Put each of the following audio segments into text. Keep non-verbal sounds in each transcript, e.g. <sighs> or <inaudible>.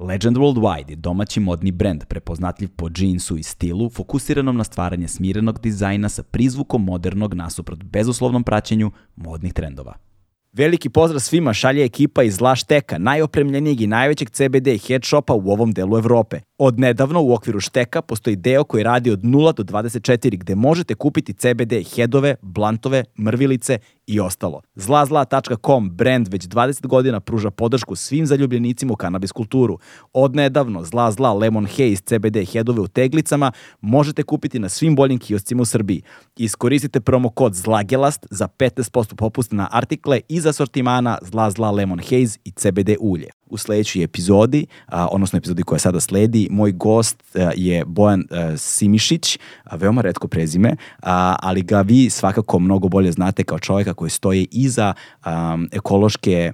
Legend Worldwide je domaći modni brend prepoznatljiv po džinsu i stilu, fokusiranom na stvaranje smirenog dizajna sa prizvukom modernog nasuprot bezuslovnom praćenju modnih trendova. Veliki pozdrav svima šalje ekipa iz Lašteka, najopremljenijeg i najvećeg CBD head shopa u ovom delu Evrope. Od nedavno u okviru Šteka postoji deo koji radi od 0 do 24 gde možete kupiti CBD headove, blantove, mrvilice i ostalo. Zlazla.com brand već 20 godina pruža podršku svim zaljubljenicima u kanabis kulturu. Od nedavno Zla Zla Lemon Haze CBD headove u teglicama možete kupiti na svim boljim kioscima u Srbiji. Iskoristite promo kod ZLAGELAST za 15% popusta na artikle iz asortimana Zla Zla Lemon Haze i CBD ulje. U sledećoj epizodi, odnosno epizodi koja sada sledi, moj gost a, je Bojan a, Simišić, a, veoma redko prezime, a, ali ga vi svakako mnogo bolje znate kao čovjeka koji stoji iza ekološke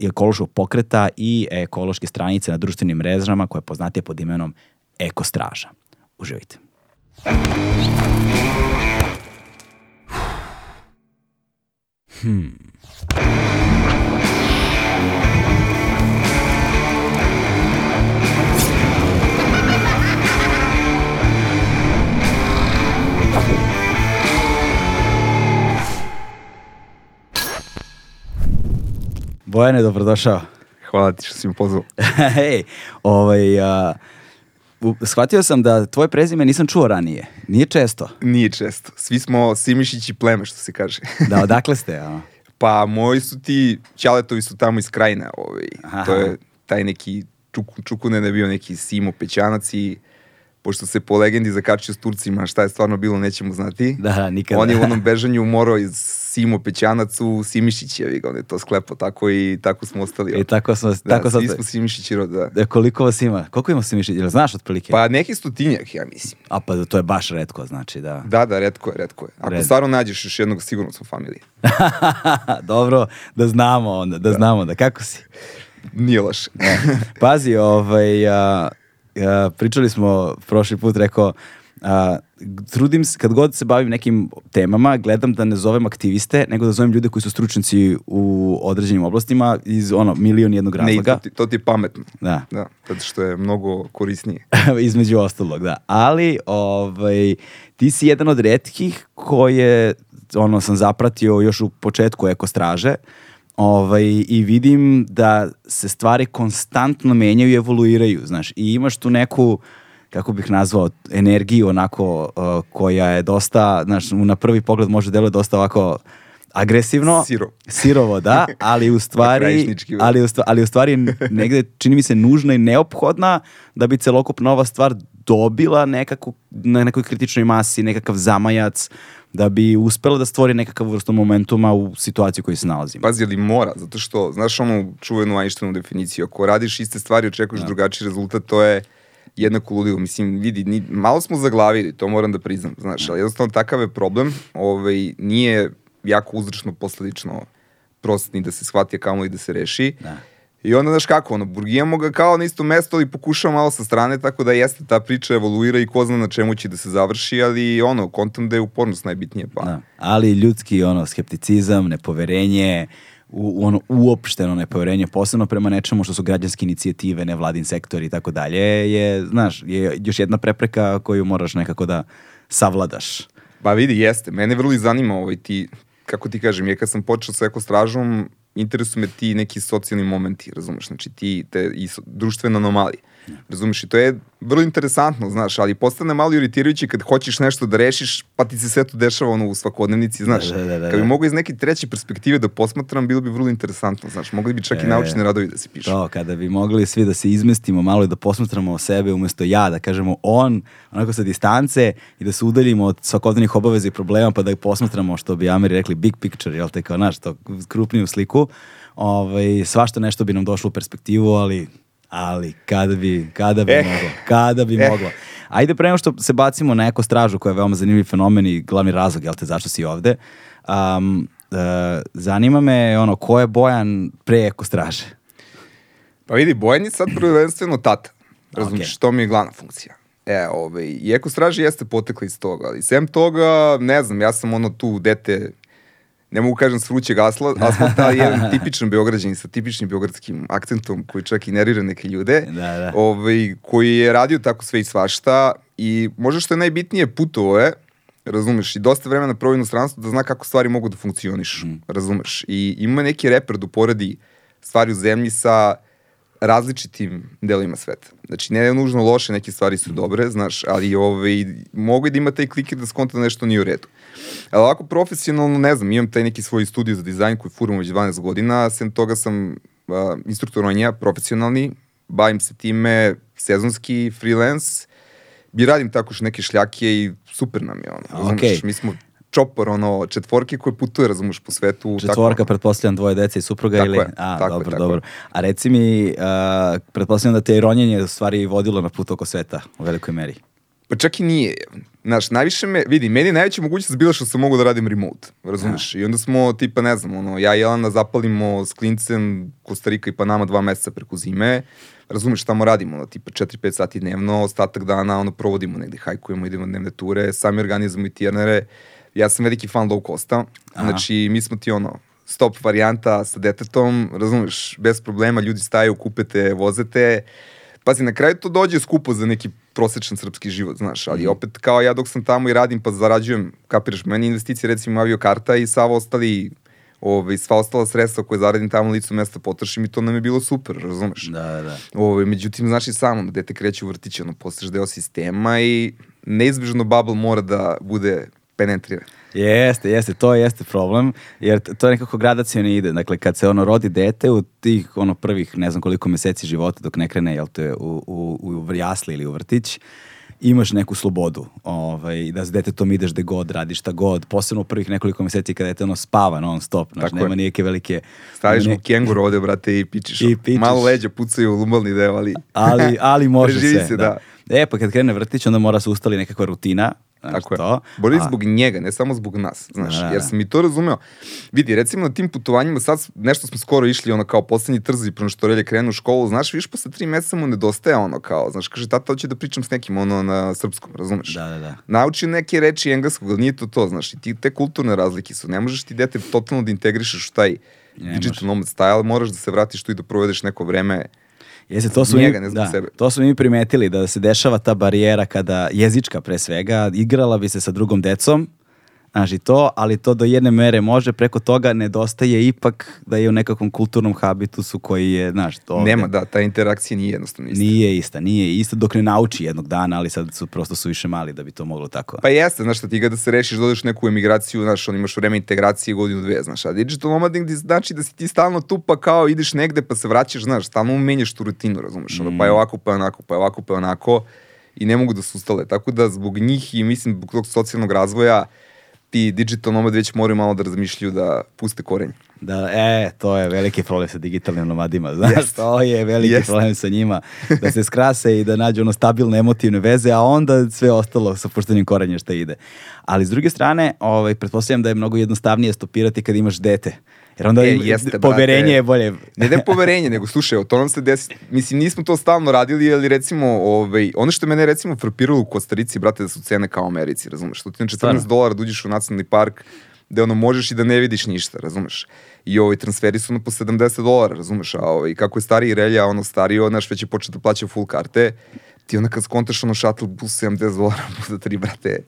ekološkog pokreta i ekološke stranice na društvenim mrežama koje poznate pod imenom Ekostraža. Uživajte. Hmm. Bojane, dobrodošao. Hvala ti što si me pozvao. <laughs> Hej, ovaj, a, u- shvatio sam da tvoje prezime nisam čuo ranije. Nije često. Nije često. Svi smo Simišić i pleme, što se kaže. Da, <laughs> odakle ste? A? pa moji su ti, Ćaletovi su tamo iz krajine. Ovaj. Aha. To je taj neki čuk, Čukunen je bio neki Simo Pećanac i pošto se po legendi zakačio s Turcima, šta je stvarno bilo, nećemo znati. Da, da, nikada. On je u onom <laughs> bežanju morao iz Simo Pećanac u Simišić, je ga, on je to sklepo tako i tako smo ostali. I tako smo, da, tako svi sad, smo Simišići rod, da. E, koliko vas ima? Koliko ima se miši? Jel znaš otprilike? Pa neki stotinjak, ja mislim. A pa to je baš redko, znači da. Da, da, redko je, redko je. Ako Red. stvarno nađeš još jednog, sigurno smo familije. <laughs> Dobro, da znamo onda, da, znamo da. Kako si? Nije loše. Pazi, ovaj, a, a, pričali smo prošli put, rekao, a, trudim se, kad god se bavim nekim temama, gledam da ne zovem aktiviste, nego da zovem ljude koji su stručnjaci u određenim oblastima iz ono, milion jednog Ne, razloga. to ti, to ti je pametno. Da. Da, zato što je mnogo korisnije. <laughs> između ostalog, da. Ali, ovaj, ti si jedan od retkih koje, ono, sam zapratio još u početku ekostraže, ovaj, i vidim da se stvari konstantno menjaju i evoluiraju, znaš, i imaš tu neku, kako bih nazvao, energiju onako uh, koja je dosta, znaš, na prvi pogled može deluje dosta ovako agresivno. Siro. Sirovo, da, <laughs> ali u stvari, da. ali u, stva- ali u stvari negde čini mi se nužna i neophodna da bi celokupna ova stvar dobila nekakvu, na nekoj kritičnoj masi, nekakav zamajac, da bi uspela da stvori nekakav vrstu momentuma u situaciji u kojoj se nalazimo. Pazi, ali mora, zato što, znaš onu čuvenu Einsteinu definiciju, ako radiš iste stvari, očekuješ drugačiji rezultat, to je jednako ludilo. Mislim, vidi, ni, malo smo zaglavili, to moram da priznam, znaš, ali jednostavno takav je problem, ovaj, nije jako uzročno posledično prost ni da se shvati, a kamo i da se reši. Da. I onda, znaš kako, ono, burgijamo ga kao na isto mesto, ali pokušamo malo sa strane, tako da jeste ta priča evoluira i ko zna na čemu će da se završi, ali ono, kontam da je upornost najbitnije, pa. Da. Ali ljudski ono skepticizam, nepoverenje, u, ono uopšteno nepoverenje, posebno prema nečemu što su građanske inicijative, nevladin sektor i tako dalje, je, znaš, je još jedna prepreka koju moraš nekako da savladaš. Pa vidi, jeste. Mene vrlo i zanima ovaj ti, kako ti kažem, ja kad sam počeo sa ekostražom, interesuju me ti neki socijalni momenti, razumeš, znači ti, te i društvene anomalije. Razumeš, i to je vrlo interesantno, znaš, ali postane malo iritirajuće kad hoćeš nešto da rešiš, pa ti se sve to dešava ono u svakodnevnici, znaš. Da, da, da, da. Kad bi mogo iz neke treće perspektive da posmatram, bilo bi vrlo interesantno, znaš, mogli bi čak i E, naučni radovi da se pišu. To, kada bi mogli svi da se izmestimo malo i da posmatramo sebe umesto ja, da kažemo on, onako sa distance i da se udaljimo od svakodnevnih obaveza i problema pa da ih posmatramo, što bi Ameri rekli big picture, jel te kao, znaš, to krupniju sliku. Ovaj, svašta nešto bi nam došlo u perspektivu, ali ali kada bi, kada bi Eh. moglo, kada bi Eh. moglo. Ajde pre nego što se bacimo na eko stražu koja je veoma zanimljiv fenomen i glavni razlog, jel te, zašto si ovde. Um, uh, zanima me, ono, ko je Bojan pre Eko straže? Pa vidi, Bojan je sad prvenstveno tata. Razumiješ, Ok. to mi je glavna funkcija. E, ovaj, i Eko straži jeste potekla iz toga, ali sem toga, ne znam, ja sam ono tu dete, ne mogu kažem s vrućeg asla, asfalta, ali jedan <laughs> tipičan beograđan sa tipičnim beogradskim akcentom koji čak i nervira neke ljude, Da, da. ovaj, koji je radio tako sve i svašta i možda što je najbitnije putovo je, razumeš, i dosta vremena provio u inostranstvu da zna kako stvari mogu da funkcionišu, razumeš, i ima neki reper da uporedi stvari u zemlji sa različitim delovima sveta. Znači, ne je nužno loše, neke stvari su dobre, znaš, ali ovaj, mogu da ima taj kliker da skonta da nešto nije u redu. Ali ovako profesionalno, ne znam, imam taj neki svoj studio za dizajn koji furam već 12 godina, sem toga sam uh, instruktor ronja, profesionalni, bavim se time, sezonski, freelance, i radim tako što neke šljake i super nam je ono. Razumeš, Okej. mi smo čopor, ono, četvorke koje putuje, razumeš, po svetu. Četvorka, tako. pretpostavljam dvoje dece i supruga Tako ili? je, A, tako je, dobro, tako je. dobro. A reci mi, uh, pretpostavljam da te je ronjenje u stvari vodilo na put oko sveta u velikoj meri. Pa čak i nije. Znaš, najviše me, vidi, meni je najveća mogućnost bila što sam mogu da radim remote, razumeš? I onda smo, tipa, ne znam, ono, ja i Jelena zapalimo s klincem Kostarika i Panama dva meseca preko zime, razumeš, tamo radimo, ono, tipa 4-5 sati dnevno, ostatak dana, ono, provodimo negde, hajkujemo, idemo na dnevne ture, sami organizujemo i tjernere. Ja sam veliki fan low costa, znači, mi smo ti, ono, stop varijanta sa detetom, razumeš, bez problema, ljudi staju, kupete, vozete, Pazi, na kraju to dođe skupo za neki prosečan srpski život, znaš, ali opet kao ja dok sam tamo i radim pa zarađujem, kapiraš, meni investicije recimo aviokarta i sav ostali, ovaj, sva ostala sredstva koje zaradim tamo licu mesta potrošim i to nam je bilo super, razumeš? Da, da, da. Ovaj, međutim, znaš i samo, dete kreće u vrtić, ono, postaješ deo sistema i neizbežno bubble mora da bude penetriran. Jeste, jeste, to jeste problem, jer to je nekako gradacijno ide. Dakle, kad se ono rodi dete u tih ono prvih ne znam koliko meseci života dok ne krene, jel te, u, u, u jasli ili u vrtić, imaš neku slobodu, ovaj, da s detetom ideš gde god, radiš šta god, posebno u prvih nekoliko meseci kada dete ono spava non stop, znaš, Tako nema je. nijeke velike... Staviš mu kenguru ovde, brate, i pičiš. I pičiš. Malo leđa pucaju u lumbalni deo, ali... ali, ali <laughs> može se. se, da. E, pa kad krene vrtić, onda mora se ustali nekakva rutina. Znaš, Tako je. to. Bolje A- zbog njega, ne samo zbog nas, znaš, Da, da, jer da. sam i to razumeo. Vidi, recimo na tim putovanjima, sad nešto smo skoro išli, ono kao poslednji trzi, prema što Relje krenu u školu, znaš, viš posle tri meseca mu nedostaje ono kao, znaš, kaže, tata, hoće da pričam s nekim, ono, na srpskom, razumeš? Da, da, da. Nauči neke reči engleskog, ali nije to to, znaš, i ti, te kulturne razlike su, ne možeš ti dete totalno da integrišeš u taj Ne digital nomad style, moraš da se vratiš tu i da provedeš neko vreme Jeste, to su Njega, mi, ne zbog da, sebe. to su mi primetili da se dešava ta barijera kada jezička pre svega igrala bi se sa drugom decom Znaš, i to, ali to do jedne mere može, preko toga nedostaje ipak da je u nekakvom kulturnom habitusu koji je, znaš, to ovde Nema, da, ta interakcija nije jednostavno ista. Nije ista, nije ista dok ne nauči jednog dana, ali sad su prosto su više mali da bi to moglo tako. Pa jeste, znaš ti ga da se rešiš, dodeš u neku emigraciju, znaš, on imaš vreme integracije godinu dve, znaš, a digital nomading di- znači da si ti stalno tu pa kao ideš negde pa se vraćaš, znaš, stalno menjaš tu rutinu, razumeš, ono, pa je ovako, pa je onako, pa je ovako, pa je onako i ne mogu da se ustale, tako da zbog njih i mislim zbog tog socijalnog razvoja ti digital nomad već moraju malo da razmišljaju da puste korenje. Da, e, to je veliki problem sa digitalnim nomadima, znaš, Jest. to je veliki Jest. problem sa njima, da se skrase i da nađu ono stabilne emotivne veze, a onda sve ostalo sa puštanjem korenja šta ide. Ali s druge strane, ovaj, pretpostavljam da je mnogo jednostavnije stopirati kad imaš dete. Jer onda E, jeste, poverenje brate. je bolje. Ne da je <laughs> poverenje, nego slušaj, to nam se desi, mislim, nismo to stalno radili, ali recimo, ovaj, ono što mene recimo frapiralo u Kostarici, brate, da su cene kao u Americi, razumeš? To ti na 14 Stvarno? dolara da uđeš u nacionalni park, gde ono možeš i da ne vidiš ništa, razumeš? I ovaj transferi su ono po 70 dolara, razumeš? A ovaj, kako je stariji relja, ono stario, znaš, već je počeo da plaća full karte, ti onda kad skontaš ono shuttle bus 70 dolara <laughs> puta tri, brate,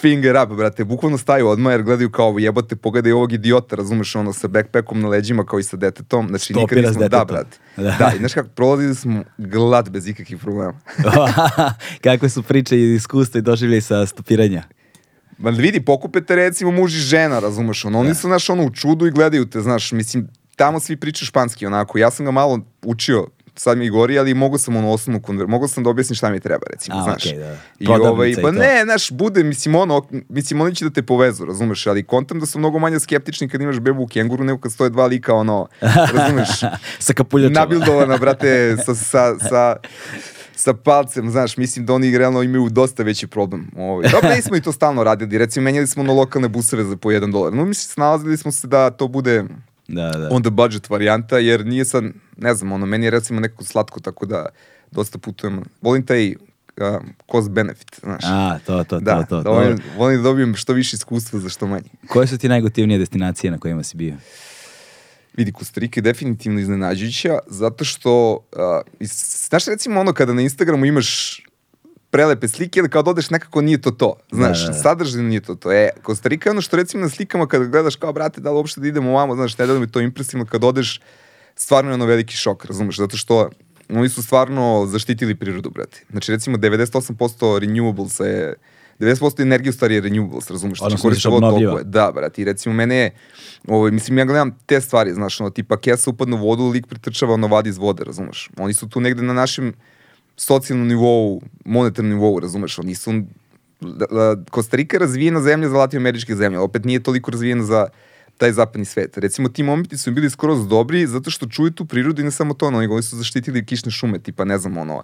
finger up, brate, bukvalno staju odmah jer gledaju kao jebote, pogledaj ovog idiota, razumeš, ono, sa backpackom na leđima kao i sa detetom, znači nikad Stopira s nismo, da, brate, Da. da. i znaš kako, prolazili smo glad bez ikakvih problema. <laughs> Kakve su priče i iskustva i doživljaj sa stopiranja? Ma vidi, pokupete recimo muž i žena, razumeš, ono, oni su, znaš, ono, u čudu i gledaju te, znaš, mislim, tamo svi pričaju španski, onako, ja sam ga malo učio, sad mi gori, ali mogu sam ono osnovnu konver... mogu sam da objasnim šta mi treba, recimo, A, znaš. okej, da. I ovaj, pa ne, znaš, bude, mislim, ono, mislim, oni će da te povezu, razumeš, ali kontam da su mnogo manje skeptični kad imaš bebu u kenguru nego kad stoje dva lika, ono, razumeš, <laughs> sa kapuljačama. nabildovana, brate, sa, sa, sa sa palcem, znaš, mislim da oni realno imaju dosta veći problem. Ovaj. Dobro, nismo i to stalno radili, recimo menjali smo na lokalne buseve za po jedan dolar. No, mislim, snalazili smo se da to bude Da, da. on the budget varijanta, jer nije sad, ne znam, ono, meni je recimo nekako slatko, tako da dosta putujem. Volim taj uh, cost benefit, znaš. A, to, to, da, to, to. da volim, dobro. volim da dobijem što više iskustva za što manje. Koje su ti najgotivnije destinacije na kojima si bio? Vidi, Kostarika je definitivno iznenađujuća, zato što, uh, is, znaš recimo ono kada na Instagramu imaš prelepe slike, ali kao da odeš nekako nije to to. Znaš, Da, da, da. sadržajno nije to to. E, Kostarika je ono što recimo na slikama kada gledaš kao, brate, da li uopšte da idemo ovamo, znaš, ne da mi to impresivno, kad odeš, stvarno je ono veliki šok, razumeš, zato što oni su stvarno zaštitili prirodu, brate. Znači, recimo, 98% renewables je 90% energije u stvari je renewables, razumeš? Odnosno, koriste misliš obnovljiva. Da, brate, i recimo mene je, ovaj, mislim, ja gledam te stvari, znaš, ono, tipa kesa upadne u vodu, lik pretrčava, ono, vadi iz vode, razumeš? Oni su tu negde na našem socijalnom nivou, monetarnom nivou, razumeš? Oni su, da, da, Kostarika je razvijena zemlja za latinoameričke zemlje, opet nije toliko razvijena za taj zapadni svet. Recimo, ti momenti su bili skroz dobri zato što čuju tu prirodu i ne samo to, oni su zaštitili kišne šume, tipa, ne znam, ono,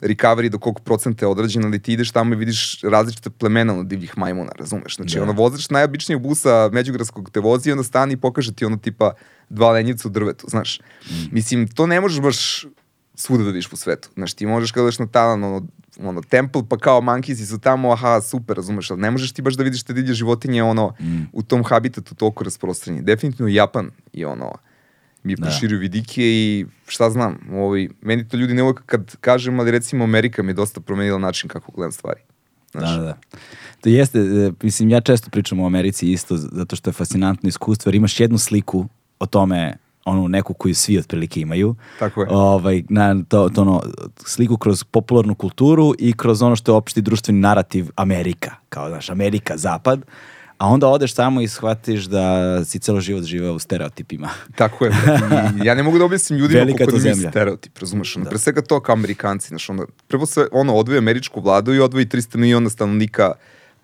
recovery do koliko procenta je odrađeno, ali ti ideš tamo i vidiš različite plemena ono, divljih majmuna, razumeš? Znači, Da. ono, vozač najobičnijeg busa međugradskog te vozi i onda stani i pokaže ti ono tipa dva lenjivca u drvetu, znaš. Mislim, to ne možeš baš svuda da vidiš po svetu. Znaš, ti možeš kada na talan, ono, ono, temple, pa kao mankisi su tamo, aha, super, razumeš, ali ne možeš ti baš da vidiš te divlje životinje, ono, u tom habitatu toliko rasprostranjeni. Definitivno Japan je ono, mi je Da. proširio vidike i šta znam, ovaj, meni to ljudi ne uvek kad kažem, ali recimo Amerika mi je dosta promenila način kako gledam stvari. Znaš, Da, da, da. To jeste, e, mislim, ja često pričam o Americi isto, zato što je fascinantno iskustvo, jer imaš jednu sliku o tome, onu neku koju svi otprilike imaju. Tako je. Ovaj, na, to, to ono, sliku kroz popularnu kulturu i kroz ono što je opšti društveni narativ Amerika, kao, znaš, Amerika, zapad, a onda odeš tamo i shvatiš da si celo život živeo u stereotipima. Tako je. I ja ne mogu da objasnim ljudima Velika koliko to da mi stereotip, razumeš? Ono, Pre svega to kao amerikanci, znaš, ono, prvo sve, ono, odvoji američku vladu i odvoji 300 miliona stanovnika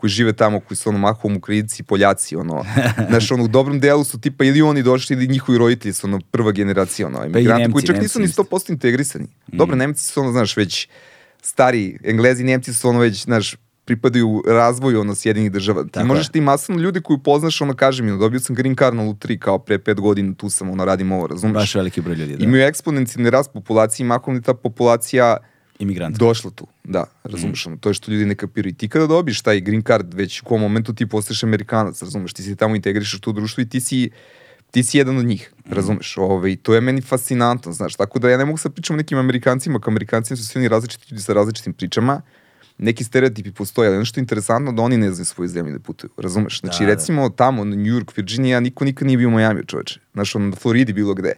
koji žive tamo, koji su ono mahom Ukrajinci i Poljaci, ono, znaš, ono, u dobrom delu su tipa ili oni došli ili njihovi roditelji su ono prva generacija, ono, imigranti Nemci, koji čak Nemci nisu ni isto. 100% integrisani. Dobro, Nemci su ono, znaš, već stari, Englezi i Nemci su ono već, znaš, pripadaju razvoju ono sjedinih država. Ti Tako možeš je. ti masno ljudi koji poznaš, ono kaže mi, ono, dobio sam green card na lutri kao pre pet godina, tu sam, ono, radim ovo, razumeš? Baš veliki broj ljudi, da. Imaju eksponencijalni rast populacije i makom je ta populacija Imigranti. došla tu. Da, razumeš, ono, to je što ljudi ne kapiraju. I ti kada dobiš taj green card, već u kom momentu ti postaješ amerikanac, razumeš, ti se tamo integrišeš u to društvo i ti si ti si jedan od njih, razumeš, ovaj, to je meni fascinantno, znaš, tako da ja ne mogu sad pričam o nekim amerikancima, kao amerikanci su svi oni različiti ljudi sa različitim pričama, neki stereotipi postoje, ali ono što je interesantno da oni ne znaju svoju zemlju da putuju, razumeš? Znači, Da, da. recimo tamo, na New York, Virginia, niko nikad nije bio u Miami, čoveče. Znaš, ono, na Floridi bilo gde.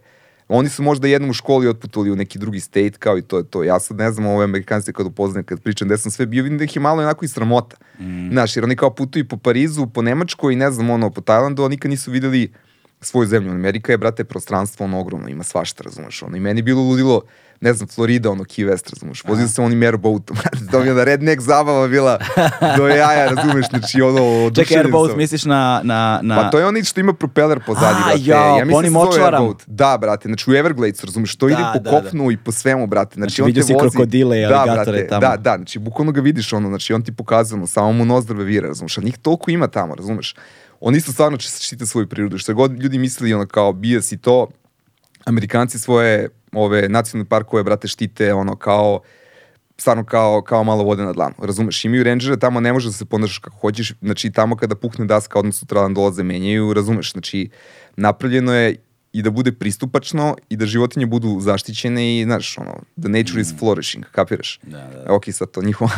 Oni su možda jednom u školi otputovali u neki drugi state, kao i to je to. Ja sad ne znam ove amerikanci kad upoznajem, kad pričam gde sam sve bio, vidim da ih je malo onako i sramota. Mm. Znaš, jer oni kao putuju po Parizu, po Nemačkoj i ne znam, ono, po Tajlandu, a nikad nisu videli svoju zemlju. Amerika je, brate, prostranstvo ono ogromno, ima svašta, razumeš, ono, i meni je bilo ludilo, ne znam, Florida, ono, Key West, razumeš, vozio sam oni airboatom, <laughs> to mi je onda redneck zabava bila do jaja, razumeš, znači, ono, <laughs> Čekaj, Airboat, sam. misliš na... na, na... Pa to je onaj što ima propeler pozadi, brate. ja po onim mislim da se zove. Airboat. Da, brate, znači u Everglades, razumeš, to Da, ide po da, da. kopnu i po svemu, brate. Znači, Znači, on vidio si vozi. krokodile i da, aligatore brate, tamo. Da, da, znači bukvalno ga vidiš ono, znači on ti pokazuje, ono, samo mu nozdrave vira, razumeš, a njih toliko ima tamo, razumeš. Oni isto stvarno štite svoju prirodu, što god ljudi mislili, ono, kao bijes i to, Amerikanci svoje ove nacionalne parkove, brate, štite ono kao stvarno kao, kao malo vode na dlanu. Razumeš, imaju rangere, tamo ne možeš da se ponašaš kako hoćeš, znači tamo kada pukne daska, odmah sutradan dolaze, menjaju, razumeš, znači napravljeno je i da bude pristupačno i da životinje budu zaštićene i, znaš, ono, the nature is flourishing, kapiraš? Da, da. Ok, sad to njihova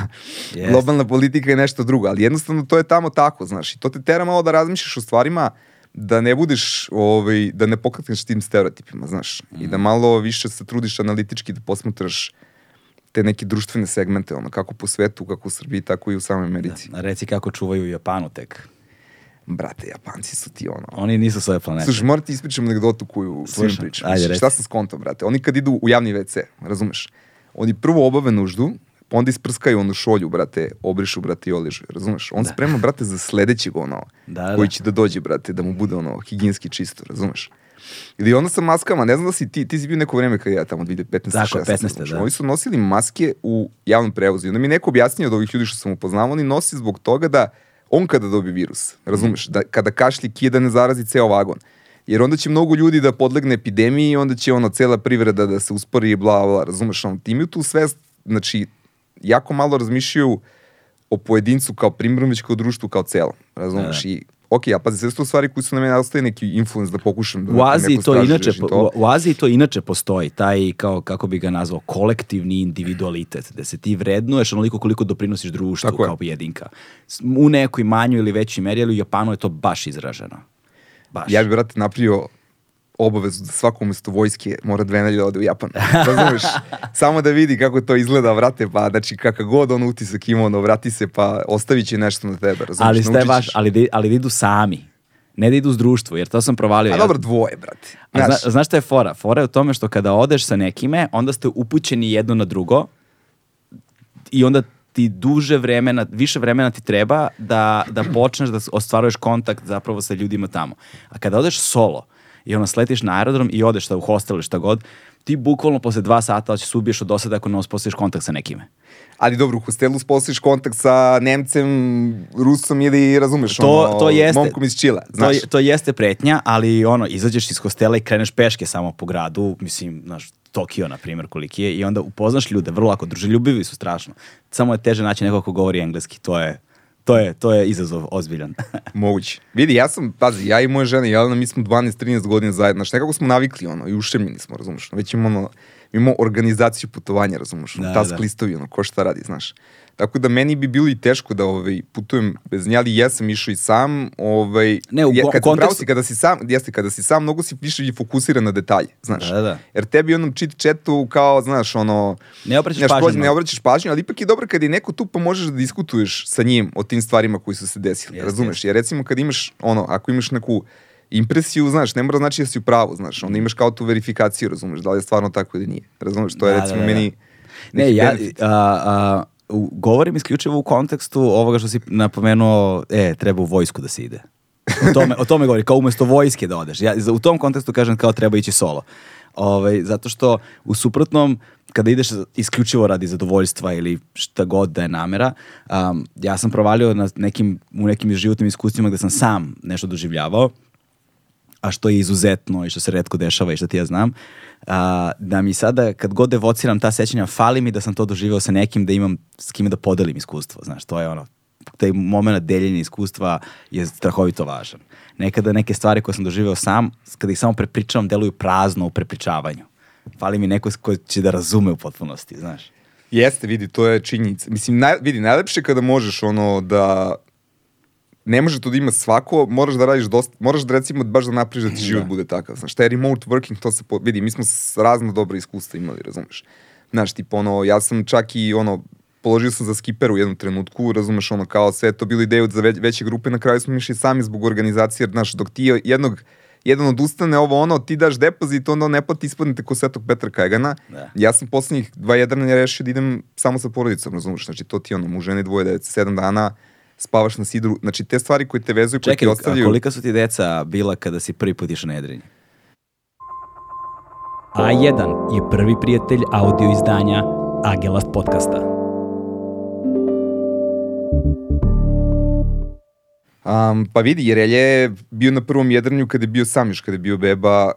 Jeste. globalna politika je nešto drugo, ali jednostavno to je tamo tako, znaš, i to te tera malo da razmišljaš o stvarima, da ne budeš, ovaj, da ne pokretneš tim stereotipima, znaš, i Mm. da malo više se trudiš analitički da posmatraš te neke društvene segmente, ono, kako po svetu, kako u Srbiji, tako i u samoj Americi. A Reci kako čuvaju Japanu tek. Brate, Japanci su ti ono... Oni nisu svoje planete. Slušaj, moram ti ispričam anegdotu koju svim pričam. Ajde, reci. Šta sam skonto, brate? Oni kad idu u javni WC, razumeš? Oni prvo obave nuždu, onda isprskaju onu šolju, brate, obrišu, brate, i oližu, razumeš? On sprema, brate, za sledećeg, ono, Da, da. koji će da dođe, brate, da mu bude, ono, higijenski čisto, razumeš? Ili onda sa maskama, ne znam da si ti, ti si bio neko vreme kad ja tamo 2015. Tako, 16, 15, razumeš? da. Ovi su nosili maske u javnom prevozu. I onda mi neko objasnio od ovih ljudi što sam upoznao, oni nosi zbog toga da on kada dobije virus, razumeš, da kada kašlji kije da ne zarazi ceo vagon. Jer onda će mnogo ljudi da podlegne epidemiji i onda će ono cela privreda da se uspori i bla bla, razumeš, ono, ti imaju tu svest, znači, jako malo razmišljaju o pojedincu kao primjerom, već kao društvu kao celom, razumeš, Da, i ok, ja pazi, sve su to stvari koji su na mene ostaje neki influence da pokušam da U Aziji to inače režim po- u Aziji to inače postoji taj kao kako bi ga nazvao kolektivni individualitet da se ti vrednuješ onoliko koliko doprinosiš društvu Tako je. kao pojedinka. U nekoj manjoj ili većoj meri, ali u Japanu je to baš izraženo. Baš. Ja bih, brate, napravio obavezu da svako umesto vojske mora dve nedelje da ode u Japan. <laughs> Razumeš? Samo da vidi kako to izgleda, vrate, pa znači kakav god on utisak ima, ono, vrati se, pa ostavit će nešto na tebe, razumeš? ali šta je baš, ali da, ali da idu sami. Ne da idu s društvo, jer to sam provalio. A ja- dobro, dvoje, brate. A Znaš, zna, znaš šta je fora? Fora je u tome što kada odeš sa nekime, onda ste upućeni jedno na drugo i onda ti duže vremena, više vremena ti treba da, da počneš da ostvaruješ kontakt zapravo sa ljudima tamo. A kada odeš solo i ono sletiš na aerodrom i odeš šta u hostel ili šta god, ti bukvalno posle dva sata će se ubiješ od dosada ako ne uspostaviš kontakt sa nekime. ali dobro, u hostelu sposiš kontakt sa Nemcem, Rusom ili, razumeš, To, ono, to jeste, momkom iz Čila, to, znaš. je- to jeste pretnja, ali ono, izađeš iz hostela i kreneš peške samo po gradu, mislim, znaš, Tokio, na primjer, koliki je, i onda upoznaš ljude, vrlo lako, druželjubivi su strašno. Samo je teže naći nekog ko govori engleski, to je, to je, to je izazov ozbiljan. <laughs> Moguće. Vidi, ja sam, pazi, ja i moja žena, Jelena, mi smo 12-13 godina zajedno, znaš, nekako smo navikli, ono, i ušemljeni smo, razumeš, već imamo, ono, imamo organizaciju putovanja, razumeš, Da, task da. listovi, ono, ko šta radi, znaš. Tako da meni bi bilo i teško da ovaj, putujem bez nje, ali jesam išao i sam. Ovaj, Ne, u je- kad, kontekstu- si, kada si sam, jeste, kada si sam, mnogo si više i fokusiran na detalje, znaš. Da, da. Jer tebi onom chit chatu kao, znaš, ono... Ne obraćaš znaš, pažnju Ne obraćaš pažnju, ali ipak je dobro kad je neko tu pa možeš da diskutuješ sa njim o tim stvarima koji su se desili, Jeste, razumeš? Jer recimo kad imaš, ono, ako imaš neku impresiju, znaš, ne mora znači da si u pravu, znaš, onda imaš kao tu verifikaciju, razumeš, da li je stvarno tako ili nije, razumeš, to je Da, recimo da, da, da. meni Ne, neki ja benefit. a, a, u- govorim isključivo u kontekstu ovoga što si napomenuo, e, treba u vojsku da se ide. O tome, o tome govori, kao umesto vojske da odeš. Ja u tom kontekstu kažem kao treba ići solo. Ovaj, zato što u suprotnom, kada ideš isključivo radi zadovoljstva ili šta god da je namera, um, ja sam provalio na nekim, u nekim životnim iskustvima gde sam sam nešto doživljavao, a što je izuzetno i što se redko dešava i što ti ja znam, a, da mi sada kad god evociram ta sećanja, fali mi da sam to doživeo sa nekim da imam s kime da podelim iskustvo, znaš, to je ono, taj moment deljenja iskustva je strahovito važan. Nekada neke stvari koje sam doživeo sam, kada ih samo prepričavam, deluju prazno u prepričavanju. Fali mi neko ko će da razume u potpunosti, znaš. Jeste, vidi, to je činjenica. Mislim, naj, vidi, najlepše kada možeš ono da ne može to da ima svako, moraš da radiš dosta, moraš da recimo baš da napriš da ti život bude takav. Znaš, taj remote working, to se, po, vidi, mi smo razno dobra iskustva imali, razumeš. Znaš, tipa ono, ja sam čak i ono, položio sam za skiper u jednom trenutku, razumeš, ono, kao sve to bilo ideja za već, veće grupe, na kraju smo išli sami zbog organizacije, jer, znaš, dok ti jednog, jedan odustane ovo ono, ti daš depozit, onda on ne plati, ispadnete ko Svetog Petra Kajgana. Da. Ja sam poslednjih dva jedranja rešio da idem samo sa porodicom, razumeš, znači to ti ono, mu žene dvoje dece, sedam dana, spavaš na sidru, znači te stvari koje te vezuju, koje ti Čekaj, a ostavljaju... kolika su ti deca bila kada si prvi put išao na jedrenje? A1 je prvi prijatelj audio izdanja Agelast podcasta. Um, pa vidi, jer je bio na prvom jedranju kada je bio sam još, kada je bio beba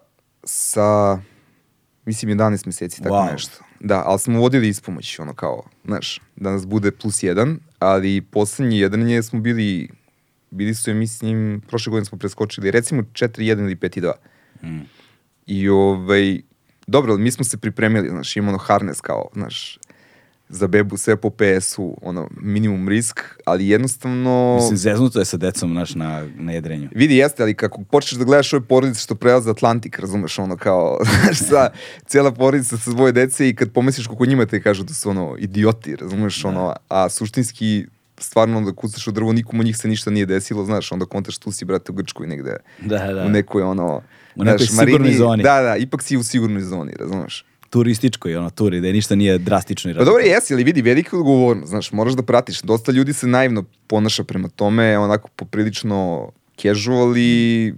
sa, mislim, 11 meseci, tako Wow. nešto. Da, ali smo vodili ispomoć, ono kao, znaš, da nas bude plus jedan, ali poslednje jedranje smo bili, bili su, ja mislim, prošle godine smo preskočili, recimo 4-1 ili 5-2. Mm. I ovaj, dobro, mi smo se pripremili, znaš, imamo ono harnes kao, znaš, za bebu sve po PS-u, ono, minimum risk, ali jednostavno... Mislim, zeznuto je sa decom naš na, na jedrenju. Vidi, jeste, ali kako počneš da gledaš ove porodice što prelaze Atlantik, razumeš, ono kao, <laughs> znaš, sa, cijela porodica sa svoje dece i kad pomisliš koliko njima te kažu da su ono idioti, razumeš, ono, a suštinski stvarno da kucaš u drvo, nikom od njih se ništa nije desilo, znaš, onda kontaš tu si, brate, u Grčkoj negde, Da, da. u nekoj, ono, U nekoj znaš, sigurnoj zoni. Da, da, ipak si u sigurnoj zoni, razumeš. Turističkoj ono, turi, da ništa nije drastično Pa dobro, jesi, ali vidi, velika odgovornost, znaš, moraš da pratiš. Dosta ljudi se naivno ponaša prema tome, onako poprilično casual i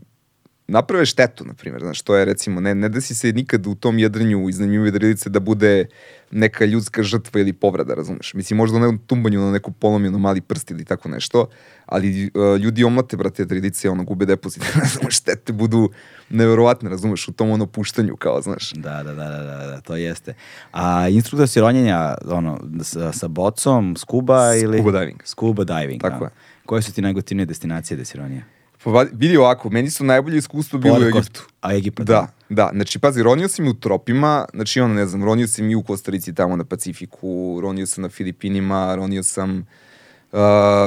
naprave štetu, na primjer, znaš, to je recimo, ne, ne desi se nikad u tom jedranju iznajmljive vedrilice da bude neka ljudska žrtva ili povreda, razumeš? Mislim, možda na nekom tumbanju na neku polomiju na mali prst ili tako nešto, ali uh, ljudi omlate, brate, tradicije, ono, gube depozit, <laughs> razumeš, štete budu neverovatne, razumeš, u tom ono puštanju, kao, znaš. Da, da, da, da, da, to jeste. A instruktor si ronjenja, ono, sa, sa bocom, skuba ili... Scuba diving. Scuba diving, Tako da. je. Koje su ti najgotivnije destinacije da si ronio? Pa vidi ovako, meni su najbolje iskustvo bilo u Egiptu. A Egipat? Da, da, znači pazi, ronio sam i u tropima, znači ono ne znam, ronio sam i u Kostarici tamo na Pacifiku, ronio sam na Filipinima, ronio sam uh,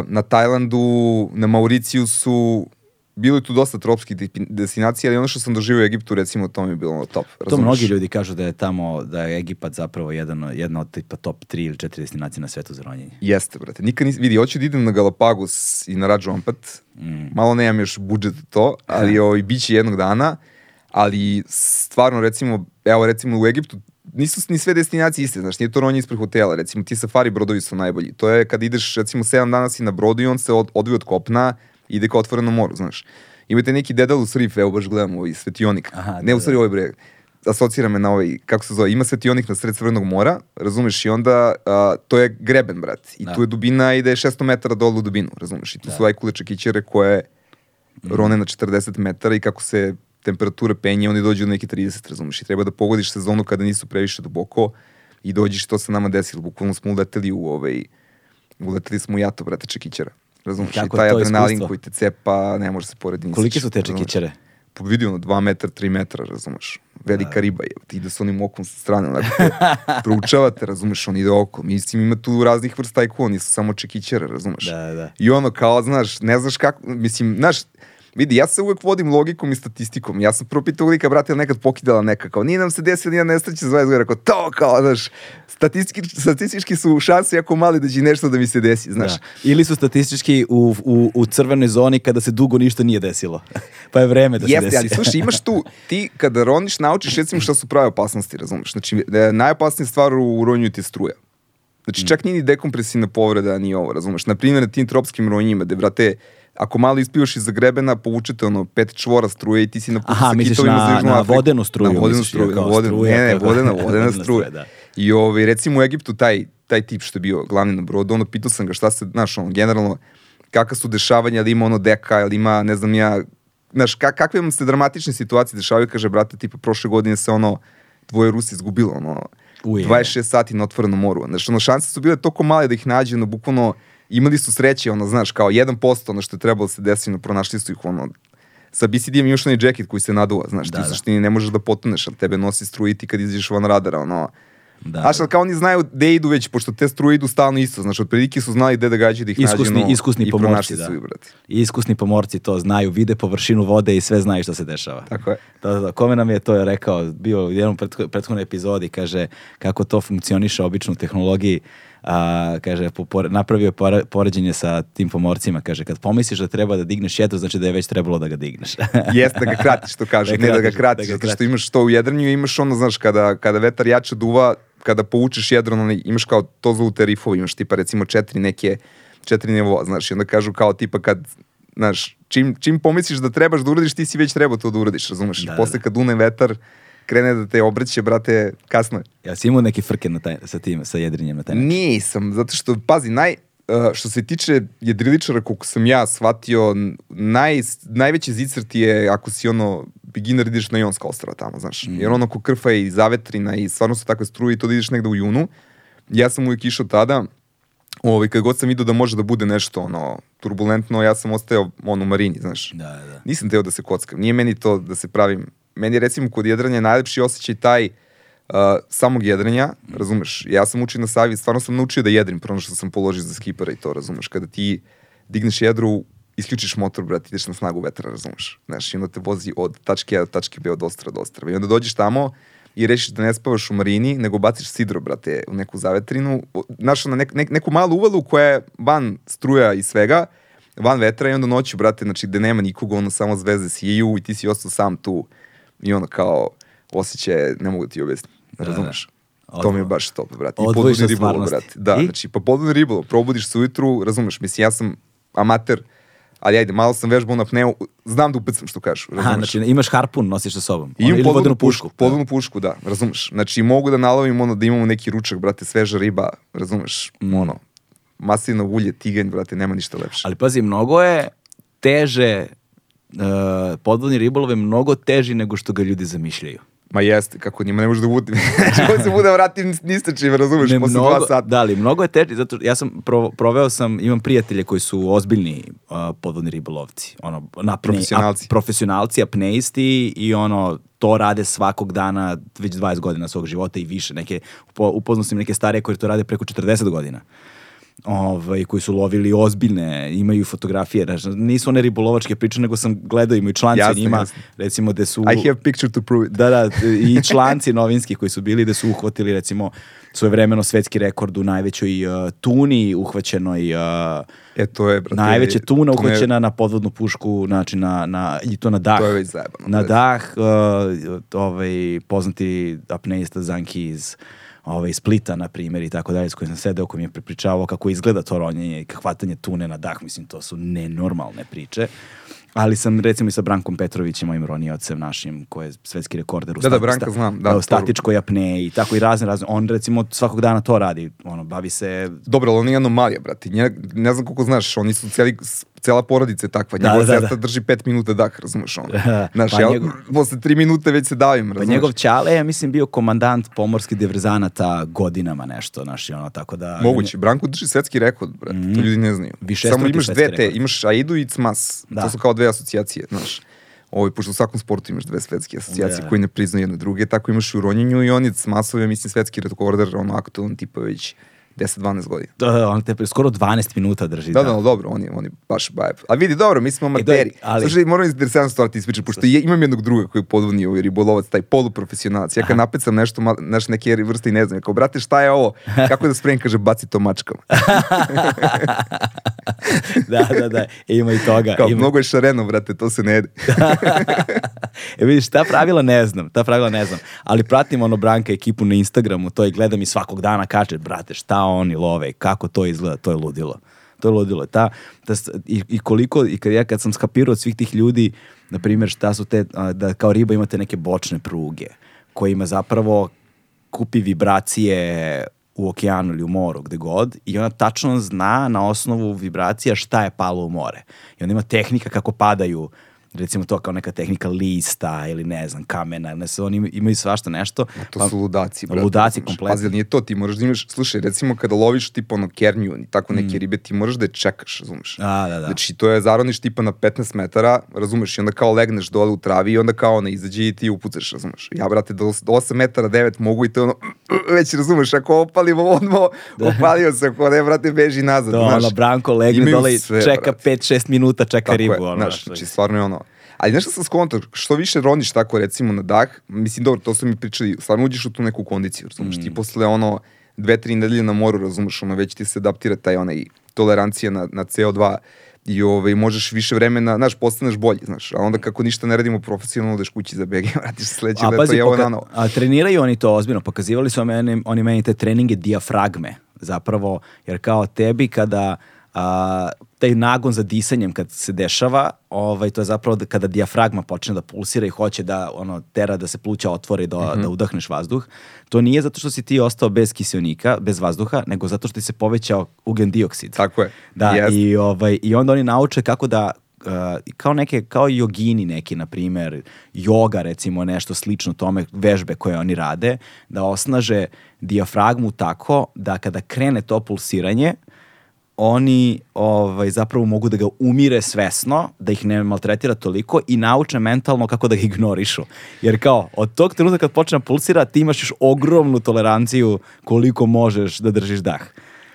na Tajlandu, na Mauricijusu, bilo je tu dosta tropskih de- destinacija, ali ono što sam doživio u Egiptu, recimo, to mi je bilo top. To razumeš? mnogi ljudi kažu da je tamo, da je Egipat zapravo jedan, jedna od tipa top 3 ili 4 destinacije na svetu za ronjenje. Jeste, brate. Nikad nis, vidi, hoću da idem na Galapagos i na Rađu Ampat. Mm. Malo nemam još budžet za to, ali ovaj, bit će jednog dana. Ali stvarno, recimo, evo recimo u Egiptu, nisu ni sve destinacije iste, znaš, nije to ronje ispred hotela, recimo ti safari brodovi su najbolji. To je kad ideš, recimo, 7 dana si na brodu i on se od, odvije od kopna, ide ka otvorenom moru, znaš. Imate neki Dedalus Reef, evo baš gledam ovaj svetionik. Aha, ne, u da, stvari ovaj bre, asocira me na ovaj, kako se zove, ima svetionik na sred Crvenog mora, razumeš, i onda a, to je greben, brat, i Da. tu je dubina ide 600 metara dole u dubinu, razumeš, i tu su ajkule čekićere koje Mhm. rone na 40 metara i kako se temperatura penje, oni dođu na neki 30, razumeš, i treba da pogodiš sezonu kada nisu previše duboko i dođeš, to se nama desilo, bukvalno smo uleteli u ovaj, uleteli smo u jato, brate, čekićera. Kako i taj adrenalin iskustvo? koji te cepa, ne može se poredi ni sa Kolike su te čekićere? po vidio na 2 metra, 3 metra, razumeš. Velika riba je, ti ide s onim okom sa strane, onako te <laughs> proučavate, razumeš, on ide oko. Mislim, ima tu raznih vrsta ajkula, nisu samo čekićere, razumeš. Da, da. I ono, kao, znaš, ne znaš kako, mislim, znaš, vidi, ja se uvek vodim logikom i statistikom. Ja sam prvo pitao lika, brate, nekad pokidala neka, kao, nije nam se desilo nijedan nesreća za 20 godina, kao, to, kao, znaš, statistički, statistički su šanse jako mali da će nešto da mi se desi, znaš. Da. Ili su statistički u, u, u crvenoj zoni kada se dugo ništa nije desilo. <laughs> pa je vreme da se Jeste, desi. ali slušaj, imaš tu, ti kada roniš, naučiš recimo šta su prave opasnosti, razumeš? Znači, e, najopasnija stvar u, ronju ti je struja. Znači, čak nije ni dekompresivna povreda, ni ovo, razumeš? Na primjer, na tim tropskim ronjima, gde, brate, ako malo ispivaš iza grebena, povučete ono pet čvora struje i ti si na putu Aha, sa misliš kitovima na- za Južnu na Afriku. vodenu struju, Na vodenu struju, na vodenu, struja, ne, ne, <laughs> vodena, vodena struja, da. I ovaj, recimo u Egiptu taj, taj tip što je bio glavni na brodu, ono, pitao sam ga šta se, znaš, ono, generalno, kakva su dešavanja, ali ima ono deka, ili ima, ne znam ja, znaš, ka, kakve vam se dramatične situacije dešavaju, kaže, brate, tipa, prošle godine se ono, dvoje Rusi izgubilo, ono, Uje. 26 sati na otvorenom moru. Znaš, ono, šanse su bile toliko male da ih nađe, ono, bukvalno, imali su sreće, ono, znaš, kao 1% ono što je trebalo da se desi, ono, pronašli su ih, ono, sa BCD-em imaš onaj džeket koji se naduva, znaš, Da, ti u da. suštini ne možeš da potoneš, ali tebe nosi struja i ti kad izađeš van radara, ono, Da, Znaš, da. ali kao oni znaju gde idu već, pošto te struje idu stalno isto. Znači, otprilike su znali gde da gađaju da ih Iskusni- nađu. ono, iskusni i pomorci, da. su brate. Iskusni pomorci to znaju, vide površinu vode i sve znaju što se dešava. Tako je. Da, da, da. Kome nam je to rekao, bio u jednom pretho- prethodnoj epizodi, kaže kako to funkcioniše obično u tehnologiji, a, kaže, po, pore- napravio je pore- poređenje sa tim pomorcima, kaže, kad pomisliš da treba da digneš jedro, znači da je već trebalo da ga digneš. <laughs> Jeste da ga kratiš, što kažu, Da ne da ga kratiš, kratiš, da ga zato što kratiš. imaš to u jedranju, imaš ono, znaš, kada, kada vetar jače duva, kada povučeš jedron, onaj, imaš kao to zovu terifove, imaš tipa recimo četiri neke, četiri nivoa, znaš, i onda kažu kao tipa kad, znaš, čim, čim pomisliš da trebaš da uradiš, ti si već trebao to da uradiš, razumeš? Da, da, Posle da. kad une vetar, krene da te obrće, brate, kasno je. ja si imao neki frke na taj, sa tim, sa jedrinjem na taj način? Nisam, zato što, pazi, naj, uh, što se tiče jedriličara, koliko sam ja shvatio, naj, najveći zicrt je ako si ono beginner ideš na Jonska ostrava tamo, znaš. Jer ono ko krfa je i zavetrina i stvarno su takve struje i to da ideš negde u junu. Ja sam uvijek išao tada, ovaj, kad god sam vidio da može da bude nešto ono, turbulentno, ja sam ostajao ono, u marini, znaš. Da, da. Nisam teo da se kockam. Nije meni to da se pravim. Meni recimo kod jedranja najlepši osjećaj taj uh, samog jedrenja, razumeš? Ja sam učio na Savi, stvarno sam naučio da jedrim, prvo što sam položio za skipera i to, razumeš? Kada ti digneš jedru, isključiš motor, brate, ideš na snagu vetra, razumeš? Znaš, i onda te vozi od tačke A do tačke B, od ostrava do ostrava. I onda dođeš tamo i rešiš da ne spavaš u marini, nego baciš sidro, brate, u neku zavetrinu, znaš, na nek, nek, neku malu uvalu koja je van struja i svega, van vetra i onda noću, brate, znači gde nema nikoga, ono samo zvezde siju i ti si ostao sam tu i ono kao osjećaj, ne mogu ti objasniti. razumeš? da. To mi je baš top, brate. I ribolov, stvarnosti. brate. Da, I? znači, pa podvodni ribolov, probudiš se ujutru, razumeš, mislim, ja sam amater, ali ajde, malo sam vežbao na pneu, znam da upecam što kažu, razumeš? Aha, znači imaš harpun, nosiš sa sobom. I imam ili podvodnu pušku, pušku. podvodnu pušku, da, razumeš. Znači, mogu da nalovim ono da imamo neki ručak, brate, sveža riba, razumeš, Mm. ono, maslino ulje, tiganj, brate, nema ništa lepše. Ali pazi, mnogo je teže, uh, podvodni ribolov je mnogo teži nego što ga ljudi zamišljaju. Ma jeste, kako njima ne može da bude. <laughs> znači, on se bude vratim niste čime, razumeš, Ne, posle mnogo, dva sata. Da, ali mnogo je teži, zato ja sam pro, proveo sam, imam prijatelje koji su ozbiljni uh, podvodni ribolovci, ono, na Profesionalci. A, profesionalci, apneisti i ono, to rade svakog dana već 20 godina svog života i više. Neke, upo, upoznao sam neke starije koji to rade preko 40 godina. Ovaj, koji su lovili ozbiljne, imaju fotografije, znaš, nisu one ribolovačke priče, nego sam gledao, imaju članci o Jasno, njima, jasno. recimo gde su... I have picture to prove it. Da, da, i članci novinski koji su bili da su uhvatili recimo svojevremeno svetski rekord u najvećoj uh, tuni uhvaćenoj uh, E, to je, brate. najveća tuna uhvaćena na podvodnu pušku, znači na, na, i to na dah. To je već zajebano, Na dah, uh, ovaj, poznati apneista Zanki iz ovaj, Splita, na primjer, i tako dalje, s kojim sam sedeo, koji mi je prepričavao kako izgleda to ronjenje i hvatanje tune na dah, mislim, to su nenormalne priče. Ali sam recimo i sa Brankom Petrovićem, mojim roniocem našim, koji je svetski rekorder u, Da, da, sta- Branka sta- znam, da, u statičkoj apneji i tako i razne, razne. On recimo svakog dana to radi, ono, bavi se Dobro, ali on je anomalija, brate. Nje, ne znam koliko znaš, oni su cijeli, cela porodica je takva. Da, Njegova da, da. sestra drži pet minuta dah, razumeš ono. <laughs> Znaš, Pa ja njegov- posle tri minute već se davim, Pa razumeš. njegov ćale je, mislim, bio komandant pomorskih diverzanata godinama nešto, znaš, ono, tako da... Moguće. Branko drži svetski rekord, brate. To ljudi ne znaju. Višestruki Samo imaš dve te, rekord. imaš Aidu i CMAS. Da. To su kao dve asocijacije, znaš. Ovo, pošto u svakom sportu imaš dve svetske asocijacije Da. koji ne priznaju jedne druge, tako imaš i u ronjenju i on je CMAS-ov, ja mislim, svetski rekorder, ono, aktualan tipa već 10-12 godina. Da, on te skoro 12 minuta drži. Da, da, ali dobro, on je, on je baš bajep. A vidi, dobro, mi smo amateri. E, ali- Slušaj, moram interesantnu stvar ti ispričati, pošto je, imam jednog druga koji je podvodni ovaj ribolovac, taj poluprofesionalac. Ja kad napecam nešto, mal, znaš, neke vrste i ne znam, kao, brate, šta je ovo? Kako da spremim? Kaže, baci to mačkama. <laughs> da, da, da, ima i toga. Kao, ima. mnogo je šareno, brate, to se ne jede. <laughs> e vidiš, ta pravila ne znam, ta pravila ne znam, ali pratim ono Branka ekipu na Instagramu, to i gledam i svakog dana kaže, brate, šta oni love, kako to izgleda, to je ludilo. To je ludilo. Ta, ta, i, I koliko, i kad ja kad sam skapirao od svih tih ljudi, na primjer, šta su te, da kao riba imate neke bočne pruge, kojima zapravo kupi vibracije u okeanu ili u moru, gde god, i ona tačno zna na osnovu vibracija šta je palo u more. I onda ima tehnika kako padaju recimo to kao neka tehnika lista ili ne znam, kamena, ne znam, oni imaju- svašta nešto. To Pa- su ludaci, brate. Ludaci kompletno. Pazi, ali nije to, ti moraš da imaš, slušaj, recimo kada loviš tipa ono kernju i tako neke ribe, ti moraš da je čekaš, razumeš? Mm. A, da, da. Znači, to je zaroniš tipa na 15 metara, razumeš, i onda kao legneš dole u travi i onda kao ona izađe i ti upucaš, razumeš? Ja, brate, do, do 8 metara, 9 mogu i to ono, <clears throat> već razumeš, ako opalim odmah, opalio se, ako ne, brate, beži nazad, To, znaš. ono, Branko legne dole i čeka brate. 5-6 minuta, čeka Tako ribu. je, ono, znaš, znači stvarno je ono. Ali nešto sam skontao, što više roniš tako recimo na dah, mislim dobro, to su mi pričali, stvarno uđeš u tu neku kondiciju, razumeš, Mm. ti posle ono dve, tri nedelje na moru, razumeš, ono već ti se adaptira taj onaj tolerancija na, na CO2 i ovaj, možeš više vremena, znaš, postaneš bolji, znaš, a onda kako ništa ne radimo profesionalno, odeš kući za bege, <laughs> vratiš se sledeće leto pazi, i evo poka- na novo. a, treniraju oni to ozbiljno, pokazivali su meni, oni meni te treninge dijafragme, zapravo, jer kao tebi kada a, taj nagon za disanjem kad se dešava, ovaj, to je zapravo da, kada dijafragma počne da pulsira i hoće da ono, tera da se pluća otvore da, Mhm. da udahneš vazduh, to nije zato što si ti ostao bez kiselnika, bez vazduha, nego zato što ti se povećao ugljen dioksid. Tako je. Da, Jeste. i, ovaj, i onda oni nauče kako da uh, kao neke, kao jogini neki, na primer, joga recimo, nešto slično tome, vežbe koje oni rade, da osnaže dijafragmu tako da kada krene to pulsiranje, oni ovaj, zapravo mogu da ga umire svesno, da ih ne maltretira toliko i nauče mentalno kako da ga ignorišu. Jer kao, od tog trenutka kad počne da pulsira, ti imaš još ogromnu toleranciju koliko možeš da držiš dah.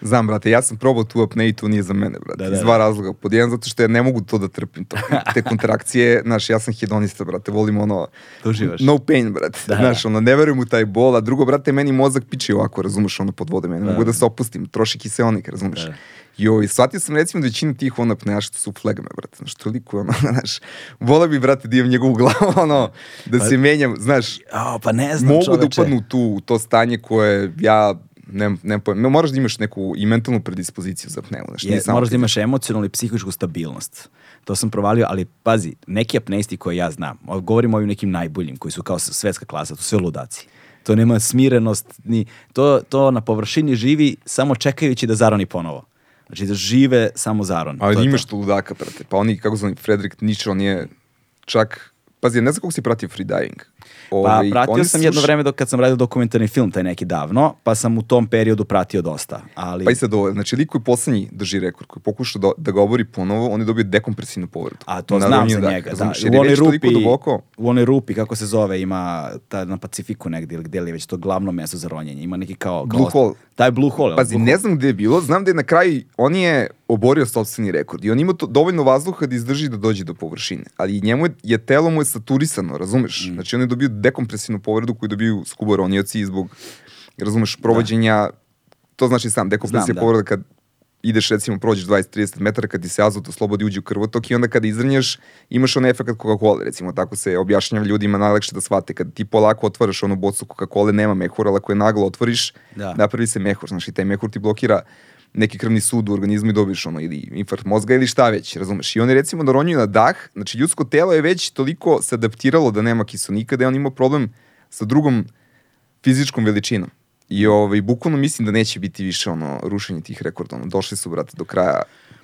Znam, brate, ja sam probao tu apne i to nije za mene, brate. Da, da, Iz dva da. razloga. Pod jedan, zato što ja ne mogu to da trpim. To. Te kontrakcije, <laughs> znaš, ja sam hedonista, brate, volim ono... Da uživaš. No pain, brate. Da, Da, znaš, ono, ne verujem u taj bol, a drugo, brate, meni mozak piče ovako, razumeš, ono, pod vodom. Ja ne Da, mogu da da. se opustim, troši kiselnik, razumeš. Da. I ovaj, shvatio sam recimo da većina tih ono apneja što su flegme, brate, znaš, toliko ono, <laughs> znaš, vole bi, brate, da imam njegovu glavu, <laughs> ono, da se menjam, znaš, O, pa ne znam, mogu čoveče. da upadnu tu, u to stanje koje ja ne, ne pojem. Moraš da imaš neku i mentalnu predispoziciju za apneu. Znaš, Je, moraš da imaš emocionalnu i psihičku stabilnost. To sam provalio, ali pazi, neki apneisti koje ja znam, o- govorim o ovim nekim najboljim, koji su kao svetska klasa, to su sve ludaci. To nema smirenost, ni, to, to na površini živi samo čekajući da zaroni ponovo. Znači da žive samo zaron. Ali To imaš to. ludaka, brate. Pa oni, kako zove, Fredrik Nietzsche, on je čak... Pazi, ne znam kako si pratio freediving. Pa Ovaj, pratio sam su jedno vreme dok kad sam radio dokumentarni film, taj neki davno, pa sam u tom periodu pratio dosta. Ali, Pa i sad ovo, znači liko je poslednji drži rekord, koji pokušao da, da ga obori ponovo, on je dobio dekompresivnu povredu. A to Na znam za daka, njega, da. U onoj rupi, duboko, u onoj rupi, kako se zove, ima ta, na Pacifiku negdje, ili gdje li je već to glavno mesto za ronjenje. Ima neki kao... kao Blue hole. Taj Blue Hole. Pazi, Blue ne hole. znam gde je bilo, znam da je na kraju, on je oborio sobstveni rekord i on ima to, dovoljno vazduha da izdrži da dođe do površine, ali njemu je, je telo mu je saturisano, razumeš? Mm. Znači on je dobio dekompresivnu povredu koju dobiju skuboronioci zbog, razumeš, provođenja, to znači sam, dekompresija da. povreda kad ideš recimo prođeš 20-30 metara kad ti se azot oslobodi uđe u krvotok i onda kada izrnješ imaš onaj efekt Coca-Cola recimo tako se objašnjava ljudima najlakše da shvate kad ti polako otvaraš onu bocu Coca-Cola nema mehura ali ako je naglo otvoriš Da. napravi se mehur znači taj mehur ti blokira neki krvni sud u organizmu i dobiješ ono ili infarkt mozga ili šta već, razumeš? I oni recimo da ronjuju na dah, znači ljudsko telo je već toliko se adaptiralo da nema kiselnika da je on imao problem sa drugom fizičkom veličinom. I ovaj, bukvalno mislim da neće biti više ono rušenje tih rekorda. Ono, došli su, brate, do kraja.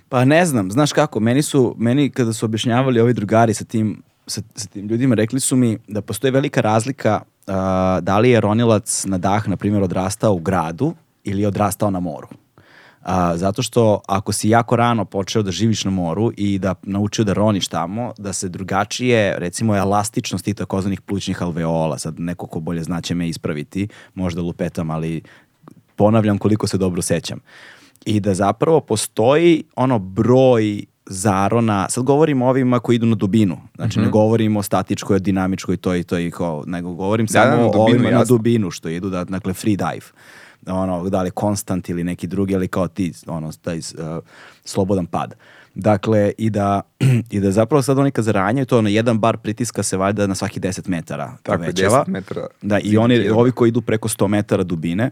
Pa ne znam, znaš kako, meni su, meni kada su objašnjavali ovi drugari sa tim, sa, sa tim ljudima, rekli su mi da postoji velika razlika a, da li je ronilac na dah, na primjer, odrastao u gradu ili je odrastao na moru. A, zato što ako si jako rano počeo da živiš na moru i da naučio da roniš tamo, da se drugačije, recimo elastičnost tih takozvanih plućnih alveola, sad neko ko bolje zna će me ispraviti, možda lupetam, ali ponavljam koliko se dobro sećam. I da zapravo postoji ono broj zarona, sad govorimo o ovima koji idu na dubinu, znači ne govorimo o statičkoj, o dinamičkoj, to i to i kao, nego govorim Mhm. Da, da, samo na o ovima na jasno. dubinu što idu, da, dakle free dive ono, da li konstant ili neki drugi, ali kao ti, ono, taj uh, slobodan pad. Dakle, i da, <clears throat> i da zapravo sad oni kad zaranjaju, to ono, jedan bar pritiska se valjda na svaki 10 metara Tako povećava. 10 metara Da, i oni, jedan. ovi koji idu preko 100 metara dubine,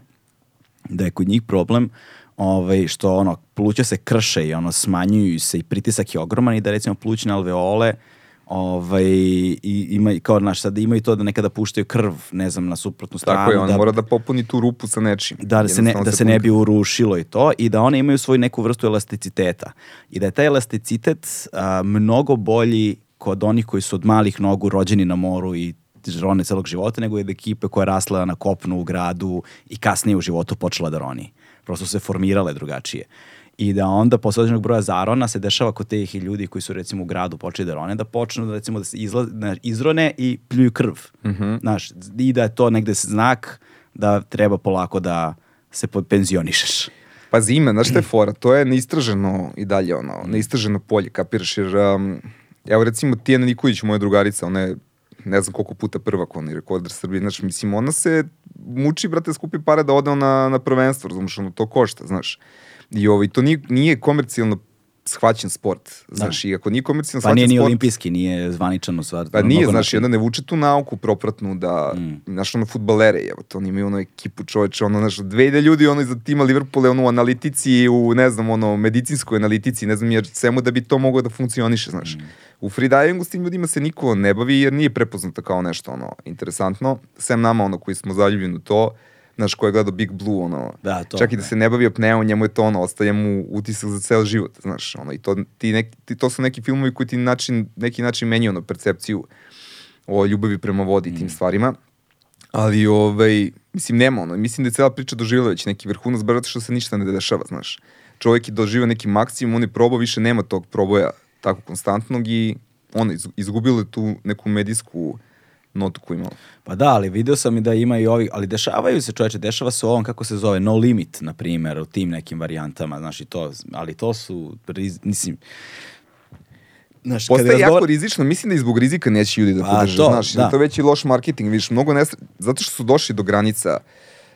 da je kod njih problem ovaj, što ono, pluća se krše i ono, smanjuju se i pritisak je ogroman i da recimo plućne alveole ovaj, i ima, kao, znaš, sad imaju to da nekada puštaju krv, ne znam, na suprotnu stranu. Tako je, on da, mora da popuni tu rupu sa nečim. da, da se ne, da se ne bi urušilo i to i da one imaju svoju neku vrstu elasticiteta i da je taj elasticitet a, mnogo bolji kod onih koji su od malih nogu rođeni na moru i rone celog života nego od ekipe koja je rasla na kopnu u gradu i kasnije u životu počela da roni. Prosto se formirale drugačije. I da onda posle određenog broja zarona se dešava kod tih ljudi koji su recimo u gradu počeli da rone, da počnu da recimo da se izla, da izrone i pljuju krv. Znaš, i da je to negde znak da treba polako da se penzionišeš. Pa zima, znaš šta je <clears throat> fora? To je neistraženo i dalje, ono, neistraženo polje, kapiraš, jer, um, evo recimo Tijana Nikolić, moja drugarica, ona je ne znam koliko puta prvak, ona je rekorder Srbije, znači, mislim, ona se muči, brate, skupi pare da ode na, na prvenstvo, razumiješ, ono, to košta, znaš. I ovaj, to nije, nije komercijalno shvaćen sport, znaš, i ako nije komercijalno Pa shvaćen nije ni sport, olimpijski, nije zvaničan u stvari. Pa na nije, mnogo znaš, i onda ne vuče tu nauku propratnu da, mm. znaš, ono, futbalere, evo, to oni imaju ono ekipu čoveče, ono, znaš, 2000 ljudi, ono, iza tima Liverpoola, ono, u analitici, u, ne znam, ono, medicinskoj analitici, ne znam, jer svemu da bi to moglo da funkcioniše, znaš. U freedivingu s tim ljudima se niko ne bavi, jer nije prepoznato kao nešto, ono, interesantno, sem nama, ono, koji smo zaljubljeni u to, znaš, ko je gledao Big Blue, ono, Da, to, čak i da da. se ne bavi apneom, njemu je to, ono, ostaje mu utisak za ceo život, znaš, ono, i to, ti neki, ti, to su neki filmovi koji ti način, neki način menjaju, ono, percepciju o ljubavi prema vodi i tim stvarima. Ali, ovaj, mislim, nema ono. Mislim da je cela priča doživjela već neki vrhunac, bar zato što se ništa ne dešava, znaš. Čovjek je doživio neki maksimum, on je probao, više nema tog proboja tako konstantnog i ono, iz, izgubilo je tu neku medijsku notu koju imamo. Pa da, ali video sam i da ima i ovi, ali dešavaju se čoveče, dešava se u ovom, kako se zove, no limit, na primjer, u tim nekim varijantama, znaš, i to, ali to su, mislim, znaš, Postaje razgovor- jako rizično, mislim da i zbog rizika neće ljudi da Pa, podrže, to, znaš, da. to je već i loš marketing, vidiš, mnogo nesre... zato što su došli do granica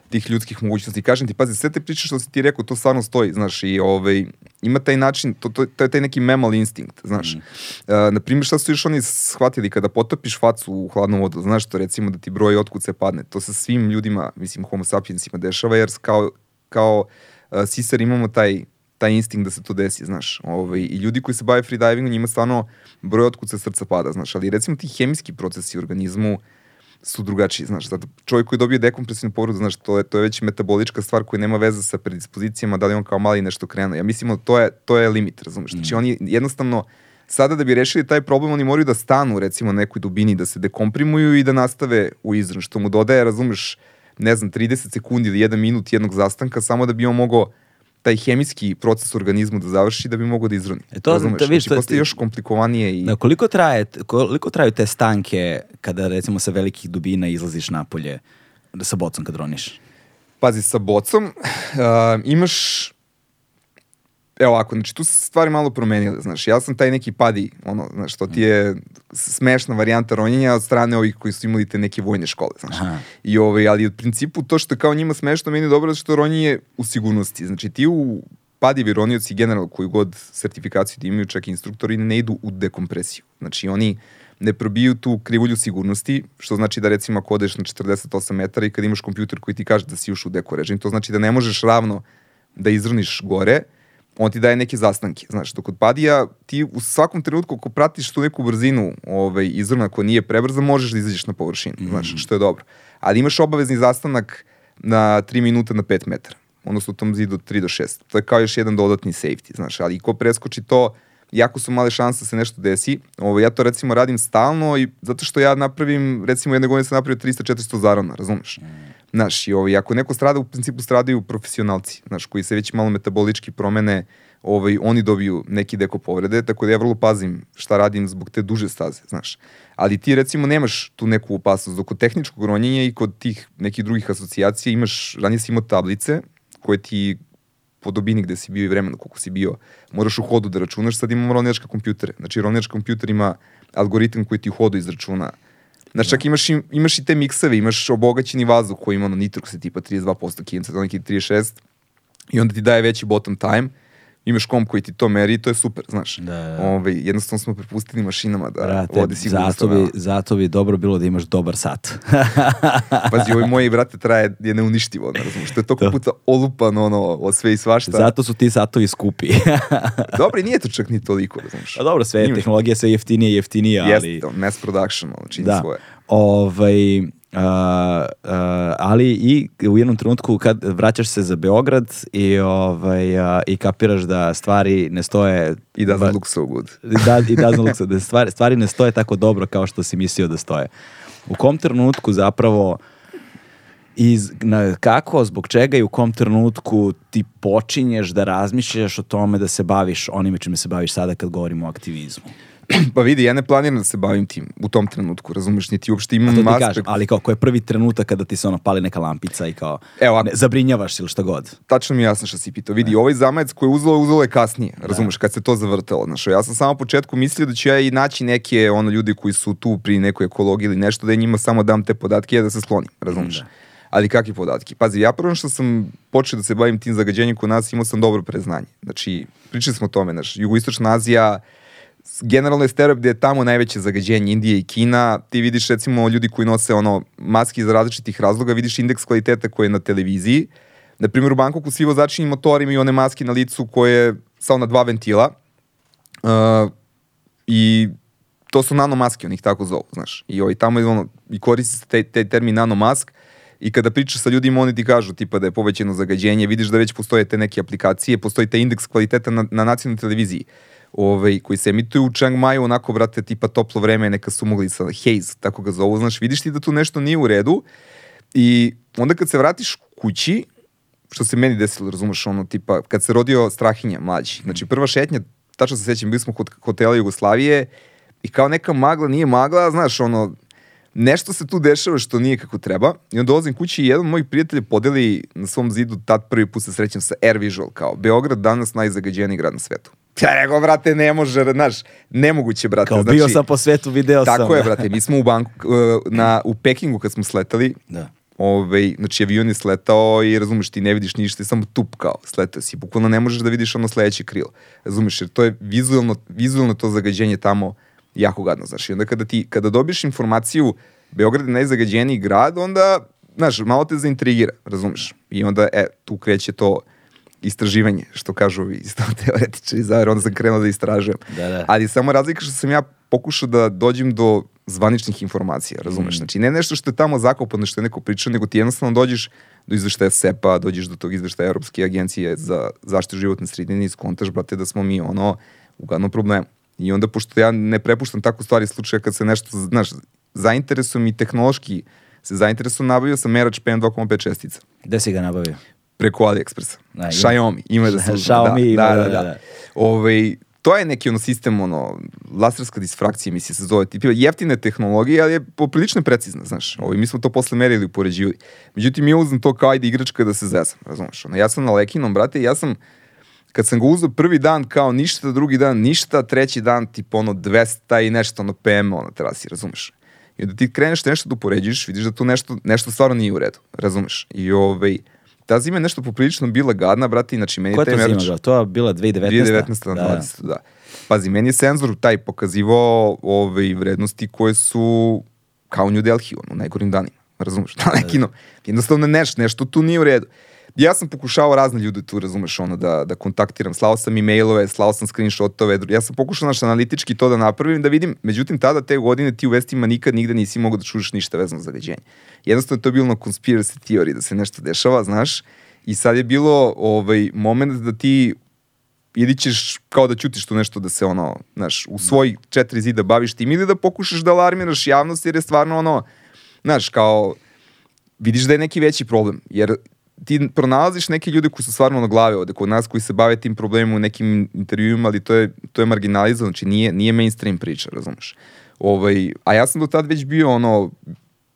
tih ljudskih mogućnosti. Kažem ti, pazi, sve te priče što si ti rekao, to stvarno stoji, znaš, i ovaj, ima taj način, to, to, to je taj neki mammal instinkt, znaš. Mm. Uh, na primjer, šta su još oni shvatili kada potopiš facu u hladnu vodu, znaš to, recimo da ti broj otkuce padne, to se svim ljudima, mislim, homo sapiensima dešava, jer kao, kao uh, sisar imamo taj taj instinkt da se to desi, znaš. Ovaj, I ljudi koji se bave freedivingom, njima stvarno broj otkuca srca pada, znaš. Ali recimo ti hemijski procesi u organizmu su drugačiji, znaš. Zato čovjek koji dobije dekompresivnu povredu, znaš, to je, to je već metabolička stvar koja nema veze sa predispozicijama, da li on kao mali nešto krenuo. Ja mislim, da to je, to je limit, razumeš. Znači, oni jednostavno, sada da bi rešili taj problem, oni moraju da stanu, recimo, na nekoj dubini, da se dekomprimuju i da nastave u izran, što mu dodaje, razumeš, ne znam, 30 sekundi ili 1 minut jednog zastanka, samo da bi on mogao taj hemijski proces u organizmu da završi da bi mogao da izroni. E to- Razumeš? to vidiš, znači, postaje još komplikovanije i... Da, koliko, traje, koliko traju te stanke kada recimo sa velikih dubina izlaziš napolje sa bocom kad roniš? Pazi, sa bocom <sighs> uh, imaš Evo ovako, znači tu se stvari malo promenile, znaš, ja sam taj neki padi, ono, znaš, to ti je smešna varijanta ronjenja od strane ovih koji su imali te neke vojne škole, znaš. Aha. I ovaj, ali u principu to što je kao njima smešno, meni je dobro što ronjenje u sigurnosti. Znači ti u padivi ronioci generalno koju god sertifikaciju da imaju, čak i instruktori, ne idu u dekompresiju. Znači oni ne probiju tu krivulju sigurnosti, što znači da recimo ako odeš na 48 metara i kad imaš kompjuter koji ti kaže da si još u deko režim, to znači da ne možeš ravno da izroniš gore, on ti daje neke zastanke. Znaš, dok kod padija ti u svakom trenutku ako pratiš tu neku brzinu ovaj, izrona koja nije prebrza, možeš da izađeš na površinu, znaš, što je dobro. Ali imaš obavezni zastanak na 3 minuta na 5 metara, odnosno u tom zidu od 3 do 6. To je kao još jedan dodatni safety, znaš, ali ko preskoči to, jako su male šanse da se nešto desi. Ovo, ja to recimo radim stalno i zato što ja napravim, recimo jedne godine sam napravio 300-400 zarona, razumeš? Znaš, i ovaj, ako neko strada, u principu stradaju profesionalci, znaš, koji se već malo metabolički promene, ovaj, oni dobiju neki deko povrede, tako da ja vrlo pazim šta radim zbog te duže staze, znaš. Ali ti recimo nemaš tu neku opasnost, dok kod tehničkog ronjenja i kod tih nekih drugih asocijacija imaš, ranije si imao tablice koje ti po dobini gde si bio i vremena koliko si bio, moraš u hodu da računaš, sad imamo ronjačke kompjutere. Znači, ronjački kompjuter ima algoritam koji ti u hodu izračuna. Znači, čak imaš, i- imaš i te mikseve, imaš obogaćeni vazduh koji ima ono nitrokse tipa 32% kijenca, to neki 36 i onda ti daje veći bottom time, imaš komp koji ti to meri i to je super, znaš. Da, da. Ovaj, jednostavno smo prepustili mašinama da Brate, vode sigurno. zato bi, zato bi dobro bilo da imaš dobar sat. <laughs> Pazi, ovaj moj, brate, traje, je neuništivo, ne razumiješ, to je toliko puta olupano, ono, o sve i svašta. zato su ti satovi skupi. <laughs> Dobro, i nije to čak ni toliko, razumiješ. Pa dobro, sve tehnologija sve jeftinije i jeftinija, ali... Jeste, to, mass production, ono, čini Da. svoje. Ovaj, a, a, ali i u jednom trenutku kad vraćaš se za Beograd i, ovaj, a, i kapiraš da stvari ne stoje... I doesn't ba- look so good. da, i doesn't look so, da stvari, stvari ne stoje tako dobro kao što si mislio da stoje. U kom trenutku zapravo iz, na, kako, zbog čega i u kom trenutku ti počinješ da razmišljaš o tome da se baviš onime čime se baviš sada kad govorimo o aktivizmu? <clears throat> Pa vidi, ja ne planiram da se bavim tim u tom trenutku, razumeš, niti uopšte A imam to ti aspekt. kažem, ali kao, koji je prvi trenutak kada ti se ono pali neka lampica i kao Evo, ako- ne, zabrinjavaš ili šta god. tačno mi je jasno što si pitao. Vidi, ovaj zamajac koji je uzelo, uzelo je kasnije, razumeš, kad se to zavrtelo. Znaš, ja sam samo u početku mislio da ću ja i naći neke ono, ljudi koji su tu pri nekoj ekologiji ili nešto, da ja njima samo dam te podatke i ja da se sklonim, razumeš. Ali kakve podatke? Pazi, ja prvo što sam počeo da se bavim tim zagađenjem kod nas, imao sam dobro preznanje. Znači, pričali smo o tome, znaš, jugoistočna Azija, generalno je stereotip da je tamo najveće zagađenje Indije i Kina. Ti vidiš recimo ljudi koji nose ono maske iz različitih razloga, vidiš indeks kvaliteta koji je na televiziji. Na primjer u Bangkoku svi vozači motori imaju one maske na licu koje samo na dva ventila. Uh, I to su nanomaske, oni ih tako zovu, znaš. I ovaj, tamo je ono, i koristi se taj, taj termin nanomask i kada pričaš sa ljudima, oni ti kažu tipa da je povećeno zagađenje, vidiš da već postoje te neke aplikacije, postoji taj indeks kvaliteta na, na nacionalnoj televiziji ovaj, koji se emituju u Chiang Maju, onako, brate, tipa toplo vreme, neka su mogli sa haze, tako ga zovu, znaš, vidiš ti da tu nešto nije u redu i onda kad se vratiš kući, što se meni desilo, razumeš, ono, tipa, kad se rodio Strahinja, mlađi, znači prva šetnja, tačno se sećam, bili smo kod hotela Jugoslavije i kao neka magla, nije magla, znaš, ono, nešto se tu dešava što nije kako treba i onda dolazim kući i jedan od mojih prijatelja podeli na svom zidu tad prvi put se srećem sa Air Visual kao Beograd danas najzagađeniji grad na svetu. Ja rekao, brate, ne može, znaš, nemoguće, brate. Kao znači, bio sam po svetu, video sam. Tako je, brate, mi smo u banku, uh, na, u Pekingu kad smo sletali, Da. ovaj, znači avion je sletao i razumeš ti ne vidiš ništa, samo tup kao sletao si, bukvalno ne možeš da vidiš ono sledeće krilo, razumeš, jer to je vizualno, vizualno to zagađenje tamo jako gadno, znaš, i onda kada ti, kada dobiješ informaciju Beograd je najzagađeniji grad, onda, znaš, malo te zaintrigira, razumeš, i onda, e, tu kreće to istraživanje, što kažu isto <laughs> teoretičari zavere, onda sam krenuo da istražujem. Da, da. Ali samo razlika što sam ja pokušao da dođem do zvaničnih informacija, razumeš? Mm. Znači, ne nešto što je tamo zakopano, što je neko pričao, nego ti jednostavno dođeš do izveštaja SEPA, dođeš do tog izveštaja Europske agencije za zaštitu životne sredine i skontaš, brate, da smo mi ono u gadnom problemu. I onda, pošto ja ne prepuštam tako stvari slučaja kad se nešto, znaš, zainteresujem i tehnološki se zainteresujem, nabavio sam merač PM2,5 čestica Gde si ga nabavio? Preko AliExpressa. Da, ima. Xiaomi, ima da se <laughs> Xiaomi ima, da, da, da, da, da. da. Ovaj, to je neki ono sistem, ono, laserska disfrakcija, misli se zove, tipa jeftine tehnologije, ali je poprilično precizna, znaš. Ovaj, mi smo to posle merili i upoređivali. Međutim, ja uzem to kao ajde igračka da se zezam, razumeš? Ono, ja sam na Lekinom, brate, ja sam, kad sam ga uzeo prvi dan kao ništa, drugi dan ništa, treći dan tipa ono 200 i nešto ono PM ono terasi, razumeš? I onda ti kreneš nešto da upoređuješ, vidiš da tu nešto, nešto stvarno nije u redu, razumeš? I ovaj, ta zima je nešto poprilično bila gadna, brate, znači meni Koja je taj to zima bila? To je bila 2019. 2019 na Da. 20, da. Pazi, meni je senzor taj pokazivao ove vrednosti koje su kao New Delhi, ono, u najgorim danima. Razumeš? <laughs> Na nekino. Jednostavno neš, nešto tu nije u redu. Ja sam pokušao razne ljude tu, razumeš, ono, da, da kontaktiram. Slao sam e-mailove, slao sam screenshotove. Ja sam pokušao, naš, analitički to da napravim, da vidim. Međutim, tada te godine ti u vestima nikad nigde nisi mogao da čuješ ništa vezano za zagađenje. Jednostavno, to je bilo na conspiracy theory, da se nešto dešava, znaš. I sad je bilo ovaj, moment da ti ili ćeš kao da ćutiš tu nešto da se ono, znaš, u svoj četiri zida baviš tim ili da pokušaš da alarmiraš javnost jer je stvarno ono, znaš, kao vidiš da je neki veći problem, jer ti pronalaziš neke ljude koji su stvarno na glave ovde kod nas koji se bave tim problemom u nekim intervjuima, ali to je, to je marginalizovano, znači nije, nije mainstream priča, razumeš. Ovaj, a ja sam do tad već bio ono,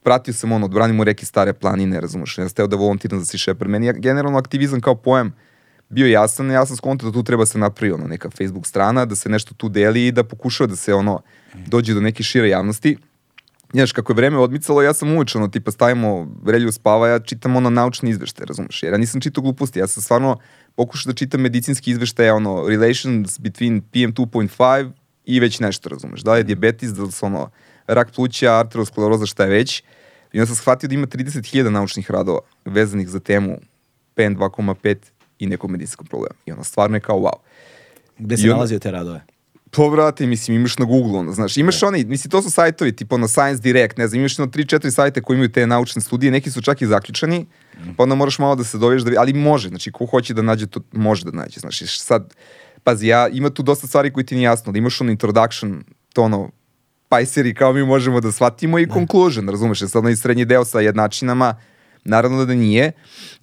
pratio sam ono, odbranimo reke stare planine, razumeš, ja sam teo da volontiram za Sea Shepherd. Meni je generalno aktivizam kao pojam bio jasan, ja sam skontao da tu treba se napravi ono, neka Facebook strana, da se nešto tu deli i da pokušava da se ono, dođe do neke šire javnosti. Znaš, kako je vreme odmicalo, ja sam uveč, ono, tipa stavimo relju spava, ja čitam ono naučni izveštaj, razumeš, jer ja nisam čitao gluposti, ja sam stvarno pokušao da čitam medicinski izveštaj, ono, relations between PM2.5 i već nešto, razumeš, da li je diabetes, da li su ono, rak pluća, arteroskleroza, šta je već, i onda sam shvatio da ima 30.000 naučnih radova vezanih za temu PN 2,5 i nekog medicinskog problema. I ono, stvarno je kao wow. Gde onda- nalazio te radove? To, brate, mislim, imaš na Google, ono, znaš, imaš oni, mislim, to su sajtovi, tipa na Science Direct, ne znam, imaš na 3-4 sajte koji imaju te naučne studije, neki su čak i zaključani, pa onda moraš malo da se doviješ, da, vi- ali može, znači, ko hoće da nađe, to može da nađe, znaš, i sad, pazi, ja, ima tu dosta stvari koji ti nije jasno, da imaš ono introduction, to ono, pajseri kao mi možemo da shvatimo i conclusion, razumeš, sad onaj srednji deo sa jednačinama, naravno da nije,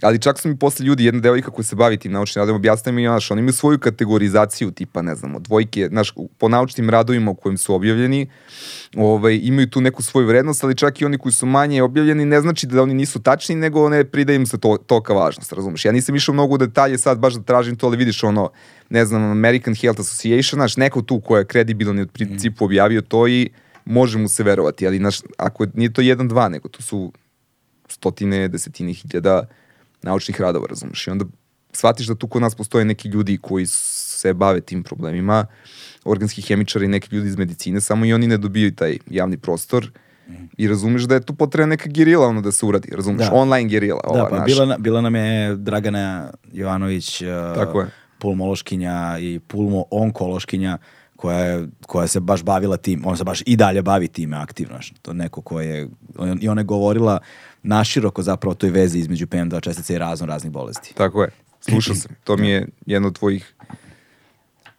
ali čak su mi posle ljudi, jedna devojka koja se bavi tim naučnim radom, objasnila mi, znaš, oni imaju svoju kategorizaciju, tipa, ne znam, dvojke, znaš, po naučnim radovima u kojim su objavljeni, ovaj, imaju tu neku svoju vrednost, ali čak i oni koji su manje objavljeni, ne znači da oni nisu tačni, nego ne prida im se to, toka važnost, razumeš? Ja nisam išao mnogo u detalje sad baš da tražim to, ali vidiš ono, ne znam, American Health Association, znaš, neko tu ko je kredibilan i od principu objavio to i može mu se verovati, ali znaš, ako nije to jedan, dva, nego to su stotine, desetine hiljada naučnih radova, razumeš? I onda shvatiš da tu kod nas postoje neki ljudi koji se bave tim problemima, organski hemičari i neki ljudi iz medicine, samo i oni ne dobijaju taj javni prostor i razumeš da je tu potrebna neka gerila ono da se uradi, razumeš? Da. Online gerila, ova Da, pa naša. bila, na- bila nam je Dragana Jovanović, uh, Tako je. pulmološkinja i pulmo-onkološkinja koja, je, koja se baš bavila tim, ona se baš i dalje bavi time aktivno. znaš. To je neko ko je, i ona je govorila naširoko zapravo toj vezi između PM2 čestice i razno raznih bolesti. Tako je. Slušao sam. To mi je jedna od tvojih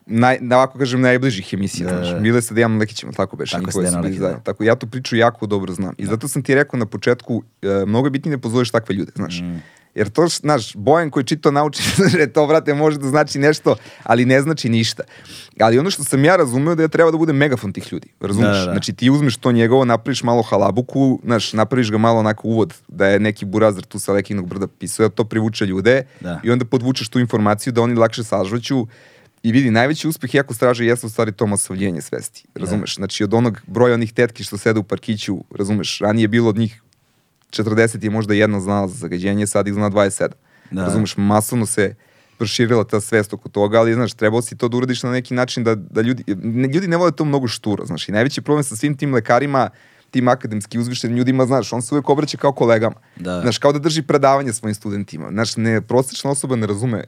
naj, da ovako kažem, najbližih emisija. Da, Da, da. znaš. Bile sa Dejanom Lekićem, tako beše. Tako, sa Dejanom Lekićem, da. Tako, ja tu priču jako dobro znam. I zato sam ti rekao na početku, e, mnogo je bitnije da pozoveš takve ljude, znaš. Mm. Jer to, znaš, Bojan koji čito nauči, <laughs> da to, brate, može da znači nešto, ali ne znači ništa. Ali ono što sam ja razumeo da ja treba da budem megafon tih ljudi, razumeš? Da, da, da. Znači ti uzmeš to njegovo, napraviš malo halabuku, znaš, napraviš ga malo onako uvod, da je neki burazar tu sa Lekinog brda pisao, da to privuče ljude Da. i onda podvučeš tu informaciju da oni lakše sažvaću I vidi, najveći uspeh jako straže jeste u stvari to masovljenje svesti. Razumeš? Znači, od onog broja onih tetki što sede u parkiću, razumeš, ranije je bilo od njih 40 je možda jedna znala za zagađenje, sad ih zna 27. Da. Razumeš, masovno se proširila ta svest oko toga, ali znaš, trebao si to da uradiš na neki način da, da ljudi, ne, ljudi ne vole to mnogo šturo, znaš, i najveći problem sa svim tim lekarima, tim akademski uzvištenim ljudima, znaš, on se uvek obraća kao kolegama. Da. Znaš, kao da drži predavanje svojim studentima. Znaš, ne, prosječna osoba ne razume,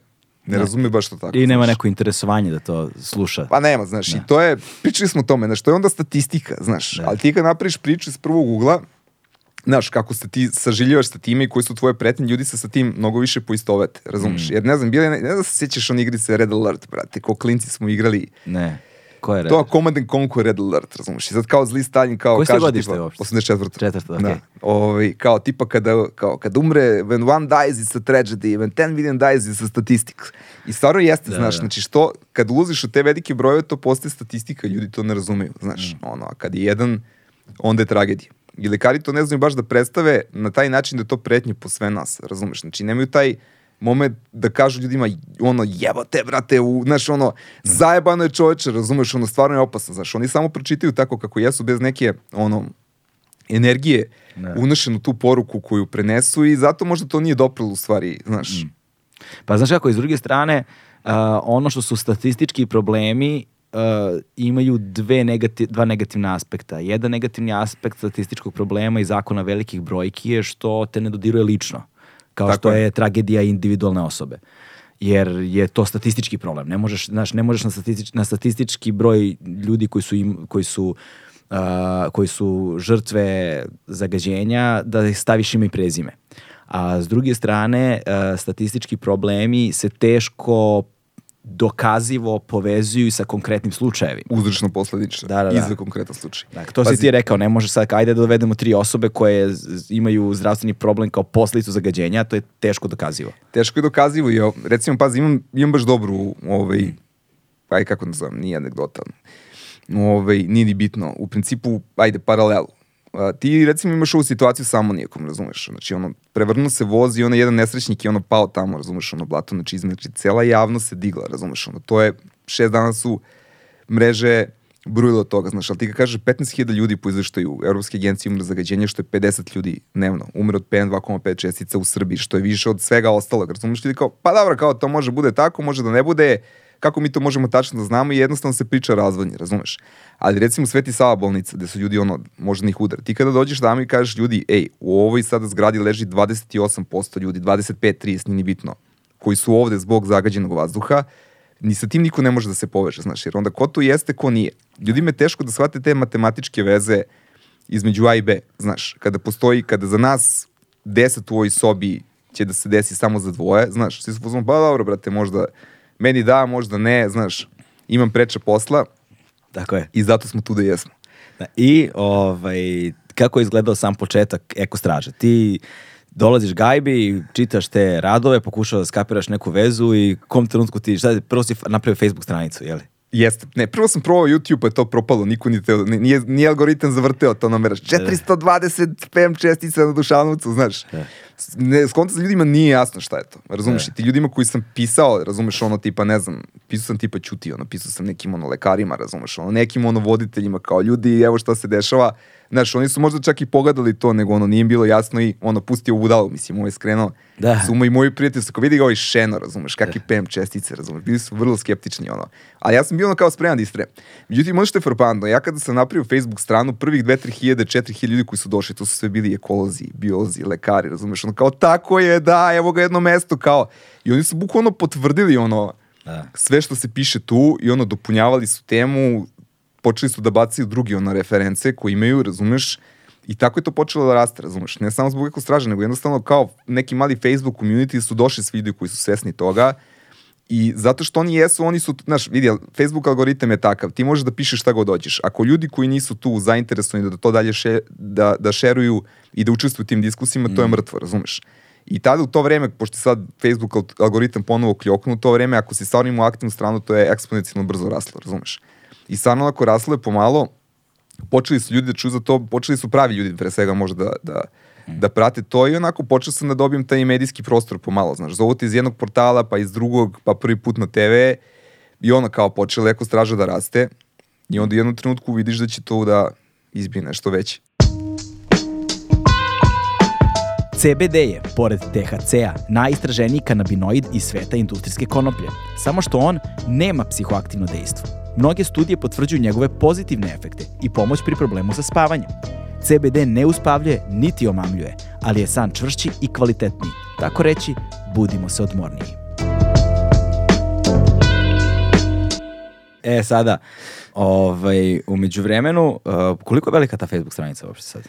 ne razume baš to tako. I nema znaš. neko interesovanje da to sluša. Pa nema, znaš, i to je, pričali smo o tome, znaš, to je onda statistika, znaš, Da. ali ti kad napraviš priču iz prvog ugla, znaš, kako se ti sažiljivaš sa time i koji su tvoje pretnje, ljudi se sa tim mnogo više poistovete, razumeš? Mm. Jer ne znam, bile, ne, ne znam da se sjećaš on igrice Red Alert, brate, ko klinci smo igrali, Ne. Ko je to red? Command and Conquer Red Alert, razumeš? I sad kao zli Stalin, kao Koji ste kaže godište tipa, uopšte? 84. Četvrto, Da. okej. Ovaj, kao tipa kada, kao, kada umre, when one dies it's a tragedy, when 10 million dies it's a statistics. I stvarno jeste, Da, znaš, da. znači što, kad ulaziš u te velike brojeve, to postaje statistika, ljudi to ne razumeju, Mm. znaš, ono, a kad je jedan, onda je tragedija. I lekari to ne znaju baš da predstave na taj način da je to pretnje po sve nas, razumeš? Znači, nemaju taj moment da kažu ljudima ono jebote brate u znaš ono zajebano je čoveče razumeš ono stvarno je opasno znaš oni samo pročitaju tako kako jesu bez neke ono energije Da. unešenu tu poruku koju prenesu i zato možda to nije dopralo u stvari znaš Pa znaš kako, iz druge strane, uh, ono što su statistički problemi uh, imaju dve negati, dva negativna aspekta. Jedan negativni aspekt statističkog problema i zakona velikih brojki je što te ne dodiruje lično, kao Tako što je. je tragedija individualne osobe. Jer je to statistički problem. Ne možeš, znaš, ne možeš na, statistič, na statistički broj ljudi koji su, im, koji su uh, koji su žrtve zagađenja da ih staviš ime i prezime. A s druge strane, uh, statistički problemi se teško dokazivo povezuju sa konkretnim slučajevima. uzročno posledično Da, da, da. i za konkretan slučaj Dakle, to si Pazi, ti rekao, ne može sad, ajde da dovedemo tri osobe koje imaju zdravstveni problem kao posljedicu zagađenja, to je teško dokazivo. teško je dokazivo i recimo pazi imam, imam baš dobru ovaj aj kako nazovem nije anegdota ovaj nije ni bitno u principu ajde paralelu A, ti recimo imaš ovu situaciju sa amonijakom, razumeš? Znači, ono, prevrnuo se voz i ono, jedan nesrećnik je ono pao tamo, razumeš, ono, blato, znači, znači, cela javnost se digla, razumeš, ono, to je, šest dana su mreže brujile od toga, znaš, ali ti kad kažeš 15.000 ljudi po izveštaju Evropske agencije umre od zagađenja, što je 50 ljudi dnevno, umre od PM 2,5 čestica u Srbiji, što je više od svega ostalog, razumeš, ljudi kao, pa dobro, kao to može bude tako, može da ne bude, kako mi to možemo tačno da znamo i jednostavno se priča razvodnje, razumeš? Ali recimo Sveti Sava bolnica, gde su ljudi ono, možda ih udara. Ti kada dođeš tamo i kažeš ljudi, ej, u ovoj sada zgradi leži 28% ljudi, 25, 30, nije ni bitno, koji su ovde zbog zagađenog vazduha, ni sa tim niko ne može da se poveže, znaš, jer onda ko to jeste, ko nije. Ljudima je teško da shvate te matematičke veze između A i B, znaš, kada postoji, kada za nas 10 u ovoj sobi će da se desi samo za dvoje, znaš, svi su pozvali, pa dobro, brate, možda meni da, možda ne, znaš, imam preča posla Tako je. i zato smo tu da jesmo. Da, I ovaj, kako je izgledao sam početak ekostraže? Ti dolaziš gajbi, čitaš te radove, pokušavaš da skapiraš neku vezu i kom trenutku ti, šta, prvo si napravio Facebook stranicu, jeli? Jeste. Ne, prvo sam probao YouTube, pa je to propalo, niko ni teo, ni- nije, nije algoritam zavrteo to nameraš. 420 PM čestica na Dušanovcu, znaš. Da. Ne, skonto sa ljudima nije jasno šta je to. Razumeš? Da. I ti ljudima koji sam pisao, razumeš, ono tipa, ne znam, pisao sam tipa Ćuti, ono, pisao sam nekim ono lekarima, razumeš, ono, nekim ono voditeljima kao ljudi, evo šta se dešava. Znaš, oni su možda čak i pogledali to, nego ono, nije im bilo jasno i ono, pustio budalu, mislim, ovo je skrenuo. Da. Su moji, moji prijatelji su kao vidi ga ovaj šeno, razumeš, kakvi PM čestice, razumeš, bili su vrlo skeptični, ono. Ali ja sam bio ono kao spreman da istrem. Međutim, ono što je frapantno, ja kada sam napravio Facebook stranu, prvih 2-3 hiljade, 4 hiljade ljudi koji su došli, to su sve bili ekolozi, biolozi, lekari, razumeš, ono kao tako je, da, evo ga jedno mesto, kao. I oni su bukvalno potvrdili ono, Da. sve što se piše tu i ono dopunjavali su temu, počeli su da bacaju drugi ono reference koji imaju, razumeš, i tako je to počelo da raste, razumeš, ne samo zbog ekog straže, nego jednostavno kao neki mali Facebook community su došli svi ljudi koji su svesni toga i zato što oni jesu, oni su, znaš, vidi, Facebook algoritam je takav, ti možeš da pišeš šta god dođeš. Ako ljudi koji nisu tu zainteresovani da to dalje še, da, da šeruju i da učestvuju u tim diskusijama, to je mrtvo, razumeš? I tada u to vreme, pošto sad Facebook al- algoritam ponovo kljoknu, u to vreme, ako si stvarno imao aktivnu stranu, to je eksponencijalno brzo raslo, razumeš? I stvarno ako raslo je pomalo, počeli su ljudi da čuju za to, počeli su pravi ljudi pre svega možda da, da, da prate to i onako počeo sam da dobijem taj medijski prostor pomalo, znaš, zovu te iz jednog portala, pa iz drugog, pa prvi put na TV i ono kao počela jako straža da raste i onda u jednom trenutku vidiš da će to da izbije nešto veće. CBD je, pored THC-a, najistraženiji kanabinoid iz sveta industrijske konoplje. Samo što on nema psihoaktivno dejstvo. Mnoge studije potvrđuju njegove pozitivne efekte i pomoć pri problemu sa spavanjem. CBD ne uspavljuje niti omamljuje, ali je san čvršći i kvalitetniji. Tako reći, budimo se odmorniji. E, sada, ovaj, umeđu vremenu, uh, koliko je velika ta Facebook stranica uopšte sad?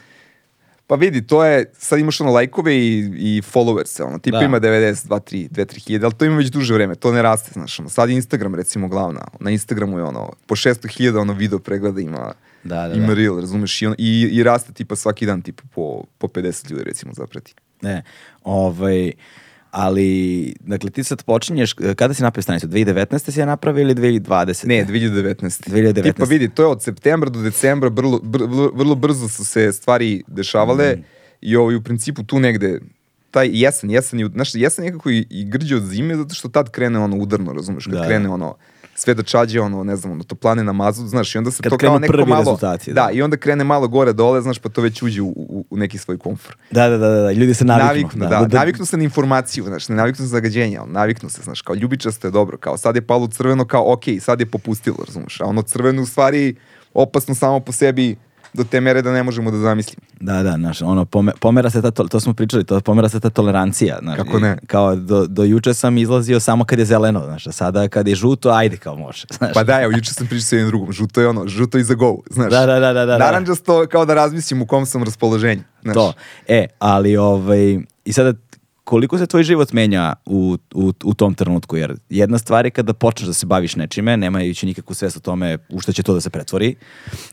Pa vidi, to je, sad imaš ono lajkove i, i followers, ono, tipa Da. ima 92, 3, 2, 3 hiljade, ali to ima već duže vreme, to ne raste, znaš, ono, sad je Instagram recimo glavna, na Instagramu je ono, po 600 hiljada ono video pregleda ima, Da, da, ima da. reel, razumeš, i, on, i, i raste tipa svaki dan, tipa po, po 50 ljudi recimo zaprati. Ne, ovaj, ali, dakle, ti sad počinješ, kada si napravio stranicu? 2019. si je napravio ili 2020? Ne, 2019. 2019. Tipa vidi, to je od septembra do decembra, vrlo, vrlo, vrlo brzo su se stvari dešavale Mm. i ovaj, u principu tu negde taj jesen, jesen, je, znaš, jesen je nekako i, i grđe od zime zato što tad krene ono udarno, razumeš, kad Da, krene da. ono sve da čađe, ono, ne znam, ono, toplane na mazut, znaš, i onda se Kad to kao neko malo... da. da. i onda krene malo gore dole, znaš, pa to već uđe u, u, u neki svoj komfor. Da, da, da, da, da, ljudi se naviknu. Naviknu, da, naviknu se na informaciju, znaš, ne naviknu se na zagađenje, ali naviknu se, znaš, kao ljubičasto je dobro, kao sad je palo crveno, kao ok, sad je popustilo, razumeš, a ono crveno u stvari opasno samo po sebi do te mere da ne možemo da zamislimo. Da, da, znaš, ono, pome, pomera se ta, to, to smo pričali, to pomera se ta tolerancija, znaš. Kako i ne? Kao, do, do juče sam izlazio samo kad je zeleno, znaš, a sada kad je žuto, ajde kao može, <laughs> znaš. Pa da, evo, juče sam pričao sa jednim drugom, žuto je ono, žuto i za go, znaš. Da, da, da, da, da. Naranđasto kao da razmislim u kom sam raspoloženju, znaš. To. E, ali ovaj, i sada koliko se tvoj život menja u, u, u tom trenutku, jer jedna stvar je kada počneš da se baviš nečime, nemajući nikakvu svest o tome u što će to da se pretvori.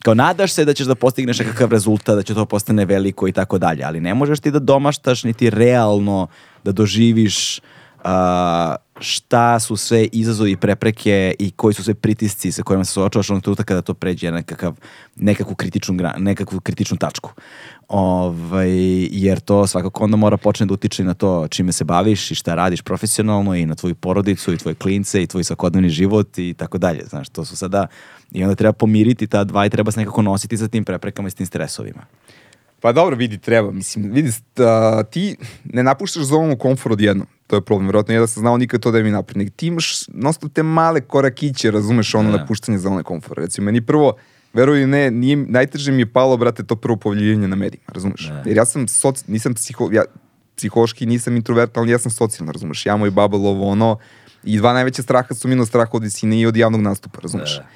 Kao nadaš se da ćeš da postigneš nekakav rezultat, da će to postane veliko i tako dalje, ali ne možeš ti da domaštaš niti realno da doživiš a, šta su sve izazovi prepreke i koji su sve pritisci sa kojima se suočavaš onog trenutka kada to pređe nekakav, nekakvu, kritičnu, nekakvu kritičnu tačku. Ovaj, jer to svakako onda mora počne da utiče na to čime se baviš i šta radiš profesionalno i na tvoju porodicu i tvoje klince i tvoj svakodnevni život i tako dalje. Znaš, to su sada i onda treba pomiriti ta dva i treba se nekako nositi sa tim preprekama i s tim stresovima. Pa dobro, vidi, treba. Mislim, vidi, sta, ti ne napuštaš zonu komfor odjednom. To je problem. Vjerojatno je da sam znao nikad to da mi napred. Nego ti imaš non te male korakiće, razumeš, ono Da. napuštanje zone komfora. Recimo, meni prvo, veruj ne, nije, najteže mi je palo, brate, to prvo povljivanje na medijima, razumeš? Da. Jer ja sam, soci, nisam psiho, ja, psihološki nisam introvert, ali ja sam socijalno, razumeš? Ja, moj bubble, ovo, ono, i dva najveća straha su minus straha od visine i od javnog nastupa, razumeš? Da.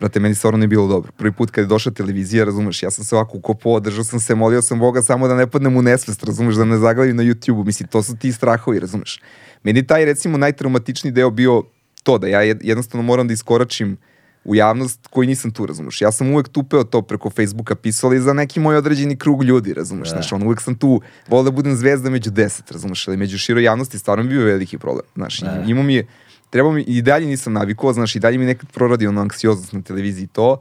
Brate, meni stvarno nije bilo dobro. Prvi put kad je došla televizija, razumeš, ja sam se ovako ukopao, držao sam se, molio sam Boga samo da ne padnem u nesvest, razumeš, da ne zaglavim na YouTube-u. Mislim, to su ti strahovi, razumeš. Meni taj, recimo, najtraumatičniji deo bio to da ja jed- jednostavno moram da iskoračim u javnost koji nisam tu, razumeš. Ja sam uvek tupeo to preko Facebooka pisali za neki moj određeni krug ljudi, razumeš. Da. Znaš, on uvek sam tu, volio da budem zvezda među deset, razumeš, ali među široj javnosti stvarno je bio veliki problem. Znaš, Da. imao mi je, treba mi, i dalje nisam navikao, znaš, i dalje mi nekad proradi ono anksioznost na televiziji to.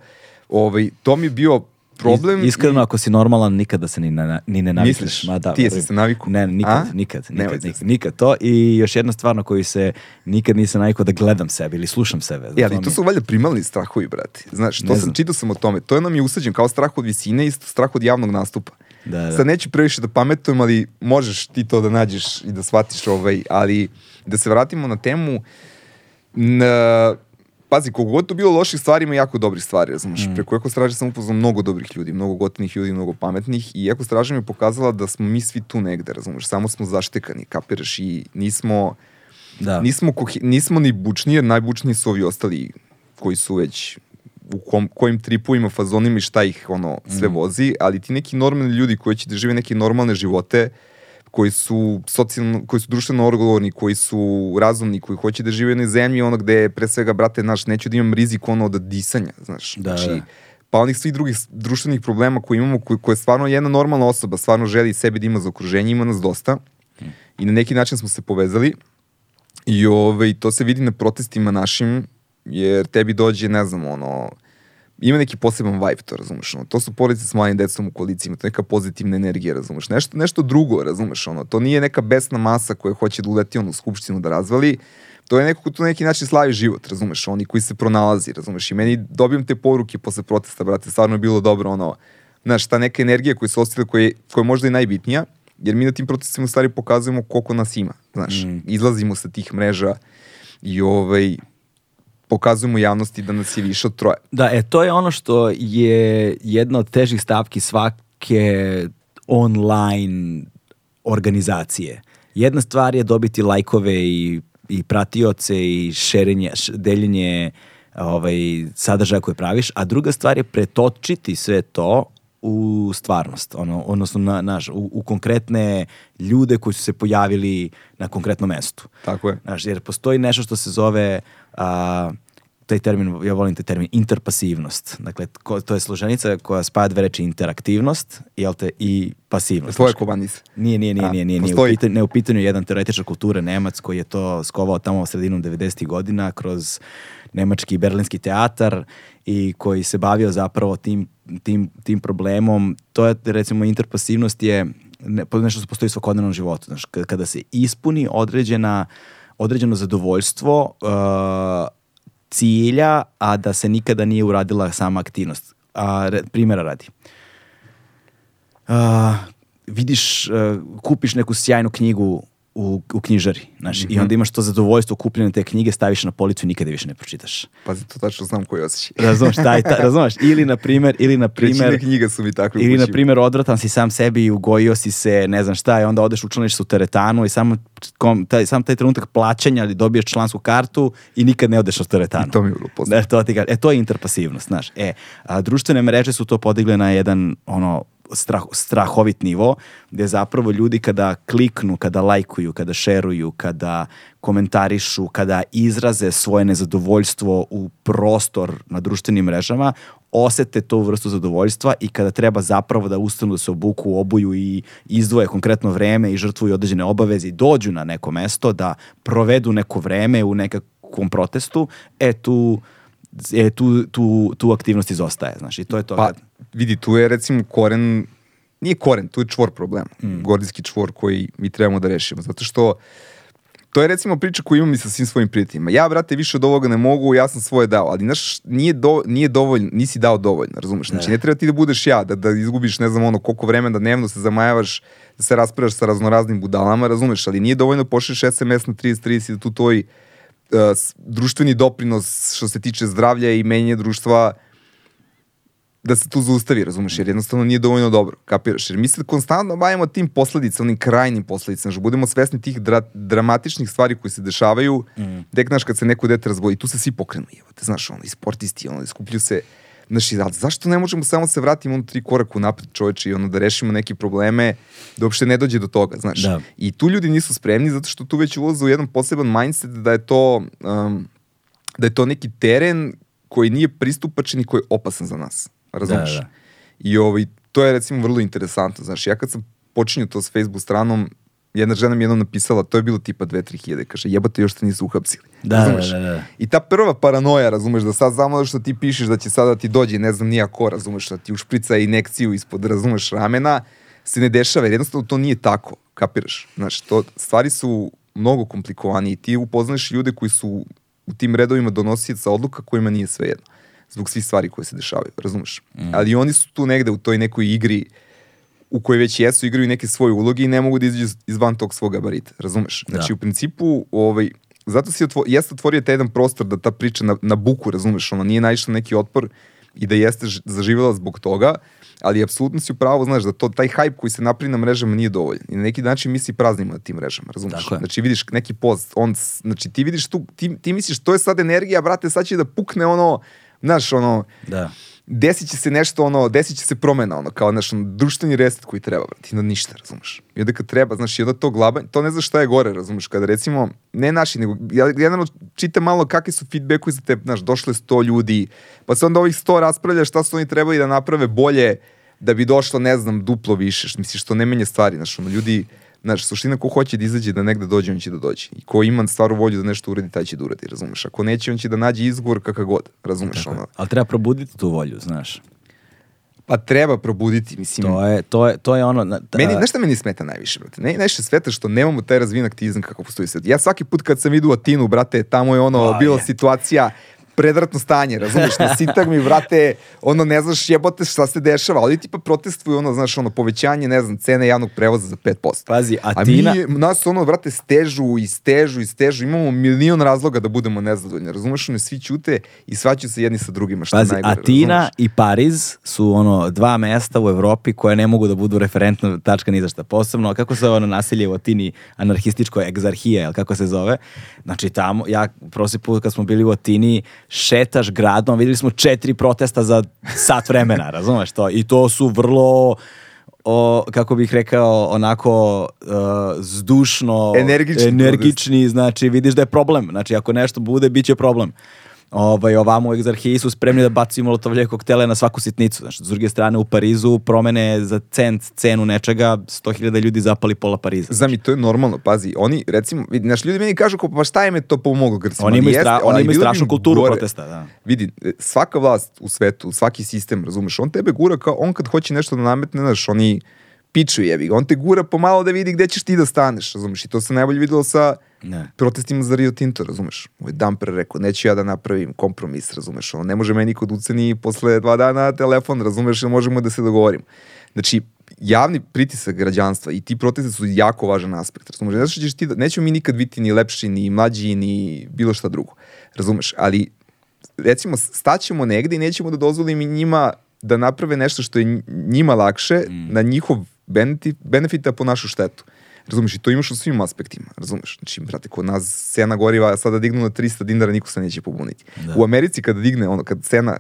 Ovaj, to mi je bio problem. Is- iskreno, i- ako si normalan, nikada se ni, ne, ni ne navikneš. Misliš? Ma da, Ti jesi se navikao? Ne, nikad, A? nikad, nikad, nikad, nikad. To i još jedna stvar na koju se nikad nisam navikao da gledam sebe ili slušam sebe. E, ali to su valjda primalni strahovi, brate. Znaš, to Ne sam, znam. čitao sam o tome. To je nam je usađen kao strah od visine i strah od javnog nastupa. Da, da. Sad neću previše da pametujem, ali možeš ti to da nađeš i da shvatiš ovaj, ali da se vratimo na temu, na, pazi, koliko god to bilo loših stvari, ima jako dobrih stvari, razumeš. Mm. Preko Eko Straže sam upoznao mnogo dobrih ljudi, mnogo gotivnih ljudi, mnogo pametnih i Eko Straža mi je pokazala da smo mi svi tu negde, razumeš, samo smo zaštekani, kapiraš i nismo, Da. nismo, nismo ni bučni, jer najbučniji su ovi ostali koji su već u kom, kojim tripovima, fazonima i šta ih ono sve Mm. vozi, ali ti neki normalni ljudi koji će da žive neke normalne živote, koji su socijalno, koji su društveno odgovorni, koji su razumni, koji hoće da žive na zemlji, ono gde pre svega, brate, znaš, neću da imam rizik ono od disanja, znaš. Da, znači, da. pa onih svih drugih društvenih problema koje imamo, koje, koje stvarno jedna normalna osoba stvarno želi sebi da ima za okruženje, ima nas dosta. I na neki način smo se povezali i ovaj, to se vidi na protestima našim, jer tebi dođe, ne znam, ono, ima neki poseban vibe, to razumeš, ono, to su porodice s malim decom u kolicima, to je neka pozitivna energija, razumeš, nešto, nešto drugo, razumeš, ono, to nije neka besna masa koja hoće da uleti ono, u skupštinu da razvali, to je neko ko tu na neki način slavi život, razumeš, oni koji se pronalazi, razumeš, i meni dobijam te poruke posle protesta, brate, stvarno je bilo dobro, ono, znaš, ta neka energija koja se ostila, koja, je, koja je možda i najbitnija, jer mi na tim protestima u stvari pokazujemo koliko nas ima, znaš, mm. izlazimo sa tih mreža i ovaj, pokazujemo javnosti da nas je više od troje. Da, e, to je ono što je jedna od težih stavki svake online organizacije. Jedna stvar je dobiti lajkove i, i pratioce i šerenje, deljenje ovaj, sadržaja koje praviš, a druga stvar je pretočiti sve to u stvarnost, ono, odnosno na, naš, u, u konkretne ljude koji su se pojavili na konkretnom mestu. Tako je. Znaš, jer postoji nešto što se zove a, taj termin, ja volim taj termin, interpasivnost. Dakle, ko, to je složenica koja spaja dve reči interaktivnost jel te, i pasivnost. Tvoje kobanis. Nije, nije, nije, nije, nije, nije. U pitanju, ne u pitanju jedan teoretičar kulture Nemac koji je to skovao tamo sredinom 90. godina kroz nemački i berlinski teatar i koji se bavio zapravo tim, tim, tim problemom. To je, recimo, interpasivnost je ne, nešto što postoji u svakodnevnom životu. Znaš, kada se ispuni određena, određeno zadovoljstvo uh, cilja, a da se nikada nije uradila sama aktivnost. A, primjera radi. A, vidiš, a, kupiš neku sjajnu knjigu u, u knjižari, znaš, mm -hmm. i onda imaš to zadovoljstvo kupljene te knjige, staviš na policu i nikada više ne pročitaš. Pazi, to tačno znam koji osjećaj. <laughs> Razumeš, taj, ta, razumeš, ili na primer, ili na primer... Trećine knjiga su mi takve Ili na primer odvratan si sam sebi i ugojio si se, ne znam šta, i onda odeš učlaniš se u teretanu i samo kom, taj, sam taj trenutak plaćanja ali dobiješ člansku kartu i nikad ne odeš u teretanu. I to mi je bilo E, to, ti, e, to je interpasivnost, znaš. E, a, društvene mreže su to podigle na jedan, ono, strah, strahovit nivo, gde zapravo ljudi kada kliknu, kada lajkuju, kada šeruju, kada komentarišu, kada izraze svoje nezadovoljstvo u prostor na društvenim mrežama, osete to vrstu zadovoljstva i kada treba zapravo da ustanu da se obuku, obuju i izdvoje konkretno vreme i žrtvuju određene obaveze i dođu na neko mesto da provedu neko vreme u nekakvom protestu, e tu e, tu, tu, tu aktivnost izostaje, znaš, i to je to. Pa, vidi, tu je recimo koren, nije koren, tu je čvor problema, mm. gordijski čvor koji mi trebamo da rešimo, zato što to je recimo priča koju imam i sa svim svojim prijateljima. Ja, brate, više od ovoga ne mogu, ja sam svoje dao, ali znaš, nije, do, nije dovoljno, nisi dao dovoljno, razumeš? Znači, ne. ne treba ti da budeš ja, da, da izgubiš, ne znam, ono, koliko vremena, da dnevno se zamajavaš, da se raspravljaš sa raznoraznim budalama, razumeš? Ali nije dovoljno da pošliš SMS na 30-30 da tu tvoj uh, društveni doprinos što se tiče zdravlja i menja društva da se tu zaustavi, razumeš, jer jednostavno nije dovoljno dobro, kapiraš, jer mi se konstantno bavimo tim posledicama, onim krajnim posledicama, znači budemo svesni tih dra dramatičnih stvari koji se dešavaju, mm. tek, znaš, kad se neko dete razboji, tu se svi pokrenu, evo, te, znaš, ono, i sportisti, ono, iskuplju se, znaš, i zašto ne možemo samo se vratimo ono tri koraka napred čoveče i ono da rešimo neke probleme da uopšte ne dođe do toga, znaš. Da. I tu ljudi nisu spremni zato što tu već ulaze u jedan poseban mindset da je to um, da je to neki teren koji nije pristupačan i koji je opasan za nas. Razumeš? Da, da. I ovaj, to je recimo vrlo interesantno. Znaš, ja kad sam počinio to s Facebook stranom, jedna žena mi jednom napisala, to je bilo tipa 2-3 hiljade, kaže, jebate još te nisu uhapsili. Da, razumeš? da, da, da. I ta prva paranoja, razumeš, da sad samo što ti pišeš da će sada ti dođe, ne znam nija ko, razumeš, da ti ušprica inekciju ispod, razumeš, ramena, se ne dešava, jer jednostavno to nije tako, kapiraš? Znaš, to, stvari su mnogo komplikovanije i ti upoznaš ljude koji su u tim redovima donosioca odluka kojima nije sve jedno zbog svih stvari koje se dešavaju, razumeš? Mm. Ali oni su tu negde u toj nekoj igri u kojoj već jesu, igraju neke svoje uloge i ne mogu da izađu izvan tog svog gabarita, razumeš? Znači, da. u principu, ovaj, zato si otvo, jeste otvorio taj jedan prostor da ta priča na, na buku, razumeš, ono, nije naišla neki otpor i da jeste zaživjela zbog toga, ali apsolutno si u pravu, znaš, da to, taj hype koji se napravi na mrežama nije dovoljan. I na neki način mi se praznimo na tim mrežama, razumiješ? Znači vidiš neki post, on, znači ti vidiš tu, ti, ti misliš to je sad energija, brate, sad će da pukne ono, znaš, ono, da. desit će se nešto, ono, desit će se promena, ono, kao, znaš, ono, društveni reset koji treba, brati, na ništa, razumeš. I onda kad treba, znaš, i onda to glabanje, to ne znaš šta je gore, razumeš, kada recimo, ne naši, nego, ja generalno čitam malo kakvi su feedbackovi za te, znaš, došle sto ljudi, pa se onda ovih sto raspravlja šta su oni trebali da naprave bolje, da bi došlo, ne znam, duplo više, što misliš, što ne menja stvari, znaš, ono, ljudi, Znaš, suština ko hoće da izađe da negde dođe, on će da dođe. I ko ima stvaru volju da nešto uradi, taj će da uradi, razumeš? Ako neće, on će da nađe izgovor kakav god, razumeš? Ono. Ali treba probuditi tu volju, znaš. Pa treba probuditi, mislim. To je, to je, to je ono... na- ta- Meni, znaš šta meni smeta najviše, brate? Ne, najviše smeta što nemamo taj razvijen aktizam kako postoji svet. Ja svaki put kad sam idu u Atinu, brate, tamo je ono, A, bila je. situacija predratno stanje, razumeš, na sintagmi, brate, ono, ne znaš jebote šta se dešava, ali tipa protestuju, ono, znaš, ono, povećanje, ne znam, cene javnog prevoza za 5%. Pazi, A Atina... mi, nas ono, brate, stežu i stežu i stežu, imamo milion razloga da budemo nezadovoljni, razumeš, ono, svi ćute i svaću se jedni sa drugima, što Pazi, najgore, Atina razumeš? i Pariz su ono dva mesta u Evropi koje ne mogu da budu referentna tačka ni za šta. Posebno, kako se ono nasilje u Atini, anarhističko egzarhija, ili kako se zove. Znači tamo, ja prosi put kad smo bili u Atini, šetaš gradom, videli smo četiri protesta za sat vremena, <laughs> razumeš to? I to su vrlo o, kako bih rekao, onako uh, zdušno, Energični energični, znači vidiš da je problem. Znači ako nešto bude, bit će problem. Ovaj, ovamo u egzarhiji su spremni da bacimo molotovlje koktele na svaku sitnicu. Znači, s druge strane, u Parizu promene za cent cenu nečega, 100.000 ljudi zapali pola Pariza. Znam i to je normalno, pazi, oni recimo, vidi, znaš, ljudi meni kažu kao, pa šta im je to pomoglo Grcima? Oni imaju, stra, oni imaju strašnu kulturu gore. protesta. Da. Vidi, svaka vlast u svetu, svaki sistem, razumeš, on tebe gura kao, on kad hoće nešto da nametne, znaš, oni piču jebi ga, on te gura pomalo da vidi gde ćeš ti da staneš, razumeš, i to se najbolje videlo sa Ne. protestima za Rio Tinto, razumeš. Ovaj Damper rekao, neću ja da napravim kompromis, razumeš, ono, ne može meni niko da uceni posle dva dana telefon, razumeš, možemo da se dogovorimo. Znači, javni pritisak građanstva i ti protesti su jako važan aspekt, razumeš, znači ćeš ti, da, nećemo mi nikad biti ni lepši, ni mlađi, ni bilo šta drugo, razumeš, ali recimo staćemo negde i nećemo da dozvolimo i njima da naprave nešto što je nj- njima lakše na njihov benefit, benefita po našu štetu. Razumeš, i to imaš u svim aspektima, razumeš? Znači, brate, kod nas cena goriva sada dignu na 300 dinara, niko se neće pobuniti. Da. U Americi kada digne, ono, kad cena,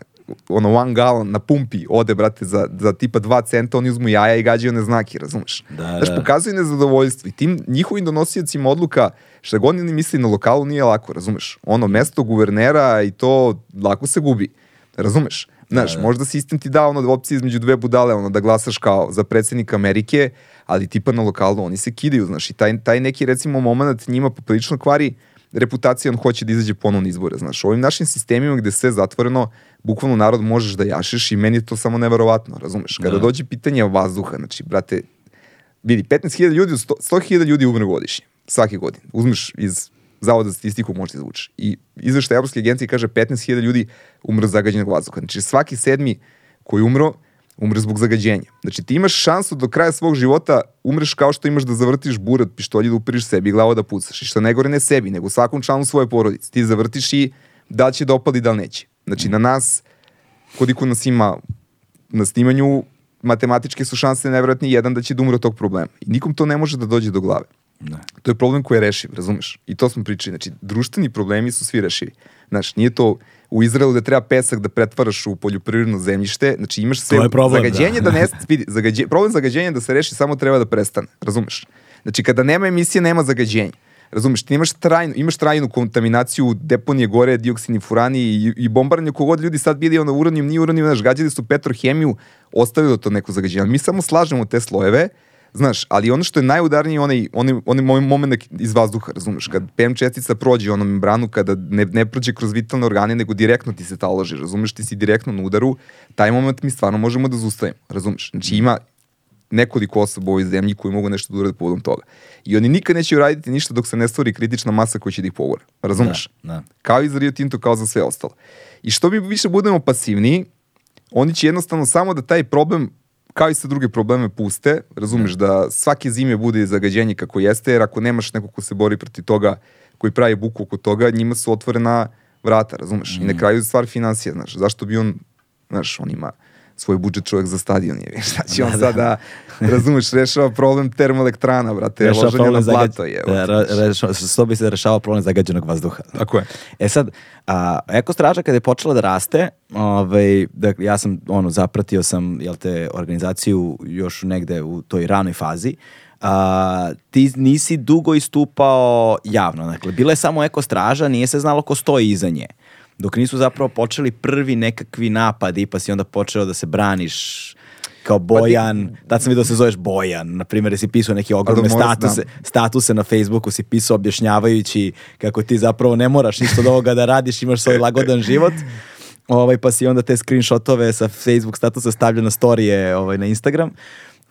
ono, one gallon na pumpi ode, brate, za, za tipa 2 centa, oni uzmu jaja i gađaju one znake, razumeš? Da, Znaš, da. pokazuju nezadovoljstvo i tim njihovim donosiocima odluka, šta god oni misli na lokalu, nije lako, razumeš? Ono, mesto guvernera i to lako se gubi, razumeš? Znaš, možda sistem ti da ono opcije između dve budale, ono da glasaš kao za predsjednika Amerike, ali tipa na lokalu oni se kidaju, znaš, i taj, taj neki recimo moment njima poprilično kvari reputacija, on hoće da izađe ponovno izbore, znaš. U ovim našim sistemima gde sve zatvoreno, bukvalno narod možeš da jašeš i meni je to samo neverovatno, razumeš? Kada Da. dođe pitanje vazduha, znači, brate, vidi, 15.000 ljudi, 100 100.000 ljudi umre godišnje, svake godine. Uzmeš iz Zavoda za statistiku možeš da izvučeš. I izveštaj Evropske agencije kaže 15.000 ljudi umre od zagađenog vazduha. Znači svaki sedmi koji umro, umre zbog zagađenja. Znači ti imaš šansu do kraja svog života umreš kao što imaš da zavrtiš burat, pištolje da upiriš sebi i glavo da pucaš. I što ne gore ne sebi, nego svakom članu svoje porodice. Ti zavrtiš i da će da opali, da li neće. Znači na nas, koliko nas ima na snimanju, matematičke su šanse nevjerojatni jedan da će da umre od tog problema. I nikom to ne može da dođe do glave. Da. To je problem koji je rešiv, razumeš? I to smo pričali. Znači, društveni problemi su svi rešivi. Znaš, nije to u Izraelu da treba pesak da pretvaraš u poljoprivredno zemljište, znači imaš sve To je problem, zagađenje da. da, ne vidi, zagađe, problem zagađenja da se reši samo treba da prestane, razumeš? Znači kada nema emisije nema zagađenja. Razumeš, ti imaš trajnu, imaš trajnu kontaminaciju deponije gore, dioksini, furani i, i bombaranje kogod ljudi sad bili ono uranijum, nije uranijum, znaš, gađali su petrohemiju, ostavili to neko zagađenje. Ali Mi samo slažemo te slojeve, Znaš, ali ono što je najudarnije je onaj, onaj, onaj moj moment iz vazduha, razumeš, kad PM čestica prođe ono membranu, kada ne, ne prođe kroz vitalne organe, nego direktno ti se taloži, razumeš, ti si direktno na udaru, taj moment mi stvarno možemo da zustavimo, razumeš. Znači ima nekoliko osoba u ovoj zemlji koji mogu nešto da urade povodom toga. I oni nikad neće uraditi ništa dok se ne stvori kritična masa koja će da ih pogore. Razumeš? Da, da. Kao i za Rio Tinto, kao za sve ostalo. I što mi više budemo pasivniji, oni će jednostavno samo da taj problem kao i sa druge probleme puste, razumeš da svake zime bude zagađenje kako jeste, jer ako nemaš nekog ko se bori protiv toga, koji pravi buku oko toga, njima su otvorena vrata, razumeš? I na kraju je stvar financija, znaš, zašto bi on, znaš, on ima svoj budžet čovjek za stadion je, šta će on Da, da. sada, razumeš, rešava problem termoelektrana, brate, Rešava loženje na blato je. Da, ra- rešava- što bi se rešavao problem zagađenog vazduha. Tako je. E sad, a, Eko straža kada je počela da raste, ovaj, dakle, ja sam ono, zapratio sam jel te, organizaciju još negde u toj ranoj fazi, a, ti nisi dugo istupao javno. Dakle, bila je samo Eko straža, nije se znalo ko stoji iza nje. Dok nisu zapravo počeli prvi nekakvi napadi, pa si onda počeo da se braniš kao Bojan, tad sam vidio da se zoveš Bojan, na primjer, si pisao neke ogromne da statuse, statuse na Facebooku, si pisao objašnjavajući kako ti zapravo ne moraš ništa od ovoga da radiš, imaš svoj lagodan život. Ovaj, pa si onda te screenshotove sa Facebook statusa stavljao na storije ovaj, na Instagram.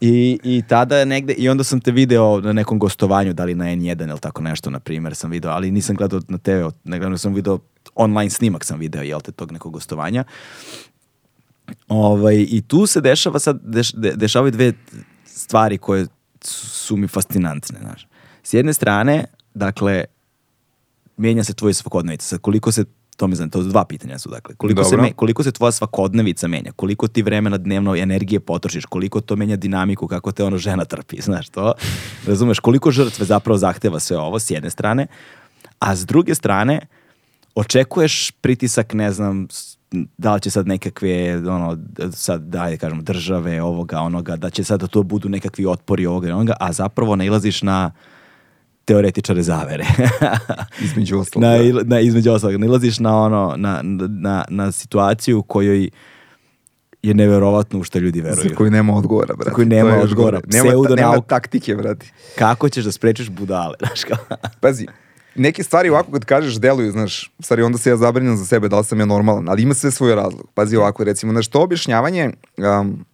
I, I tada je negde, i onda sam te video na nekom gostovanju, da li na N1 ili tako nešto, na primjer, sam video, ali nisam gledao na TV, nego sam video online snimak sam video, jel te, tog nekog gostovanja. Ovaj, I tu se dešava sad, deš, de, dešavaju dve stvari koje su mi fascinantne, znaš. S jedne strane, dakle, menja se tvoj svakodnevica. Sad, koliko se to mi znam, to dva pitanja su, dakle. Koliko se, me, koliko se tvoja svakodnevica menja, koliko ti vremena dnevno energije potrošiš, koliko to menja dinamiku, kako te ono žena trpi, <laughs> znaš to. Razumeš, koliko žrtve zapravo zahteva sve ovo, s jedne strane, a s druge strane, očekuješ pritisak, ne znam, da li će sad nekakve, ono, sad, da kažem, države, ovoga, onoga, da će sad da to budu nekakvi otpori ovoga i onoga, a zapravo nailaziš na teoretičare zavere. <laughs> između ostalog. Na, da. na, između ostalog. Nailaziš na, ono, na, na, na situaciju u kojoj je neverovatno u što ljudi veruju. Za koju nema odgovora, brate. Za koju nema odgovora. Nema, ta, nema taktike, brate. Kako ćeš da sprečiš budale, <laughs> znaš kao? Pazi, neke stvari ovako kad kažeš deluju, znaš, stvari onda se ja zabrinjam za sebe, da li sam ja normalan, ali ima sve svoj razlog. Pazi ovako, recimo, znaš, to objašnjavanje, um,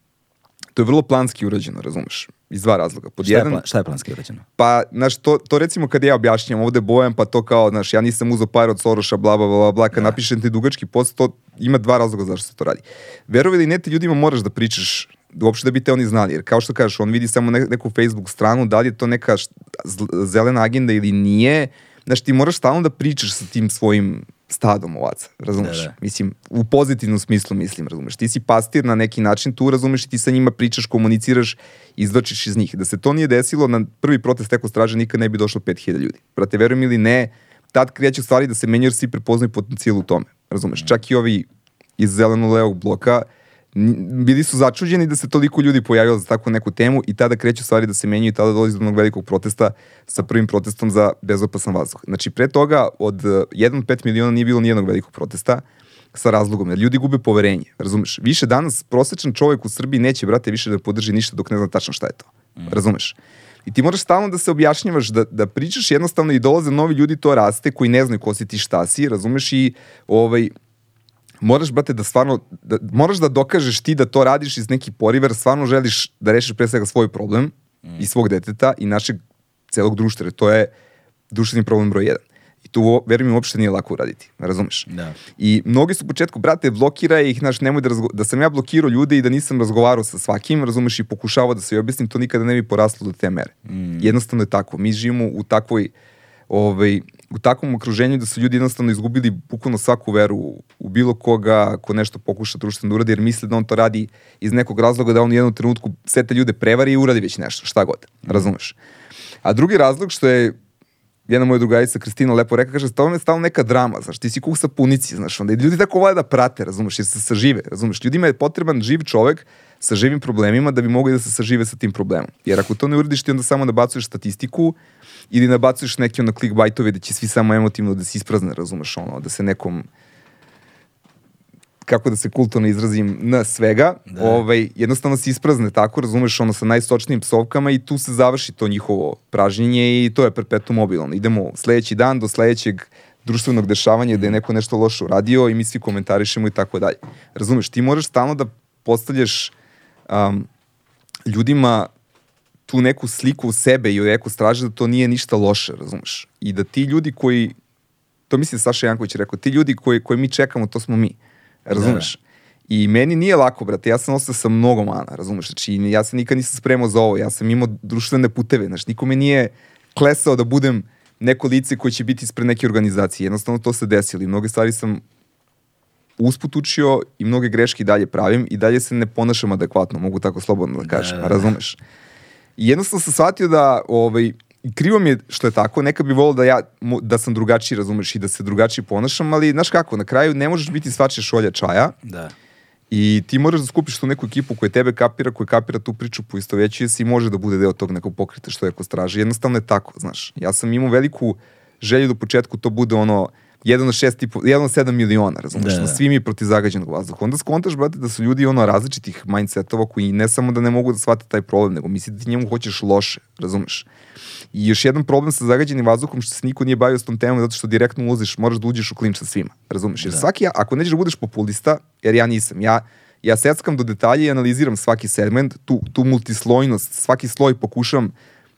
to je vrlo planski urađeno, razumeš? Iz dva razloga. Pod šta, jedan, je plan, šta je planski urađeno? Pa, znaš, to, to recimo kad ja objašnjam ovde Bojan, pa to kao, znaš, ja nisam uzao par od Soroša, bla, bla, bla, bla, kad da. napišem ti dugački post, to ima dva razloga zašto se to radi. Verovi li ne, ti ljudima moraš da pričaš uopšte da bi te oni znali, jer kao što kažeš, on vidi samo ne, neku Facebook stranu, da li je to neka zelena agenda ili nije, znaš, ti moraš stalno da pričaš sa tim svojim stadom ovaca, razumeš? Da, da. Mislim, u pozitivnom smislu mislim, razumeš? Ti si pastir na neki način tu, razumeš, i ti sa njima pričaš, komuniciraš, izvlačiš iz njih. Da se to nije desilo, na prvi protest Eko straže nikad ne bi došlo 5000 ljudi. Brate, verujem ili ne, tad kreću stvari da se menjaju jer svi prepoznaju potencijal u tome, razumeš? Mm. Čak i ovi iz zeleno-levog bloka, bili su začuđeni da se toliko ljudi pojavilo za takvu neku temu i tada kreću stvari da se menjaju i tada dolazi do onog velikog protesta sa prvim protestom za bezopasan vazduh. Znači, pre toga od 1 od 5 miliona nije bilo nijednog velikog protesta sa razlogom, jer ljudi gube poverenje, razumeš? Više danas prosečan čovjek u Srbiji neće, brate, više da podrži ništa dok ne zna tačno šta je to, mm. razumeš? I ti moraš stalno da se objašnjavaš, da, da pričaš jednostavno i dolaze novi ljudi, to raste, koji ne znaju ko si ti šta si, razumeš, i ovaj, moraš, brate, da stvarno, da, moraš da dokažeš ti da to radiš iz neki poriver, stvarno želiš da rešiš pre svega svoj problem mm. i svog deteta i našeg celog društva, to je društveni problem broj jedan. I tu, verujem mi, uopšte nije lako uraditi, razumeš? Da. I mnogi su u početku, brate, blokira ih, znaš, nemoj da, razgo... da sam ja blokirao ljude i da nisam razgovarao sa svakim, razumeš, i pokušavao da se objasnim, to nikada ne bi poraslo do te mere. Mm. Jednostavno je tako. Mi živimo u takvoj, ovaj, u takvom okruženju da su ljudi jednostavno izgubili bukvalno svaku veru u bilo koga ko nešto pokuša društveno da uradi, jer misle da on to radi iz nekog razloga da on u jednom trenutku sve te ljude prevari i uradi već nešto, šta god, mm. razumeš. A drugi razlog što je jedna moja drugarica Kristina lepo rekla, kaže, to je stalno neka drama, znaš, ti si kuh sa punici, znaš, onda ljudi tako vole da prate, razumeš, jer se sažive, razumeš, ljudima je potreban živ čovek sa živim problemima da bi mogli da se sažive sa tim problemom. Jer ako to ne uradiš ti onda samo nabacuješ statistiku ili nabacuješ neke ono clickbaitove da će svi samo emotivno da se isprazne, razumeš, ono, da se nekom kako da se kulturno izrazim, na svega, da. ovaj, jednostavno se isprazne tako, razumeš, ono sa najsočnijim psovkama i tu se završi to njihovo pražnjenje i to je perpetuum mobilno. Idemo sledeći dan do sledećeg društvenog dešavanja mm. da je neko nešto loše uradio i mi svi komentarišemo i tako dalje. Razumeš, ti moraš stalno da postavljaš um, ljudima tu neku sliku u sebe i neku straže da to nije ništa loše, razumeš? I da ti ljudi koji, to mislim da Saša Janković rekao, ti ljudi koji, koji mi čekamo, to smo mi, razumeš? Da, da. I meni nije lako, brate, ja sam ostao sa mnogo mana, razumeš? Znači, ja se nikad nisam spremao za ovo, ja sam imao društvene puteve, znači, niko me nije klesao da budem neko lice koje će biti ispred neke organizacije. Jednostavno to se desilo i mnoge stvari sam usput učio i mnoge greške i dalje pravim i dalje se ne ponašam adekvatno, mogu tako slobodno da kažem, da, da. razumeš? I jednostavno sam shvatio da ovaj, krivo mi je što je tako, neka bi volio da ja da sam drugačiji, razumeš, i da se drugačije ponašam, ali znaš kako, na kraju ne možeš biti svačije šolja čaja. Da. I ti moraš da skupiš tu neku ekipu koja tebe kapira, koja kapira tu priču po isto veći si i može da bude deo tog nekog pokreta što je ko straži. Jednostavno je tako, znaš. Ja sam imao veliku želju da u početku to bude ono jedan od šest i po, jedan od sedam miliona, razumeš, Da, da, da. svi mi protiv zagađenog vazduha. Onda skontaš, brate, da su ljudi ono različitih mindsetova koji ne samo da ne mogu da shvate taj problem, nego misli da ti njemu hoćeš loše, razumeš. I još jedan problem sa zagađenim vazduhom što se niko nije bavio s tom temom zato što direktno ulaziš, moraš da uđeš u klinč sa svima, razumeš. Jer svaki, ako nećeš da budeš populista, jer ja nisam, ja ja seckam do detalja i analiziram svaki segment, tu, tu multislojnost, svaki sloj pokušam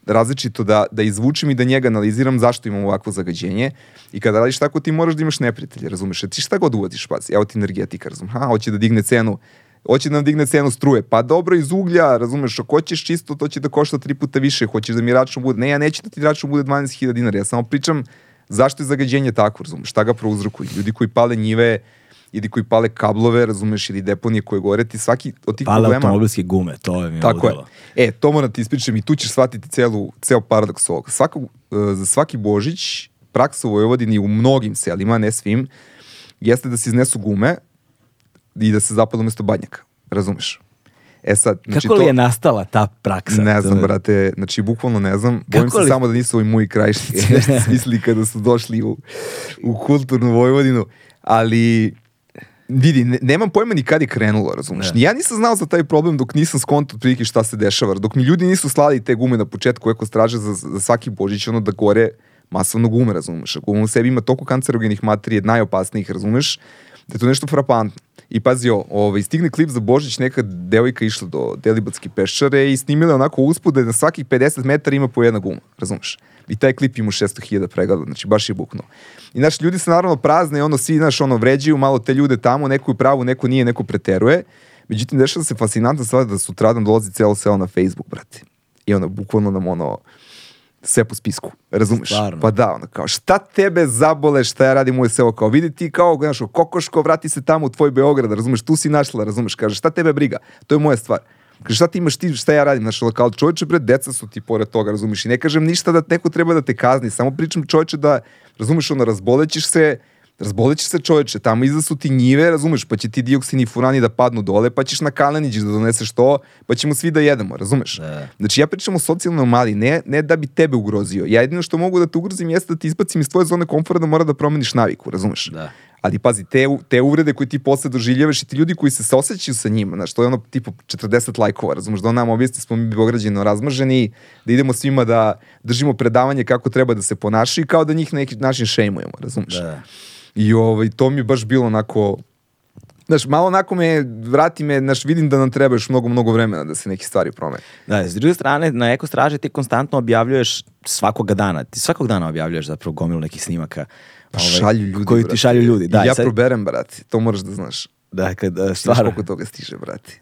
različito da, da izvučem i da njega analiziram zašto imamo ovakvo zagađenje. I kada radiš tako ti moraš da imaš neprijatelje, razumeš? Jer ti šta god uvodiš, pazi, evo ti energetika, razumeš? Ha, hoće da digne cenu hoće da nam digne cenu struje, pa dobro iz uglja, razumeš, ako hoćeš čisto, to će da košta tri puta više, hoćeš da mi račun bude, ne, ja neću da ti račun bude 12.000 dinara, ja samo pričam zašto je zagađenje tako, razumeš, šta ga prouzrokuje, ljudi koji pale njive, ili koji pale kablove, razumeš, ili deponije koje gore, ti svaki od tih Pale problema... automobilske gume, to je mi Tako je. ludilo. E, to moram ti ispričam i tu ćeš shvatiti celu, ceo paradoks ovoga. Svako, e, za svaki Božić praksa u Vojvodini u mnogim selima, ne svim, jeste da se iznesu gume i da se zapale umesto banjaka. Razumeš? E sad, znači Kako li to, je nastala ta praksa? ne znam, je- brate, znači bukvalno ne znam. Bojim Kako se li- samo da nisu ovi moji krajišnici nešto <laughs> <laughs> smislili kada su došli u, u kulturnu Vojvodinu, ali vidi, ne, nemam pojma ni kad je krenulo, razumeš? Ne. Ja nisam znao za taj problem dok nisam skonto otprilike šta se dešava. Dok mi ljudi nisu slali te gume na početku eko straže za, za svaki božić, ono da gore masovno gume, razumeš? A guma u sebi ima toliko kancerogenih materije, najopasnijih, razumeš? Da je to nešto frapantno. I pazi ovaj, stigne klip za Božić, neka devojka išla do Delibatske peščare i snimila onako uspud da na svakih 50 metara ima po jedna guma, razumeš? I taj klip ima 600.000 pregleda, znači baš je buknuo. I znaš, ljudi se naravno prazne ono svi, znaš, ono vređaju malo te ljude tamo, neko je pravu, neko nije, neko preteruje. Međutim, dešava se fascinantna stvar da sutradan dolazi celo selo na Facebook, brate. I ono, bukvalno nam ono, sve po spisku, razumeš? Stvarno? Pa da, ono kao, šta tebe zabole šta ja radim u selo, kao vidi ti kao, znaš, kokoško, vrati se tamo u tvoj Beograd, razumeš, tu si našla, razumeš, kaže, šta tebe briga, to je moja stvar. Kaže, šta ti imaš ti, šta ja radim, znaš, kao čovječe, bre, deca su ti pored toga, razumeš, i ne kažem ništa da neko treba da te kazni, samo pričam čovječe da, razumeš, ono, razbolećeš se, Razbolećeš se čoveče, tamo iza su ti njive, razumeš, pa će ti dioksini furani da padnu dole, pa ćeš na kalenić da doneseš to, pa ćemo svi da jedemo, razumeš? Da. Znači ja pričam o socijalnoj mali, ne, ne da bi tebe ugrozio. Ja jedino što mogu da te ugrozim jeste da ti izbacim iz tvoje zone komfora da mora da promeniš naviku, razumeš? Da. Ali pazi, te, te uvrede koje ti posle doživljavaš i ti ljudi koji se saosećaju sa njima, znaš, to je ono tipa 40 lajkova, razumeš, da on nam objasni smo mi Beograđano razmaženi, da idemo svima da držimo predavanje kako treba da se ponašaju i kao da njih na neki način šejmujemo, razumeš? Da. I ovaj, to mi je baš bilo onako, znaš, malo onako me, vrati me, znaš, vidim da nam treba još mnogo, mnogo vremena da se neke stvari promene. Da, s druge strane, na Eko straži ti konstantno objavljuješ svakoga dana. Ti svakog dana objavljuješ zapravo gomilu nekih snimaka. Pa ovaj, šalju ljudi, Koji ti brate. šalju ljudi. Da, I ja sad- proberem, brate, to moraš da znaš. Dakle, da, Znaš stvarno. koliko toga stiže, brate.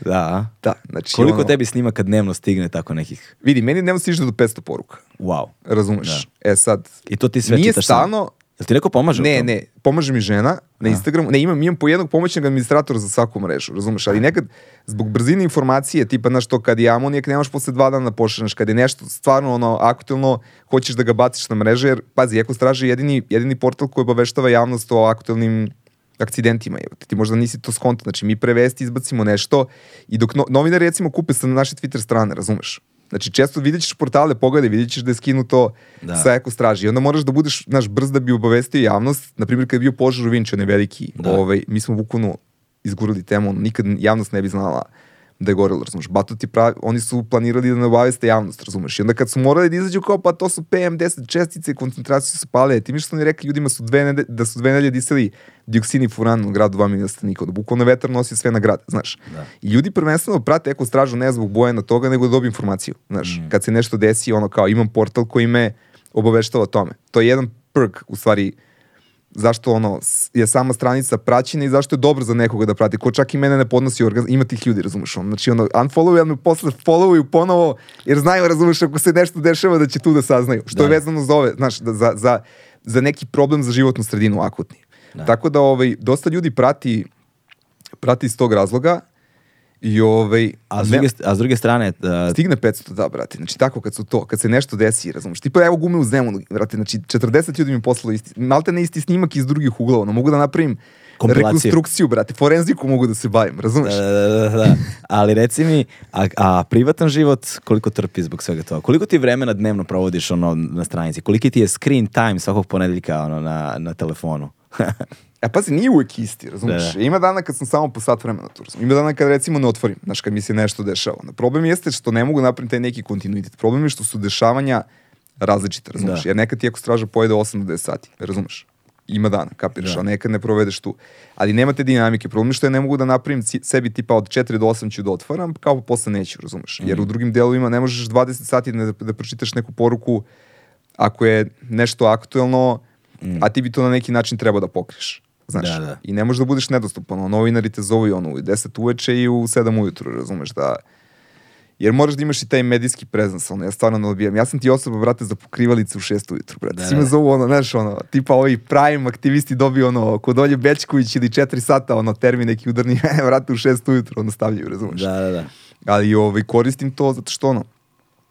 Da. Da, znači Koliko ono, tebi snimaka dnevno stigne tako nekih? Vidi, meni dnevno stiže do 500 poruka. Wow. Razumeš? E sad, I to ti sve nije čitaš stalno, Jel ti neko pomaže ne, ne, pomaže mi žena na Instagramu, ne, imam, imam po jednog pomoćnog administratora za svaku mrežu, razumeš, ali nekad zbog brzine informacije, tipa, znaš, to kad je amonijak, nemaš posle dva dana da pošalješ, kad je nešto stvarno ono aktuelno, hoćeš da ga baciš na mreže, jer, pazi, Eko Straža je jedini, jedini portal koji obaveštava javnost o aktuelnim akcidentima. Evo, ti možda nisi to skonto. Znači, mi pre vesti izbacimo nešto i dok no, novinari recimo kupe sa naše Twitter strane, razumeš? Znači, često vidjet ćeš portale, pogledaj, vidjet ćeš da je skinuto Da. sa Eko Straži. I onda moraš da budeš, naš brz da bi obavestio javnost. Naprimjer, kad je bio požar u Vinču, onaj veliki, Da. ovaj, mi smo bukvalno izgurali temu, nikad javnost ne bi znala da je gorelo, razumeš. Batut je pravi, oni su planirali da ne obaveste javnost, razumeš. I onda kad su morali da izađu kao, pa to su PM10 čestice, koncentracije su pale, ti mi što oni rekli ljudima su dve da su dve nedelje disali dioksini i furan u gradu 2 miliona stanika, da bukvalno vetar nosi sve na grad, znaš. Da. I ljudi prvenstveno prate eko stražu ne zbog bojena toga, nego da dobiju informaciju, znaš. Kad se nešto desi, ono kao, imam portal koji me obaveštava o tome. To je jedan perk, u stvari, zašto ono je sama stranica praćena i zašto je dobro za nekoga da prati. Ko čak i mene ne podnosi organ, ima tih ljudi, razumeš on. Znači ono, unfollow, me posle followuju ponovo, jer znaju, razumeš, ako se nešto dešava da će tu da saznaju. Što Da. je vezano za ove, znaš, da, za, za, za neki problem za životnu sredinu akutni. Da. Tako da ovaj, dosta ljudi prati, prati iz tog razloga I ovaj... A s ne- druge, a s druge strane, uh, Stigne 500, da, brate. Znači, tako kad su to, kad se nešto desi, razumiješ. Tipa, evo gume u Zemunu, brate, znači, 40 ljudi mi poslalo isti, malte ne isti snimak iz drugih uglova, no mogu da napravim rekonstrukciju, brate, forenziku mogu da se bavim, razumiješ? Da, da, da, da. Ali reci mi, a, a privatan život koliko trpi zbog svega toga? Koliko ti vremena dnevno provodiš ono na stranici? Koliki ti je screen time svakog ponedeljka ono, na, na telefonu? <laughs> E, pazi, nije uvek isti, razumiješ? Da, da. Ima dana kad sam samo po sat vremena tu, razumiješ? Ima dana kad recimo ne otvorim, znaš, kad mi se nešto dešava. Problem jeste što ne mogu napraviti taj neki kontinuitet. Problem je što su dešavanja različite, razumiješ? Da. Jer nekad ti ako straža pojede 8 do 10 sati, razumiješ? Ima dana, kapiraš, Da. a nekad ne provedeš tu. Ali nema te dinamike. Problem je što ja ne mogu da napravim sebi tipa od 4 do 8 ću da otvaram, kao pa posle neću, razumeš? Jer u drugim delovima ne možeš 20 sati da, da pročitaš neku poruku ako je nešto aktuelno, a ti bi to na neki način trebao da pokriješ. Znaš, Da, da. i ne možeš da budeš nedostupan. Ono, novinari te zovu i ono u 10 uveče i u 7 ujutru, razumeš, da... Jer moraš da imaš i taj medijski prezans, ono, ja stvarno ne odbijam. Ja sam ti osoba, brate, za pokrivalice u 6 ujutru, brate. Da, Svi me da. zovu, ono, znaš, ono, tipa ovi prime aktivisti dobiju, ono, kod Olje Bečković ili 4 sata, ono, termin neki udarni, <laughs> brate, u 6 ujutru, ono, stavljaju, razumeš. da, da, da. Ali ovaj, koristim to zato što, ono,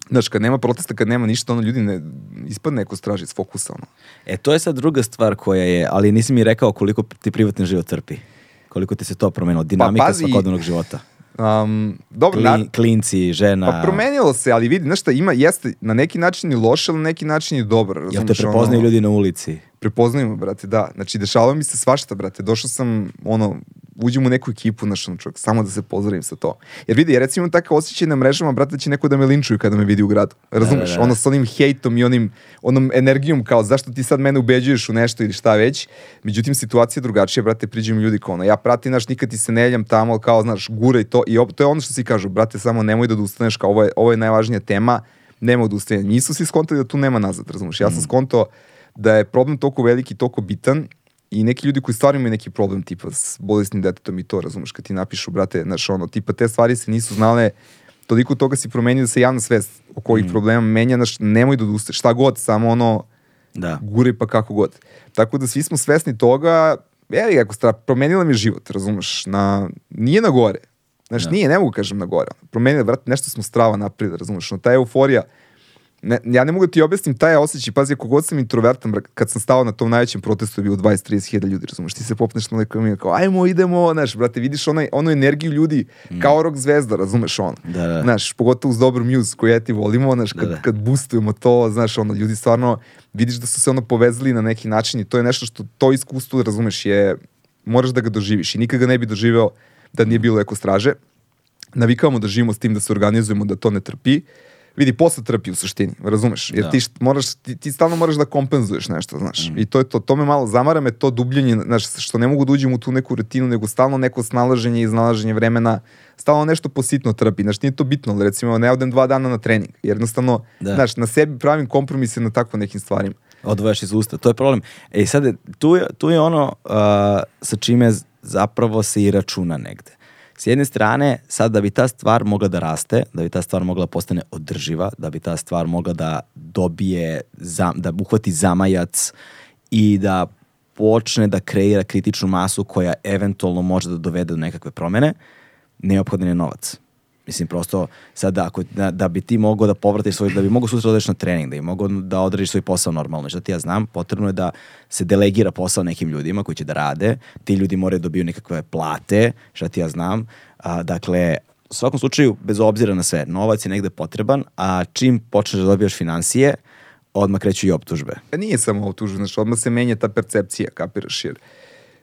Znaš, kad nema protesta, kad nema ništa, ono, ljudi ne, ispadne neko straži iz fokusa, ono. E, to je sad druga stvar koja je, ali nisi mi rekao koliko ti privatni život trpi. Koliko ti se to promenilo, dinamika pazi- svakodnevnog života. Um, dobro, na, Klin, klinci, žena. Pa promenilo se, ali vidi, znaš šta, ima, jeste na neki način i loše, ali na neki način i dobro. Jel te prepoznaju ono, ljudi na ulici? Prepoznaju me, brate, da. Znači, dešava mi se svašta, brate. Došao sam, ono, uđem u neku ekipu, znaš, ono, čovjek, samo da se pozdravim sa to. Jer vidi, ja recimo imam takav osjećaj na mrežama, brate, da će neko da me linčuju kada me vidi u gradu. Razumeš? da, da. Ono, sa onim hejtom i onim, onom energijom, kao, zašto ti sad mene ubeđuješ u nešto ili šta već. Međutim, situacija je drugačija, brate, priđu mi ljudi kao, ono, ja pratim, znaš, nikad ti se ne javljam tamo, kao, znaš, gura i to. I op- to je ono što si kažu, brate, samo nemoj da odustaneš, kao, ovo je, ovo je najvažnija tema, nema odustajanja. Nisu svi skontali da tu nema nazad, razumeš? Ja sam skonto da je problem toliko veliki, toliko bitan i neki ljudi koji stvarno imaju neki problem tipa s bolesnim detetom i to, razumeš, kad ti napišu, brate, znaš, ono, tipa te stvari se nisu znale, toliko toga si promenio da se javna svest oko ovih problema menja, znaš, nemoj da odustaješ, šta god, samo ono, Da. guraj pa kako god. Tako da svi smo svesni toga, evi kako stra, promenila mi život, razumeš, na, nije na gore. Znaš, Da. nije, ne mogu kažem na gore. Promenila, brate, nešto smo strava naprijed, razumeš, no ta euforija, ne, ja ne mogu da ti objasnim taj osjećaj, pazi, ako god sam introvertan, kad sam stao na tom najvećem protestu je bilo 20-30 hiljada ljudi, razumeš, ti se popneš na nekom i kao, ajmo, idemo, znaš, brate, vidiš onaj, onu energiju ljudi kao rock zvezda, razumeš ono. Mm. Da, da. Znaš, pogotovo uz dobru muse koju ja ti volimo, znaš, kad, Da, da. kad boostujemo to, znaš, ono, ljudi stvarno, vidiš da su se ono povezali na neki način i to je nešto što, to iskustvo, razumeš, je, moraš da ga doživiš i nikad ga ne bi doživeo da nije bilo eko straže. Navikavamo da živimo s tim, da se organizujemo, da to ne trpi. Vidi, posle trpi u suštini, razumeš? Jer Da. ti, št- moraš, ti, ti stalno moraš da kompenzuješ nešto, znaš. I to je to. To me malo zamara me to dubljenje, znaš, što ne mogu da uđem u tu neku rutinu, nego stalno neko snalaženje i iznalaženje vremena, stalno nešto positno trpi. Znaš, nije to bitno, ali recimo ne odem dva dana na trening. Jer jednostavno, Da. znaš, na sebi pravim kompromise na tako nekim stvarima. odvojaš iz usta. To je problem. E sad, tu je, tu je ono uh, sa čime zapravo se i računa negde. S jedne strane, sad da bi ta stvar mogla da raste, da bi ta stvar mogla da postane održiva, da bi ta stvar mogla da dobije, da uhvati zamajac i da počne da kreira kritičnu masu koja eventualno može da dovede do nekakve promene, neophodan je novac. Mislim, prosto, sad da, ako, da, da bi ti mogao da povratiš svoj, da bi mogao sutra da odeš na trening, da bi mogao da odradiš svoj posao normalno. Što ti ja znam, potrebno je da se delegira posao nekim ljudima koji će da rade, ti ljudi moraju da dobiju nekakve plate, što ti ja znam. A, dakle, u svakom slučaju, bez obzira na sve, novac je negde potreban, a čim počneš da dobijaš financije, odmah kreću i optužbe. Nije samo optužba, znači odmah se menja ta percepcija, kapiraš, jer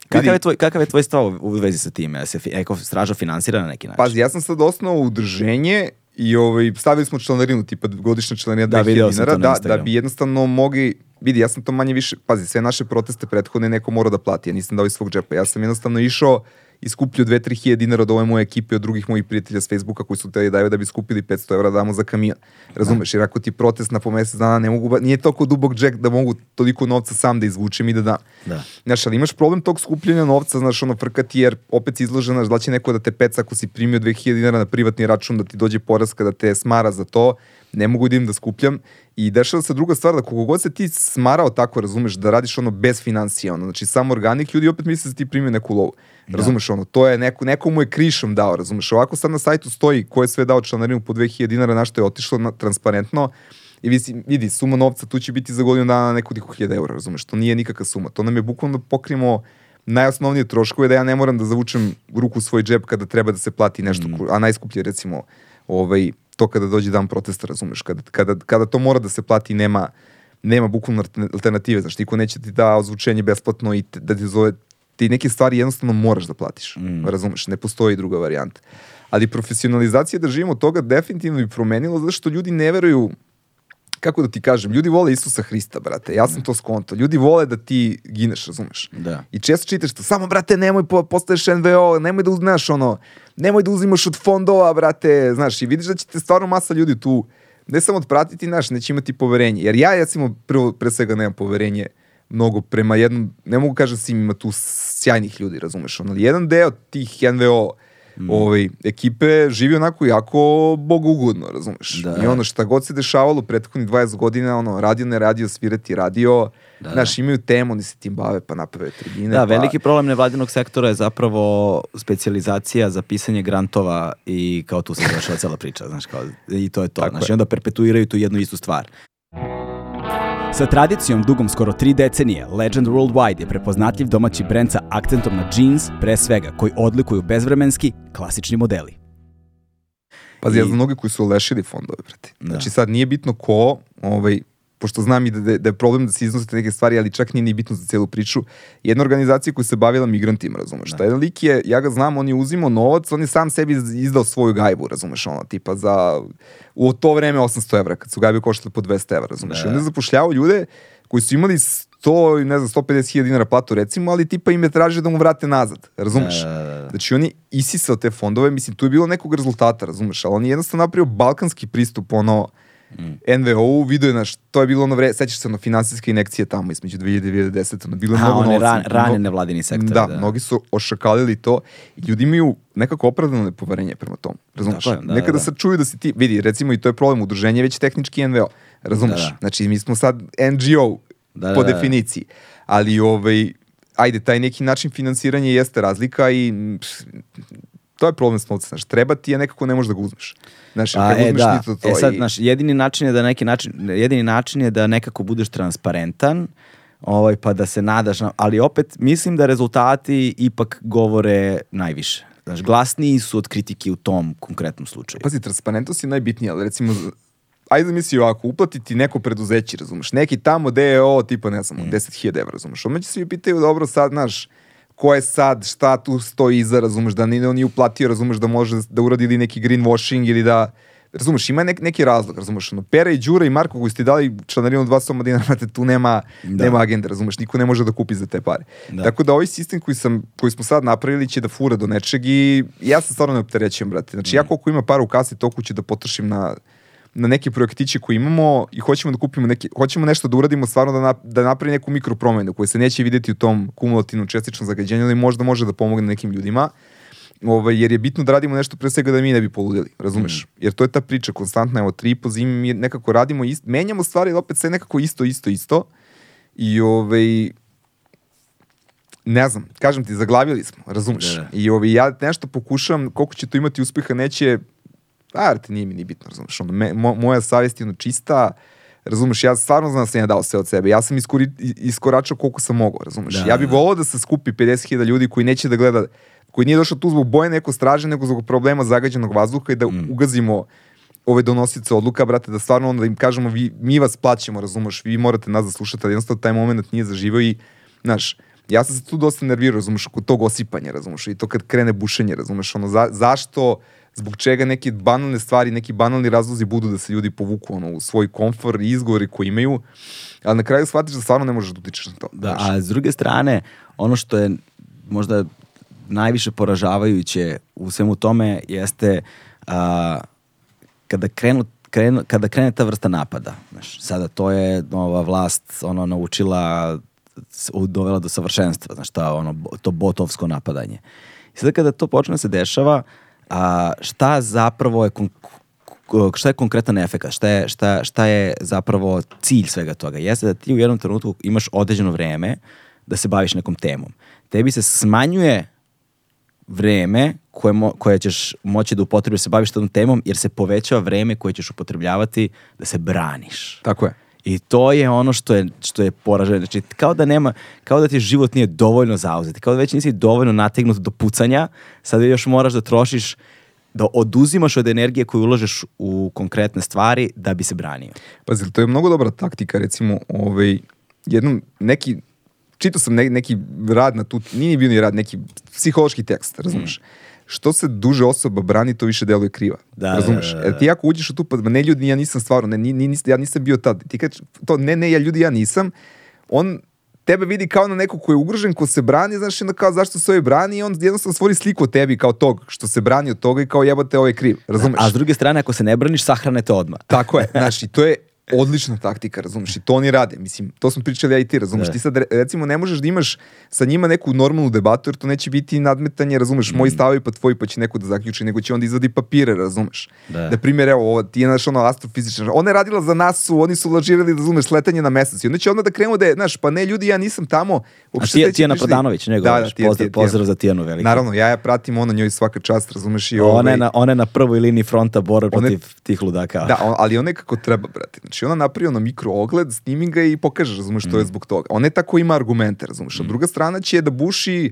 Kakav je, tvoj, kakav je tvoj stav u vezi sa time? Se fi- Eko straža finansira na neki način? Pazi, ja sam sad osnovao udruženje i ovaj, stavili smo članarinu, tipa godišnja članarina Da, 2000 video sam dinara, da, da bi jednostavno mogli, vidi, ja sam to manje više, pazi, sve naše proteste prethodne neko mora da plati, ja nisam dao iz svog džepa, ja sam jednostavno išao i skupljio 2-3 hiljade dinara od ove moje ekipe od drugih mojih prijatelja s Facebooka koji su te daju da bi skupili 500 evra da damo za kamion. Razumeš, jer ako ti protest na po mesec dana ne mogu, nije toliko dubog džek da mogu toliko novca sam da izvučem i da dam. Da. Znaš, ali imaš problem tog skupljanja novca, znaš, ono frkati, jer opet si izložen, znaš, da će neko da te peca ako si primio 2000 dinara na privatni račun, da ti dođe poraska, da te smara za to, ne mogu da idem da skupljam i dešava se druga stvar da koliko god se ti smarao tako, razumeš, da radiš ono bez financija, ono, znači samo organik, ljudi opet misle da ti primio neku lovu. Da. Razumeš ono, to je neko, neko mu je krišom dao, razumeš. Ovako sad na sajtu stoji ko je sve dao članarinu po 2000 dinara, na što je otišlo na, transparentno i vidi, vidi, suma novca tu će biti za godinu dana nekoliko hiljada eura, razumeš. To nije nikakva suma. To nam je bukvalno da pokrijemo najosnovnije troškove da ja ne moram da zavučem ruku u svoj džep kada treba da se plati nešto, mm. a najskuplje recimo ovaj, to kada dođe dan protesta, razumeš, kada, kada, kada to mora da se plati nema, nema bukvalno alternative, znaš, niko neće ti da ozvučenje besplatno i te, da ti zove, ti neke stvari jednostavno moraš da platiš, mm. razumeš, ne postoji druga varijanta. Ali profesionalizacija da živimo od toga definitivno bi promenilo zato što ljudi ne veruju kako da ti kažem, ljudi vole Isusa Hrista, brate. Ja sam to skonto. Ljudi vole da ti gineš, razumeš? Da. I često čitaš to, samo, brate, nemoj po, postaješ NVO, nemoj da uznaš ono, nemoj da uzimaš od fondova, brate, znaš, i vidiš da će te stvarno masa ljudi tu ne samo odpratiti, znaš, neće imati poverenje. Jer ja, recimo, prvo, pre svega nemam poverenje mnogo prema jednom, ne mogu kažem da svim ima tu sjajnih ljudi, razumeš, ono, ali jedan deo tih NVO mm. ovaj, ekipe živi onako jako bogougodno, razumeš? Da. I ono šta god se dešavalo prethodnih 20 godina, ono, radio ne radio, svirati radio, Da, Znaš, da. imaju temu, oni se tim bave, pa naprave tribine. Da, pa... veliki problem nevladinog sektora je zapravo specializacija za pisanje grantova i kao tu se završava cela priča, znaš, kao, i to je to. Tako znaš, je. i onda perpetuiraju tu jednu istu stvar. Sa tradicijom dugom skoro tri decenije, Legend Worldwide je prepoznatljiv domaći brend sa akcentom na jeans, pre svega, koji odlikuju bezvremenski, klasični modeli. Pazi, I... ja znam mnogi koji su lešili fondove, brate. Da. Znači sad nije bitno ko, ovaj, pošto znam i da, da, da je problem da se iznosite neke stvari, ali čak nije ni bitno za celu priču, jedna organizacija koja se bavila migrantima, razumeš? Da. Taj jedan lik je, ja ga znam, on je uzimao novac, on je sam sebi izdao svoju gajbu, razumeš, ono, tipa za, u to vreme 800 evra, kad su gajbe koštale po 200 evra, razumeš? Da. I onda je zapošljavao ljude koji su imali 100, ne znam, 150 hiljada dinara platu recimo, ali tipa im je tražio da mu vrate nazad, razumeš? Da, da, da, da. Znači on je isisao te fondove, mislim, tu je bilo nekog rezultata, razumeš? Ali on je jednostavno napravio balkanski pristup, ono, mm. NVO-u, vidio je naš, to je bilo ono vreme, sećaš se ono finansijske inekcije tamo između 2000 i 2010, ono bilo je mnogo novca. Ran, rane nevladini sektor. Da, da, mnogi su ošakalili to i ljudi imaju nekako opravdano nepoverenje prema tom. Razumeš? Da, da, Nekada da, da. se čuju da si ti, vidi, recimo i to je problem, udruženje već tehnički NVO. Razumeš? Da, da. Znači, mi smo sad NGO da, po da, da. definiciji. Ali ovaj, ajde, taj neki način finansiranja jeste razlika i to je problem s novcem, znaš, treba ti je nekako ne možeš da ga uzmeš. Znaš, A, e, da. to, to e sad, i... znaš, jedini način je da neki način, jedini način je da nekako budeš transparentan, ovaj, pa da se nadaš, ali opet mislim da rezultati ipak govore najviše. Znaš, glasniji su od kritike u tom konkretnom slučaju. Pazi, transparentnost je najbitnija, ali recimo, ajde misli ovako, uplatiti neko preduzeće, razumeš, neki tamo DEO, tipa, ne znam, mm. 10.000 evra, razumeš, onda će svi pitaju, dobro, sad, znaš, ko je sad, šta tu stoji iza, razumeš, da ni on nije uplatio, razumeš, da može da uradi ili neki greenwashing ili da, razumeš, ima nek, neki razlog, razumeš, ono, Pera i Đura i Marko koji ste dali članarinu dva soma dinara, tu nema, da. nema agenda, razumeš, niko ne može da kupi za te pare. Da. Tako da ovaj sistem koji, sam, koji smo sad napravili će da fura do nečeg i ja sam stvarno ne opterećujem, brate. Znači, mm. ja koliko ima para u kasi, toliko ću da potrošim na, na neke projektiće koje imamo i hoćemo da kupimo neke, hoćemo nešto da uradimo stvarno da, na, da napravi neku mikropromenu koja se neće videti u tom kumulativnom čestičnom zagađenju, ali možda može da pomogne nekim ljudima. Ovaj, jer je bitno da radimo nešto pre svega da mi ne bi poludeli, razumeš? Mm. Jer to je ta priča konstantna, evo, tri po zimi mi nekako radimo, ist, menjamo stvari, ali opet sve nekako isto, isto, isto. I ovaj, ne znam, kažem ti, zaglavili smo, razumeš? Da, da. I ovaj, ja nešto pokušam, koliko će to imati uspeha, neće, Arte, nije mi ni bitno, razumeš, ono, me, mo, moja savjest je ono čista, razumeš, ja stvarno znam da sam ja dao sve od sebe, ja sam iskori, iskoračao koliko sam mogao, razumeš, da, ja bih da. volao da se skupi 50.000 ljudi koji neće da gleda, koji nije došao tu zbog boje neko straže, nego zbog problema zagađenog vazduha i da mm. ugazimo ove donosice odluka, brate, da stvarno onda im kažemo, vi, mi vas plaćamo, razumeš, vi morate nas da slušate, ali jednostavno taj moment nije zaživao i, znaš, ja sam se tu dosta nervirao, razumeš, kod tog osipanja, razumeš, i to kad krene bušenje, razumeš, ono, za, zašto, zbog čega neke banalne stvari, neki banalni razlozi budu da se ljudi povuku ono, u svoj komfor i izgovori koji imaju, ali na kraju shvatiš da stvarno ne možeš da utičeš na to. Da, znaš. a s druge strane, ono što je možda najviše poražavajuće u svemu tome jeste a, kada krenu krenu, kada krene ta vrsta napada. Znaš, sada to je nova vlast ono naučila dovela do savršenstva, znaš, ta, ono, to botovsko napadanje. I sada kada to počne da se dešava, a, šta zapravo je šta je konkretan efekt, šta je, šta, šta je zapravo cilj svega toga? Jeste da ti u jednom trenutku imaš određeno vreme da se baviš nekom temom. Tebi se smanjuje vreme koje, mo, koje ćeš moći da upotrebiš da se baviš tom temom, jer se povećava vreme koje ćeš upotrebljavati da se braniš. Tako je. I to je ono što je, što je poraženo. Znači, kao da nema, kao da ti život nije dovoljno zauzeti, kao da već nisi dovoljno nategnut do pucanja, sad još moraš da trošiš, da oduzimaš od energije koju ulažeš u konkretne stvari da bi se branio. Pazi, to je mnogo dobra taktika, recimo, ovaj, jednom, neki, čitao sam ne, neki rad na tu, nije ni bio ni rad, neki psihološki tekst, razumeš? Što se duže osoba brani, to više deluje kriva. Da, razumeš? da, da, da. Jer ti ako uđeš u tu, pa ne ljudi, ja nisam stvarno, ne, ni, ni, nis- ja nisam bio tad. Ti kažeš, to ne, ne, ja ljudi, ja nisam, on tebe vidi kao na nekog ko je ugrožen, ko se brani, znaš, onda kao zašto se ovaj brani i on jednostavno stvori sliku o tebi kao tog što se brani od toga i kao jebote, ovaj kriv, razumeš? A s druge strane, ako se ne braniš, sahrane te odmah. Tako je, <laughs> znaš, i to je odlična taktika, razumeš, i to oni rade, mislim, to smo pričali ja i ti, razumeš, Da. ti sad re- recimo ne možeš da imaš sa njima neku normalnu debatu, jer to neće biti nadmetanje, razumeš, moji stavovi pa tvoji pa će neko da zaključi, nego će onda izvadi papire, razumeš. Da. Na primjer, evo, ovo, ti je naš ono astrofizičar, ona je radila za NASA, oni su lažirali, razumeš, sletanje na mesec, i onda će onda da krenu da je, znaš, pa ne, ljudi, ja nisam tamo, A uopšte Tija- neće Tijana pričati- Prodanović, ne da, da. Tijana, Pozdrav, Tijana. pozdrav za Tijanu veliki. Naravno, ja ja pratim ono njoj svaka čast, razumeš, i Ona ovaj, je, na, ona je na prvoj liniji fronta borbe Ona je- protiv tih ludaka. Da, on, ali ona je kako treba, brate. Znači, ona napravi ono mikro ogled, snimi ga i pokaže, razumeš, što je Mm. zbog toga. Ona je tako ima argumente, razumeš. A druga strana će da buši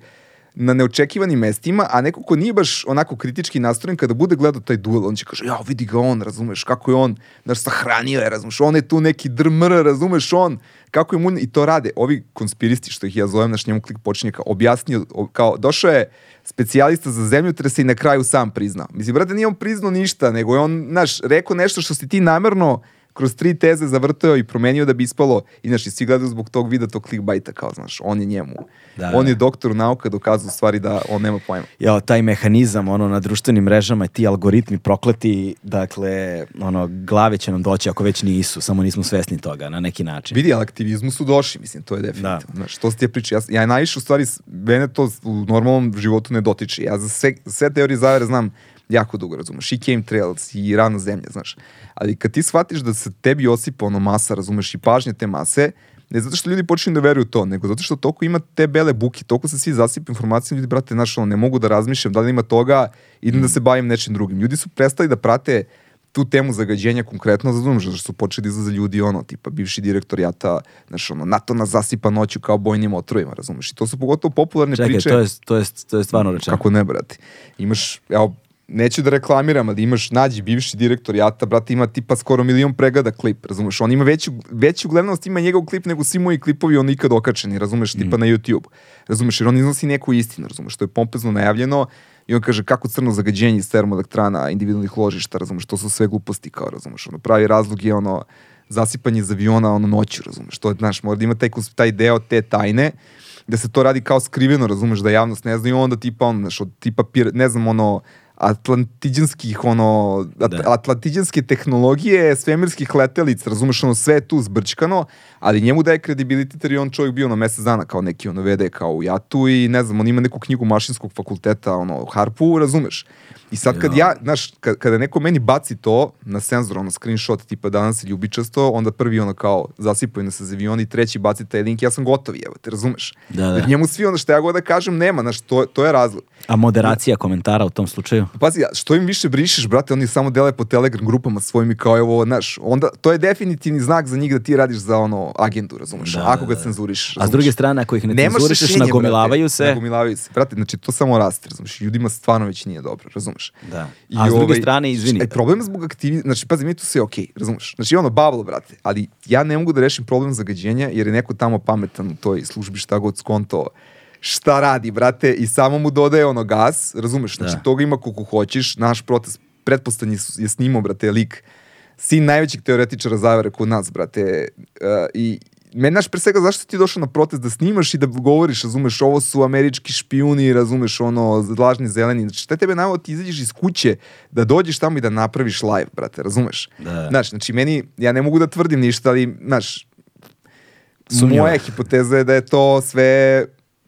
na neočekivanim mestima, a neko ko nije baš onako kritički nastrojen, kada bude gledao taj duel, on će kaže, ja, vidi ga on, razumeš, kako je on, znaš, sahranio je, razumeš, on je tu neki drmr, razumeš, on, kako je mu, i to rade. Ovi konspiristi, što ih ja zovem, naš njemu klik počinje kao objasnio, kao, došao je specijalista za zemljotrese i na kraju sam priznao. Mislim, brate, nije on priznao ništa, nego je on, znaš, rekao nešto što si ti namerno kroz tri teze zavrtao i promenio da bi ispalo, i znaš, i svi gledaju zbog tog vida tog clickbaita, kao, znaš, on je njemu. Da, on da. je doktor nauka, dokazao stvari da on nema pojma. Jao, taj mehanizam, ono, na društvenim mrežama, ti algoritmi prokleti, dakle, ono, glave će nam doći ako već nisu, samo nismo svesni toga, na neki način. Vidi, ali aktivizmu su došli, mislim, to je definitivno. Da. Znaš, to se ti priče. Ja, ja najviše, u stvari, mene to u normalnom životu ne dotiče. Ja za sve, sve teorije zavere znam jako dugo, razumeš, i chemtrails, i rana zemlja, znaš. Ali kad ti shvatiš da se tebi osipa ono masa, razumeš, i pažnje te mase, ne zato što ljudi počinju da veruju to, nego zato što toliko ima te bele buke, toliko se svi zasipa informacijama, ljudi, brate, znaš, ono, ne mogu da razmišljam da li ima toga, idem da se bavim nečim drugim. Ljudi su prestali da prate tu temu zagađenja konkretno razumeš, zato što su počeli da izlaze ljudi ono, tipa bivši direktor jata, znaš, ono, NATO nas zasipa noću kao bojnim otrovima, razumeš, i to su pogotovo popularne Čekaj, priče. to je, to, je, to je stvarno rečeno. Kako ne, brate? Imaš, evo, neću da reklamiram, ali imaš, nađi bivši direktor Jata, brate, ima tipa skoro milion pregleda klip, razumeš? On ima veću, veću gledanost, ima njegov klip nego svi moji klipovi on ikad okačeni, razumeš, tipa na YouTube. Razumeš, jer on iznosi neku istinu, razumeš, to je pompezno najavljeno i on kaže kako crno zagađenje iz termoelektrana, individualnih ložišta, razumeš, to su sve gluposti, kao, razumeš, ono, pravi razlog je ono, zasipanje iz aviona ono noću, razumeš, to je, znaš, mora da ima taj, taj deo te tajne, da se to radi kao skriveno, razumeš, da javnost ne zna i onda tipa, on, znaš, od tipa, pir, ne znam, ono, atlantiđanskih, ono, Da. atlantiđanske tehnologije, svemirskih letelica, razumeš, ono, sve tu zbrčkano, ali njemu daje kredibilitet jer je on čovjek bio na mesec dana kao neki, ono, vede kao u jatu i ne znam, on ima neku knjigu mašinskog fakulteta, ono, harpu, razumeš. I sad kad ja, znaš, kad, kada neko meni baci to na senzor, ono, screenshot, tipa danas je ljubičasto, onda prvi ono kao zasipaju nas sa aviona i treći baci taj link, ja sam gotov, evo te, razumeš? Da, da. Jer njemu svi ono što ja god da kažem nema, znaš, to, to je razlog. A moderacija komentara u tom slučaju? Pazi, a što im više brišeš, brate, oni samo dele po Telegram grupama svojim i kao evo, znaš, onda to je definitivni znak za njih da ti radiš za ono agendu, razumeš? Da, ako da, ga da. cenzuriš. A s razumeš? druge strane, ako ih ne Nemaš cenzurišeš, rešenje, nagomilavaju brate, se. Nagomilavaju se. Brate, znači to samo raste, razumeš? Ljudima stvarno već nije dobro, razumeš? Da. I A s druge ovaj, strane, izvini. E, problem zbog aktivi... Znači, pazi, mi tu sve okej, razumeš? Znači, ono, bubble, brate. Ali ja ne mogu da rešim problem zagađenja, jer je neko tamo pametan u toj službi šta god skonto šta radi, brate, i samo mu dodaje ono gas, razumeš? Znači, Da. toga ima koliko hoćeš. Naš protest, pretpostavljen je, snimao, brate, lik sin najvećeg teoretičara zavere kod nas, brate. Uh, I meni, znaš, pre svega, zašto ti došao na protest da snimaš i da govoriš, razumeš, ovo su američki špijuni, razumeš, ono, lažni zeleni. Znači, šta tebe navod, ti izađeš iz kuće, da dođeš tamo i da napraviš live, brate, razumeš? Da. Znaš, znači, meni, ja ne mogu da tvrdim ništa, ali, znaš, Sumnjivo moja hipoteza je da je to sve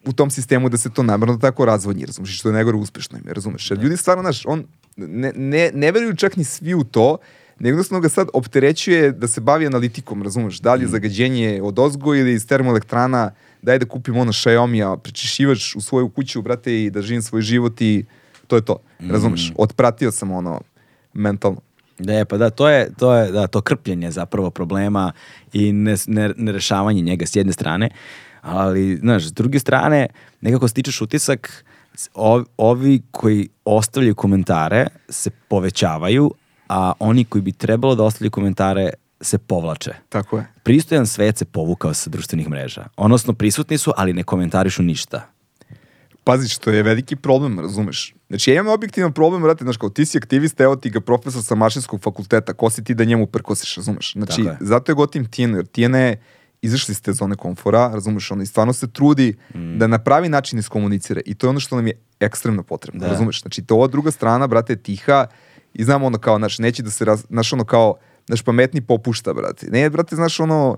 u tom sistemu da se to namerno tako razvodnji, razumeš, što je najgore uspešno ime, razumeš. Jer ljudi stvarno, znaš, on ne, ne, ne veruju čak ni svi u to, nego jednostavno ga sad opterećuje da se bavi analitikom, razumeš, da li je zagađenje od ozgo ili iz termoelektrana, daj da kupim ono Xiaomi-a, prečišivač u svoju kuću, brate, i da živim svoj život i to je to, razumeš. Otpratio sam ono mentalno. Da, pa da, to je, to je da, to krpljenje zapravo problema i ne, ne, ne rešavanje njega s jedne strane, ali, znaš, s druge strane, nekako stičeš utisak, ovi koji ostavljaju komentare se povećavaju, a oni koji bi trebalo da ostavljaju komentare se povlače. Tako je. Pristojan svet se povukao sa društvenih mreža. Odnosno, prisutni su, ali ne komentarišu ništa. Pazi, što je veliki problem, razumeš? Znači, ja imam objektivan problem, brate, znaš, kao ti si aktivista, evo ti ga profesor sa mašinskog fakulteta, ko si ti da njemu prkosiš, razumeš? Znači, je. zato je gotim Tijena, jer Tijena je izašli ste iz zone komfora, razumeš, ono, i stvarno se trudi Mm. da na pravi način iskomunicira i to je ono što nam je ekstremno potrebno, Da. razumeš? Znači, to ova druga strana, brate, je tiha i znam ono kao, znaš, neće da se, raz, znaš, ono kao, znaš, pametni popušta, brate. Ne, brate, znaš, ono,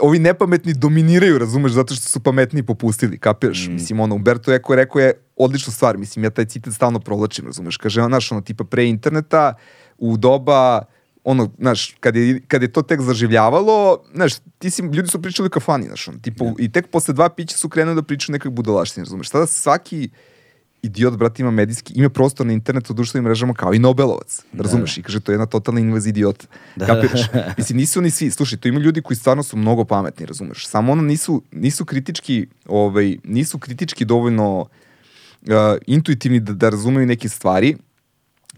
ovi nepametni dominiraju, razumeš, zato što su pametni popustili, kapiraš? Mislim, ono, Umberto je rekao je odličnu stvar, mislim, ja taj citat stalno provlačim, razumeš, kaže, znaš, ono, tipa pre interneta, u doba, ono, znaš, kad je, kad je to tek zaživljavalo, znaš, ti si, ljudi su pričali u kafani, znaš, ono, tipa, i tek posle dva pića su krenuli da pričaju nekak budalaštine, razumeš, tada svaki idiot, brat, ima medijski, ima prostor na internetu, društvenim mrežama kao i Nobelovac, razumeš, i kaže, to je jedna totalna invaz idiota, Da. kapiraš? <laughs> Mislim, nisu oni svi, slušaj, to ima ljudi koji stvarno su mnogo pametni, razumeš, samo ono nisu, nisu kritički, ovaj, nisu kritički dovoljno uh, intuitivni da, da razumeju neke stvari,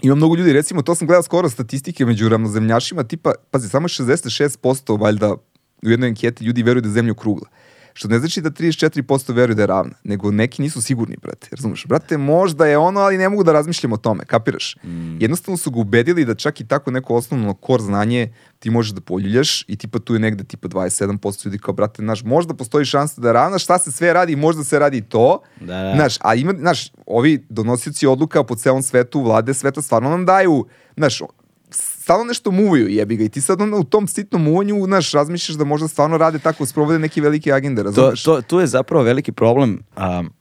ima mnogo ljudi, recimo, to sam gledao skoro statistike među ravnozemljašima, tipa, pazi, samo 66% valjda u jednoj anketi ljudi veruju da je zemlja okrugla. Što ne znači da 34% veruju da je ravna, nego neki nisu sigurni, brate. Razumeš? Brate, možda je ono, ali ne mogu da razmišljam o tome, kapiraš? Jednostavno su ga ubedili da čak i tako neko osnovno kor znanje ti možeš da poljuljaš i tipa tu je negde tipa 27% ljudi kao, brate, znaš, možda postoji šansa da je ravna, šta se sve radi, možda se radi to, Da, da. Znaš, a ima, znaš, ovi donosioci odluka po celom svetu, vlade sveta, stvarno nam daju, znaš, stalno nešto muvaju, jebi ga, i ti sad onda u tom sitnom muvanju, znaš, razmišljaš da možda stvarno rade tako, sprovode neke velike agende, To, razumeš? to, tu je zapravo veliki problem. Um,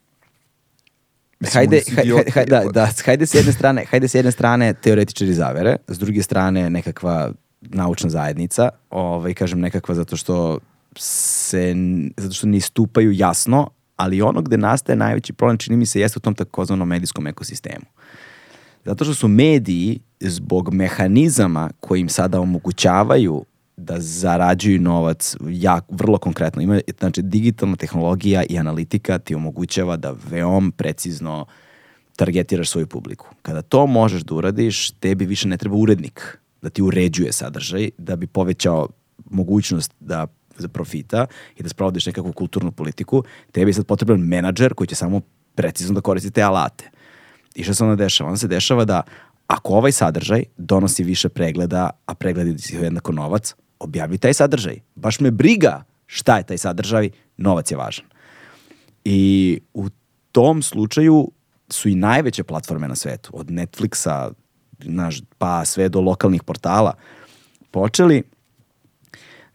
Mislim, hajde, oni su haj- idioti, haj- da, da, hajde s jedne strane, hajde s jedne strane teoretičari zavere, s druge strane nekakva naučna zajednica, ovaj kažem nekakva zato što se zato što ne istupaju jasno, ali ono gde nastaje najveći problem čini mi se jeste u tom takozvanom medijskom ekosistemu. Zato što su mediji zbog mehanizama koji im sada omogućavaju da zarađuju novac jak, vrlo konkretno. Ima, znači, digitalna tehnologija i analitika ti omogućava da veoma precizno targetiraš svoju publiku. Kada to možeš da uradiš, tebi više ne treba urednik da ti uređuje sadržaj, da bi povećao mogućnost da za profita i da sprovodiš nekakvu kulturnu politiku, tebi je sad potreban menadžer koji će samo precizno da koristi te alate. I što se onda dešava? Onda se dešava da ako ovaj sadržaj donosi više pregleda, a pregledi su jednako novac, objavi taj sadržaj. Baš me briga šta je taj sadržaj, novac je važan. I u tom slučaju su i najveće platforme na svetu, od Netflixa, naš, pa sve do lokalnih portala, počeli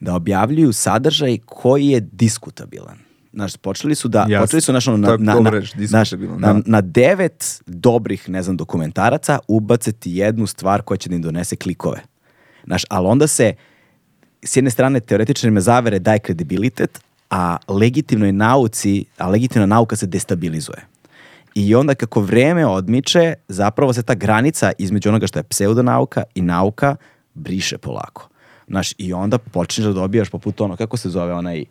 da objavljuju sadržaj koji je diskutabilan. Znaš, počeli su da, Jasno. počeli su znaš, ono, na, na, na, reč, znaš, diskutabilan, na, da. na devet dobrih, ne znam, dokumentaraca ubaciti jednu stvar koja će da im donese klikove. Znaš, ali onda se s jedne strane teoretičarima zavere daje kredibilitet, a legitimnoj nauci, a legitimna nauka se destabilizuje. I onda kako vreme odmiče, zapravo se ta granica između onoga što je pseudonauka i nauka briše polako. Znaš, i onda počneš da dobijaš poput ono, kako se zove onaj,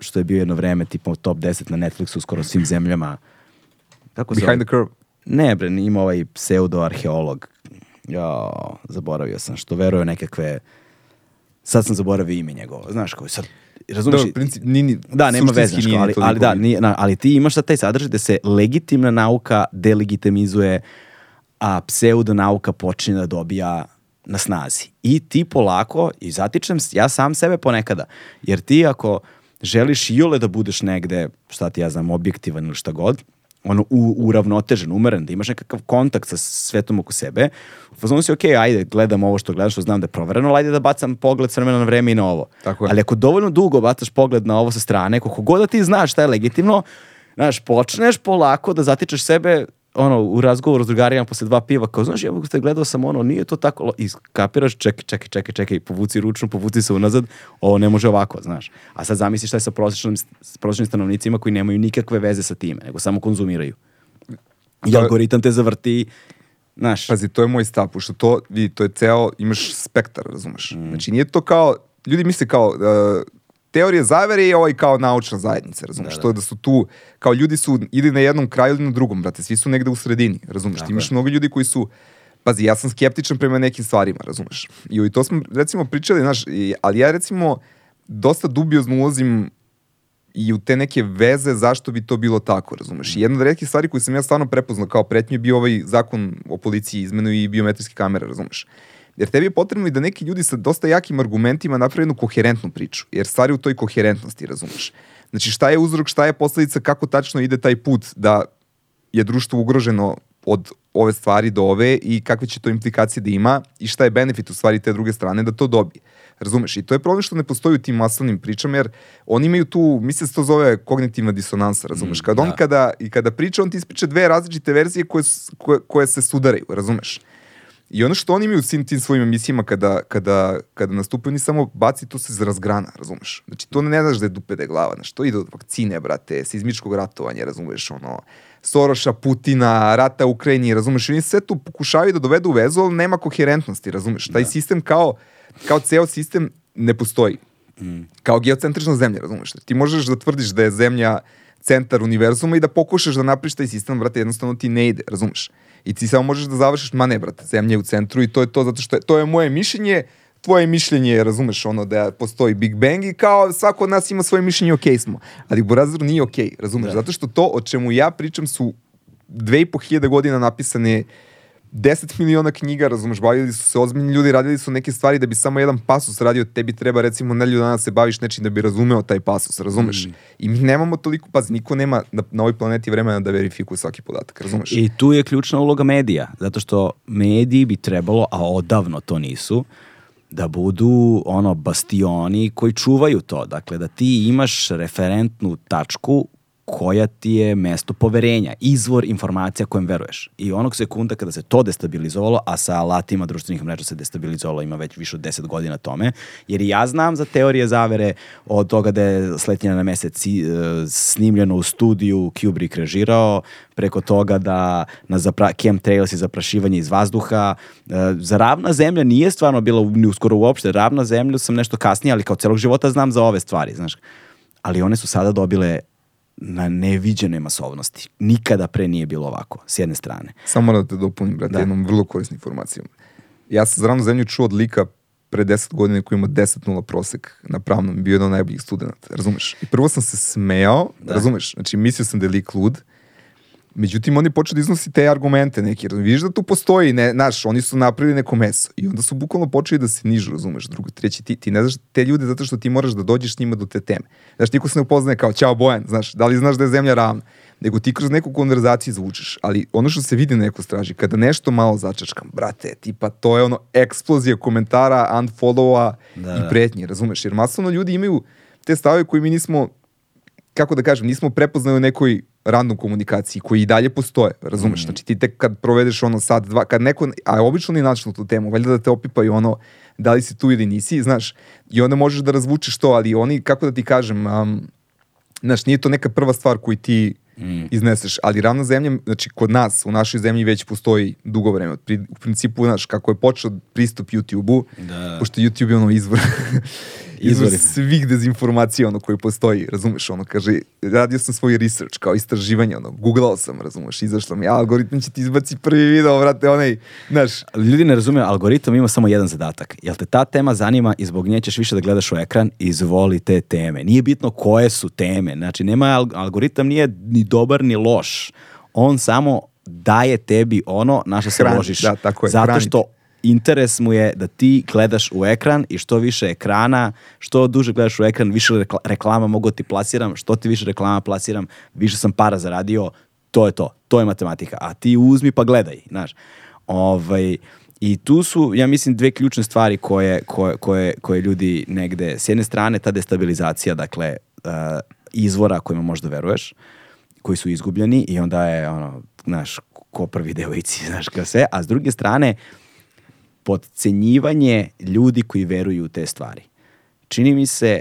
što je bio jedno vreme, tipa top 10 na Netflixu, skoro svim zemljama. Kako se Behind the curve. Ne, bre, ima ovaj pseudo-arheolog. Ja, zaboravio sam, što veruje nekakve... Sad sam zaboravio ime njegovo. Znaš koji sad... Razumiješ? Da, princip, ni, ni, Da, nema veze, ali, toliko ali da, nije, na, ali ti imaš sad taj sadržaj da se legitimna nauka delegitimizuje, a pseudonauka počinje da dobija na snazi. I ti polako, i zatičem ja sam sebe ponekada, jer ti ako želiš iole da budeš negde, šta ti ja znam, objektivan ili šta god, ono u, uravnotežen, umeren, da imaš nekakav kontakt sa svetom oko sebe, u fazonu si, ok, ajde, gledam ovo što gledam, što znam da je provereno, ajde da bacam pogled s vremena na vreme i na ovo. Tako je. Ali ako dovoljno dugo bacaš pogled na ovo sa strane, koliko god da ti znaš šta je legitimno, znaš, počneš polako da zatičeš sebe ono, u razgovoru s drugarima posle dva piva, kao, znaš, ja ste gledao sam ono, nije to tako, lo-" i kapiraš, čekaj, čekaj, čekaj, čekaj, povuci ručno, povuci se unazad, ovo ne može ovako, znaš. A sad zamisli šta je sa prosječnim, s prosječnim stanovnicima koji nemaju nikakve veze sa time, nego samo konzumiraju. I To algoritam te zavrti, znaš, Pazi, to je moj stav, pošto to, vidi, to je ceo, imaš spektar, razumeš? Mm. Znači, nije to kao, ljudi misle kao, uh, teorije zavere i ovaj kao naučna zajednica, razumeš? Da, da. To je da su tu, kao ljudi su ili na jednom kraju ili na drugom, brate, svi su negde u sredini? Tako Ti imaš mnogo ljudi koji su, pazi, ja sam skeptičan prema nekim stvarima, razumeš? I, i to smo, recimo, pričali, znaš, i, ali ja, recimo, dosta dubiozno ulazim i u te neke veze zašto bi to bilo tako, razumeš? I jedna od retkih stvari koju sam ja stvarno prepoznao kao pretnju je bio ovaj zakon o policiji, izmenu i biometrijske kamere, razumeš? Jer tebi je potrebno i da neki ljudi sa dosta jakim argumentima naprave jednu koherentnu priču, jer stvari u toj koherentnosti, razumeš? Znači šta je uzrok, šta je posledica, kako tačno ide taj put da je društvo ugroženo od ove stvari do ove i kakve će to implikacije da ima i šta je benefit u stvari te druge strane da to dobije. Razumeš? I to je problem što ne postoji u tim masovnim pričama, jer oni imaju tu, mislim se to zove kognitivna disonansa, razumeš? Mm, Kad on da. kada, i kada priča, on ti ispriča dve različite verzije koje, koje, koje se sudaraju, razumeš? I ono što oni imaju u svim tim svojim emisijama kada, kada, kada nastupaju, oni samo baci to se razgrana, razumeš? Znači, to ne znaš da je dupe da je glava, znaš, to ide od vakcine, brate, seizmičkog ratovanja, razumeš, ono, Soroša, Putina, rata u Ukrajini, razumeš, oni sve tu pokušavaju da dovedu u vezu, ali nema koherentnosti, razumeš? Taj sistem kao, kao ceo sistem ne postoji. Kao geocentrična zemlja, razumeš? Ti možeš da tvrdiš da je zemlja centar univerzuma i da pokušaš da napriš taj sistem, brate, jednostavno ti ne ide, razumeš? I ti samo možeš da završiš, ma ne, brate, zemlja je u centru i to je to, zato što je, to je moje mišljenje, tvoje mišljenje je, razumeš, ono da postoji Big Bang i kao svako od nas ima svoje mišljenje, okej smo. Ali Burazir nije okej, razumeš? Da. Zato što to o čemu ja pričam su dve i po hiljade godina napisane 10 miliona knjiga, razumeš, bavili su se ozbiljni ljudi, radili su neke stvari da bi samo jedan pasus radio, tebi treba recimo nedelju dana da se baviš nečim da bi razumeo taj pasus, razumeš? I mi nemamo toliko, pazi, niko nema na, na ovoj planeti vremena da verifikuje svaki podatak, razumeš? I tu je ključna uloga medija, zato što mediji bi trebalo, a odavno to nisu, da budu ono bastioni koji čuvaju to. Dakle, da ti imaš referentnu tačku koja ti je mesto poverenja, izvor informacija kojem veruješ. I onog sekunda kada se to destabilizovalo, a sa alatima društvenih mreža se destabilizovalo, ima već više od 10 godina tome, jer ja znam za teorije zavere od toga da je sletnjena na mesec e, snimljeno u studiju, Kubrick režirao, preko toga da na zapra chemtrails i zaprašivanje iz vazduha. E, za ravna zemlja nije stvarno bila ni uskoro uopšte. Ravna zemlju sam nešto kasnije, ali kao celog života znam za ove stvari, znaš. Ali one su sada dobile na neviđene masovnosti. Nikada pre nije bilo ovako, s jedne strane. Samo da te dopunim, brate, Da. jednom vrlo korisnom informacijom. Ja sam za ravnu zemlju čuo od lika pre 10 godina koji ima 10.0 prosek na pravnom, bio jedan od najboljih studenta, razumeš? I prvo sam se smejao, Da. razumeš? Znači, mislio sam da je lik lud, Međutim, oni počeo da iznosi te argumente razumeš? Vidiš da tu postoji, ne, znaš, oni su napravili neko meso. I onda su bukvalno počeli da se nižu, razumeš, drugo, treći, ti, ti ne znaš te ljude zato što ti moraš da dođeš s njima do te teme. Znaš, niko se ne upoznaje kao, ćao Bojan, znaš, da li znaš da je zemlja ravna? Nego ti kroz neku konverzaciju izvučeš. Ali ono što se vidi na neko straži, kada nešto malo začačkam, brate, tipa, to je ono eksplozija komentara, unfollowa Da, i da. pretnje, razumeš? Jer masovno ljudi imaju te stave koje mi nismo kako da kažem, nismo prepoznali u nekoj random komunikaciji koji i dalje postoje, razumeš? Znači ti tek kad provedeš ono sad, dva, kad neko, a obično ni načinu tu temu, valjda da te opipaju ono da li si tu ili nisi, znaš, i onda možeš da razvučeš to, ali oni, kako da ti kažem, um, znaš, nije to neka prva stvar koju ti izneseš, ali ravna zemlja, znači kod nas, u našoj zemlji već postoji dugo vreme. Pri, u principu, znaš, kako je počeo pristup YouTube-u, Da. pošto YouTube je ono izvor, <laughs> izvor svih dezinformacija ono koji postoji, razumeš, ono kaže, radio sam svoj research kao istraživanje, ono, googlao sam, razumeš, izašlo mi, algoritam će ti izbaci prvi video, vrate, onaj, znaš, Ljudi ne razumeju, algoritam ima samo jedan zadatak. Jel te ta tema zanima i zbog nje ćeš više da gledaš u ekran, izvoli te teme. Nije bitno koje su teme. Znači, nema, al- algoritam nije ni dobar ni loš. On samo daje tebi ono na što se ložiš. da, tako je, Zato što interes mu je da ti gledaš u ekran i što više ekrana, što duže gledaš u ekran, više rekla- reklama mogu da ti plasiram, što ti više reklama plasiram, više sam para zaradio, to je to, to je matematika, a ti uzmi pa gledaj, znaš. Ovaj, I tu su, ja mislim, dve ključne stvari koje, koje, koje, koje ljudi negde, s jedne strane ta destabilizacija, dakle, uh, izvora kojima možda veruješ, koji su izgubljeni i onda je, ono, znaš, ko prvi devojci, <laughs> znaš, kao sve, a s druge strane, podcenjivanje ljudi koji veruju u te stvari. Čini mi se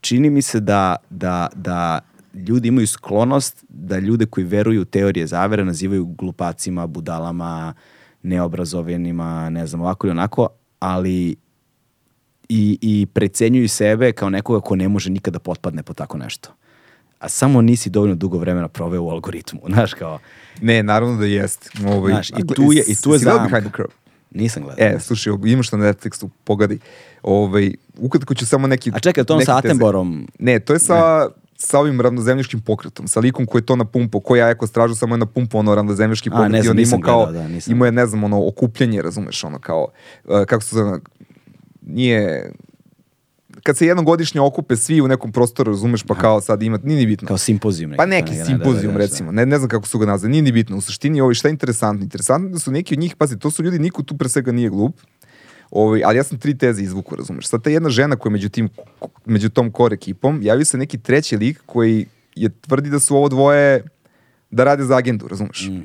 čini mi se da, da, da ljudi imaju sklonost da ljude koji veruju u teorije zavere nazivaju glupacima, budalama, neobrazovanima, ne znam, ovako ili onako, ali i, i precenjuju sebe kao nekoga ko ne može nikada potpadne po tako nešto. A samo nisi dovoljno dugo vremena proveo u algoritmu, <laughs> znaš, kao... Ne, naravno da jeste. Ovaj, Znaš, i tu je- i tu je zamka. Nisam gledao. E, slušaj, imaš na Netflixu, pogadi. Ovaj, ukratko ću samo neki... A čekaj, to neke sa Attenborom? Ne, to je sa, sa ovim ravnozemljiškim pokretom, sa likom koji je to napumpao, koji ja eko stražu samo je napumpao ono ravnozemljiški A, pokret ne i znam, on nisam imao kao, gledao, da, nisam. imao je, ne znam, ono, okupljanje, razumeš, ono, kao, uh, kako se zove, nije, kad se jednom godišnje okupe svi u nekom prostoru, razumeš, pa kao sad ima, nije ni bitno. Kao simpozijum. Pa neki, neki ne, ne, simpozijum, da, da, da, recimo. Ne, ne znam kako su ga nazvali, nije ni bitno. U suštini, ovo, šta je interesantno? Interesantno da su neki od njih, pazi, to su ljudi, niko tu pre svega nije glup, Ovaj, ali ja sam tri teze izvuku, razumeš. Sad ta jedna žena koja je među, tim, među tom core ekipom, javio se neki treći lik koji je tvrdi da su ovo dvoje da rade za agendu, razumeš. Mm.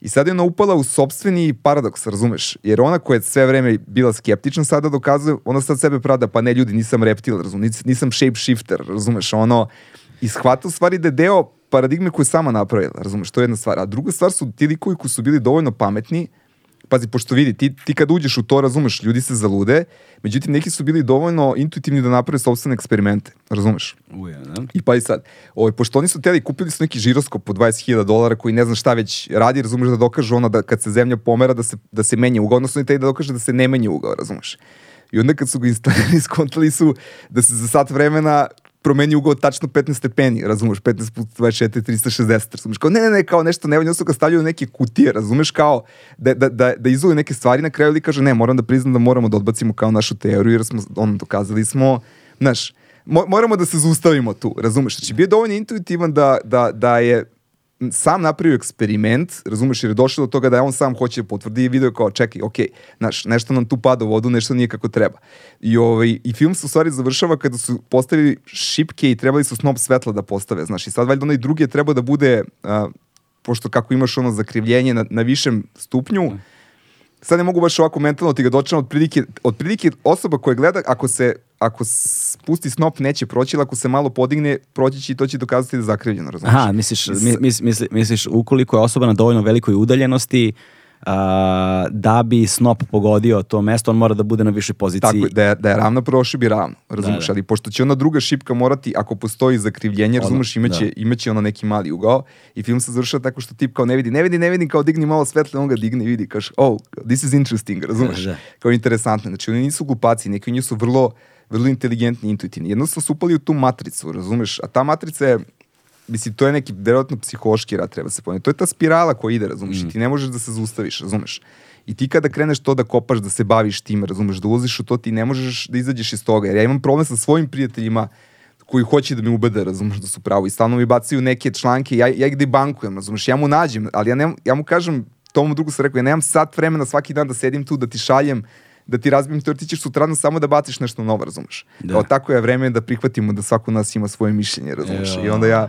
I sad je ona upala u sobstveni paradoks, razumeš? Jer ona koja je sve vreme bila skeptična sada dokazuje, ona sad sebe pravda, pa ne ljudi, nisam reptil, razumeš, nis- nisam shapeshifter, razumeš, ono, i shvata u stvari da je deo paradigme koju je sama napravila, razumeš, to je jedna stvar. A druga stvar su ti likovi koji su bili dovoljno pametni, pazi, pošto vidi, ti, ti kad uđeš u to, razumeš, ljudi se zalude, međutim, neki su bili dovoljno intuitivni da naprave sobstvene eksperimente, razumeš? Uja, da. I pa i sad, ovaj, pošto oni su teli, kupili su neki žiroskop po 20.000 dolara koji ne znam šta već radi, razumeš da dokažu ono da kad se zemlja pomera da se, da se menja ugao, odnosno i taj da dokaže da se ne menja ugao, razumeš. I onda kad su ga instalirali, <laughs> skontali su da se za sat vremena promeni ugao tačno 15 stepeni, razumeš, 15 puta 24, 360, razumeš, kao ne, ne, ne, kao nešto nevoljno, su ga stavljaju neke kutije, razumeš, kao da, da, da, da izoluju neke stvari, na kraju li kaže, ne, moram da priznam da moramo da odbacimo kao našu teoriju, jer smo, ono, dokazali smo, znaš, mo, moramo da se zaustavimo tu, razumeš, znači bio je dovoljno intuitivan da, da, da je sam napravio eksperiment, razumeš, jer je došlo do toga da on sam hoće da potvrdi i video kao, čekaj, ok, znaš, nešto nam tu pada u vodu, nešto nije kako treba. I, ovaj, i film se u stvari završava kada su postavili šipke i trebali su snop svetla da postave, znaš, i sad valjda onaj drugi je trebao da bude, a, pošto kako imaš ono zakrivljenje na, na višem stupnju, sad ne mogu baš ovako mentalno ti ga dočinam, otprilike, otprilike osoba koja gleda, ako se ako spusti snop neće proći, ali ako se malo podigne, proći će i to će dokazati da je zakrivljeno, razumiješ? Aha, misliš, mi, mis, misli, misliš ukoliko je osoba na dovoljno velikoj udaljenosti a, da bi snop pogodio to mesto, on mora da bude na višoj poziciji. Tako da je, da je ravno prošli bi ravno, razumeš, Da, da. ali pošto će ona druga šipka morati, ako postoji zakrivljenje, Ono, razumeš, imaće, da. imaće ono neki mali ugao i film se završava tako što tip kao ne vidi, ne vidi, ne vidi, kao digni malo svetlo, on ga digne i vidi, kaže, oh, this is interesting, razumeš, Da. kao interesantno, znači oni nisu glupaci, neki od njih su vrlo, vrlo inteligentni, intuitivni, jednostavno su upali u tu matricu, razumeš, a ta matrica je, mislim, to je neki verovatno psihološki rad, treba se poneti. To je ta spirala koja ide, razumeš, i ti ne možeš da se zaustaviš, razumeš. I ti kada kreneš to da kopaš, da se baviš tim, razumeš, da ulaziš u to, ti ne možeš da izađeš iz toga. Jer ja imam problem sa svojim prijateljima koji hoće da me ubede, razumeš, da su pravo. I stalno mi bacaju neke članke, ja, ja ih debankujem, razumeš, ja mu nađem, ali ja, ne, ja mu kažem, tomu drugu sam rekao, ja nemam sat vremena svaki dan da sedim tu, da ti šaljem, da ti razbijem to, jer ti ćeš sutradan samo da baciš nešto novo, razumeš. Da. Kao tako je vreme da prihvatimo da svako nas ima svoje mišljenje, razumeš. Jo. I onda ja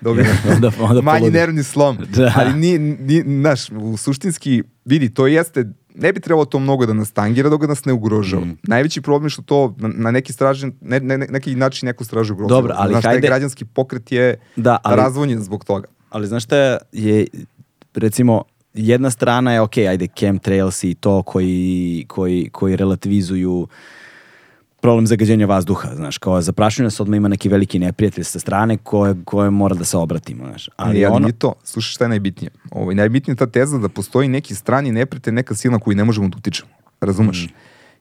dobijem <laughs> Onda- onda <laughs> manji poludi. nervni slom. <laughs> Da. Ali nije, nije, znaš, u suštinski, vidi, to jeste, ne bi trebalo to mnogo da nas tangira, dok nas ne ugrožava. Mm. Najveći problem je što to na, na neki stražen, ne, ne, ne- neki način neko stražu ugrožava. Dobro, ali znaš, taj hajde- građanski pokret je Da, ali- razvonjen zbog toga. Ali znaš šta je, recimo, jedna strana je, ok, ajde, chemtrails i to koji, koji, koji relativizuju problem zagađenja vazduha, znaš, kao zaprašuje nas odmah ima neki veliki neprijatelj sa strane koje, koje mora da se obratimo, znaš. Ali, Ali ono, nije to. Slušaj šta je najbitnije. Ovaj, najbitnije je ta teza da postoji neki strani neprijatelj, neka sila na koju ne možemo da utičemo. Razumeš? Mm.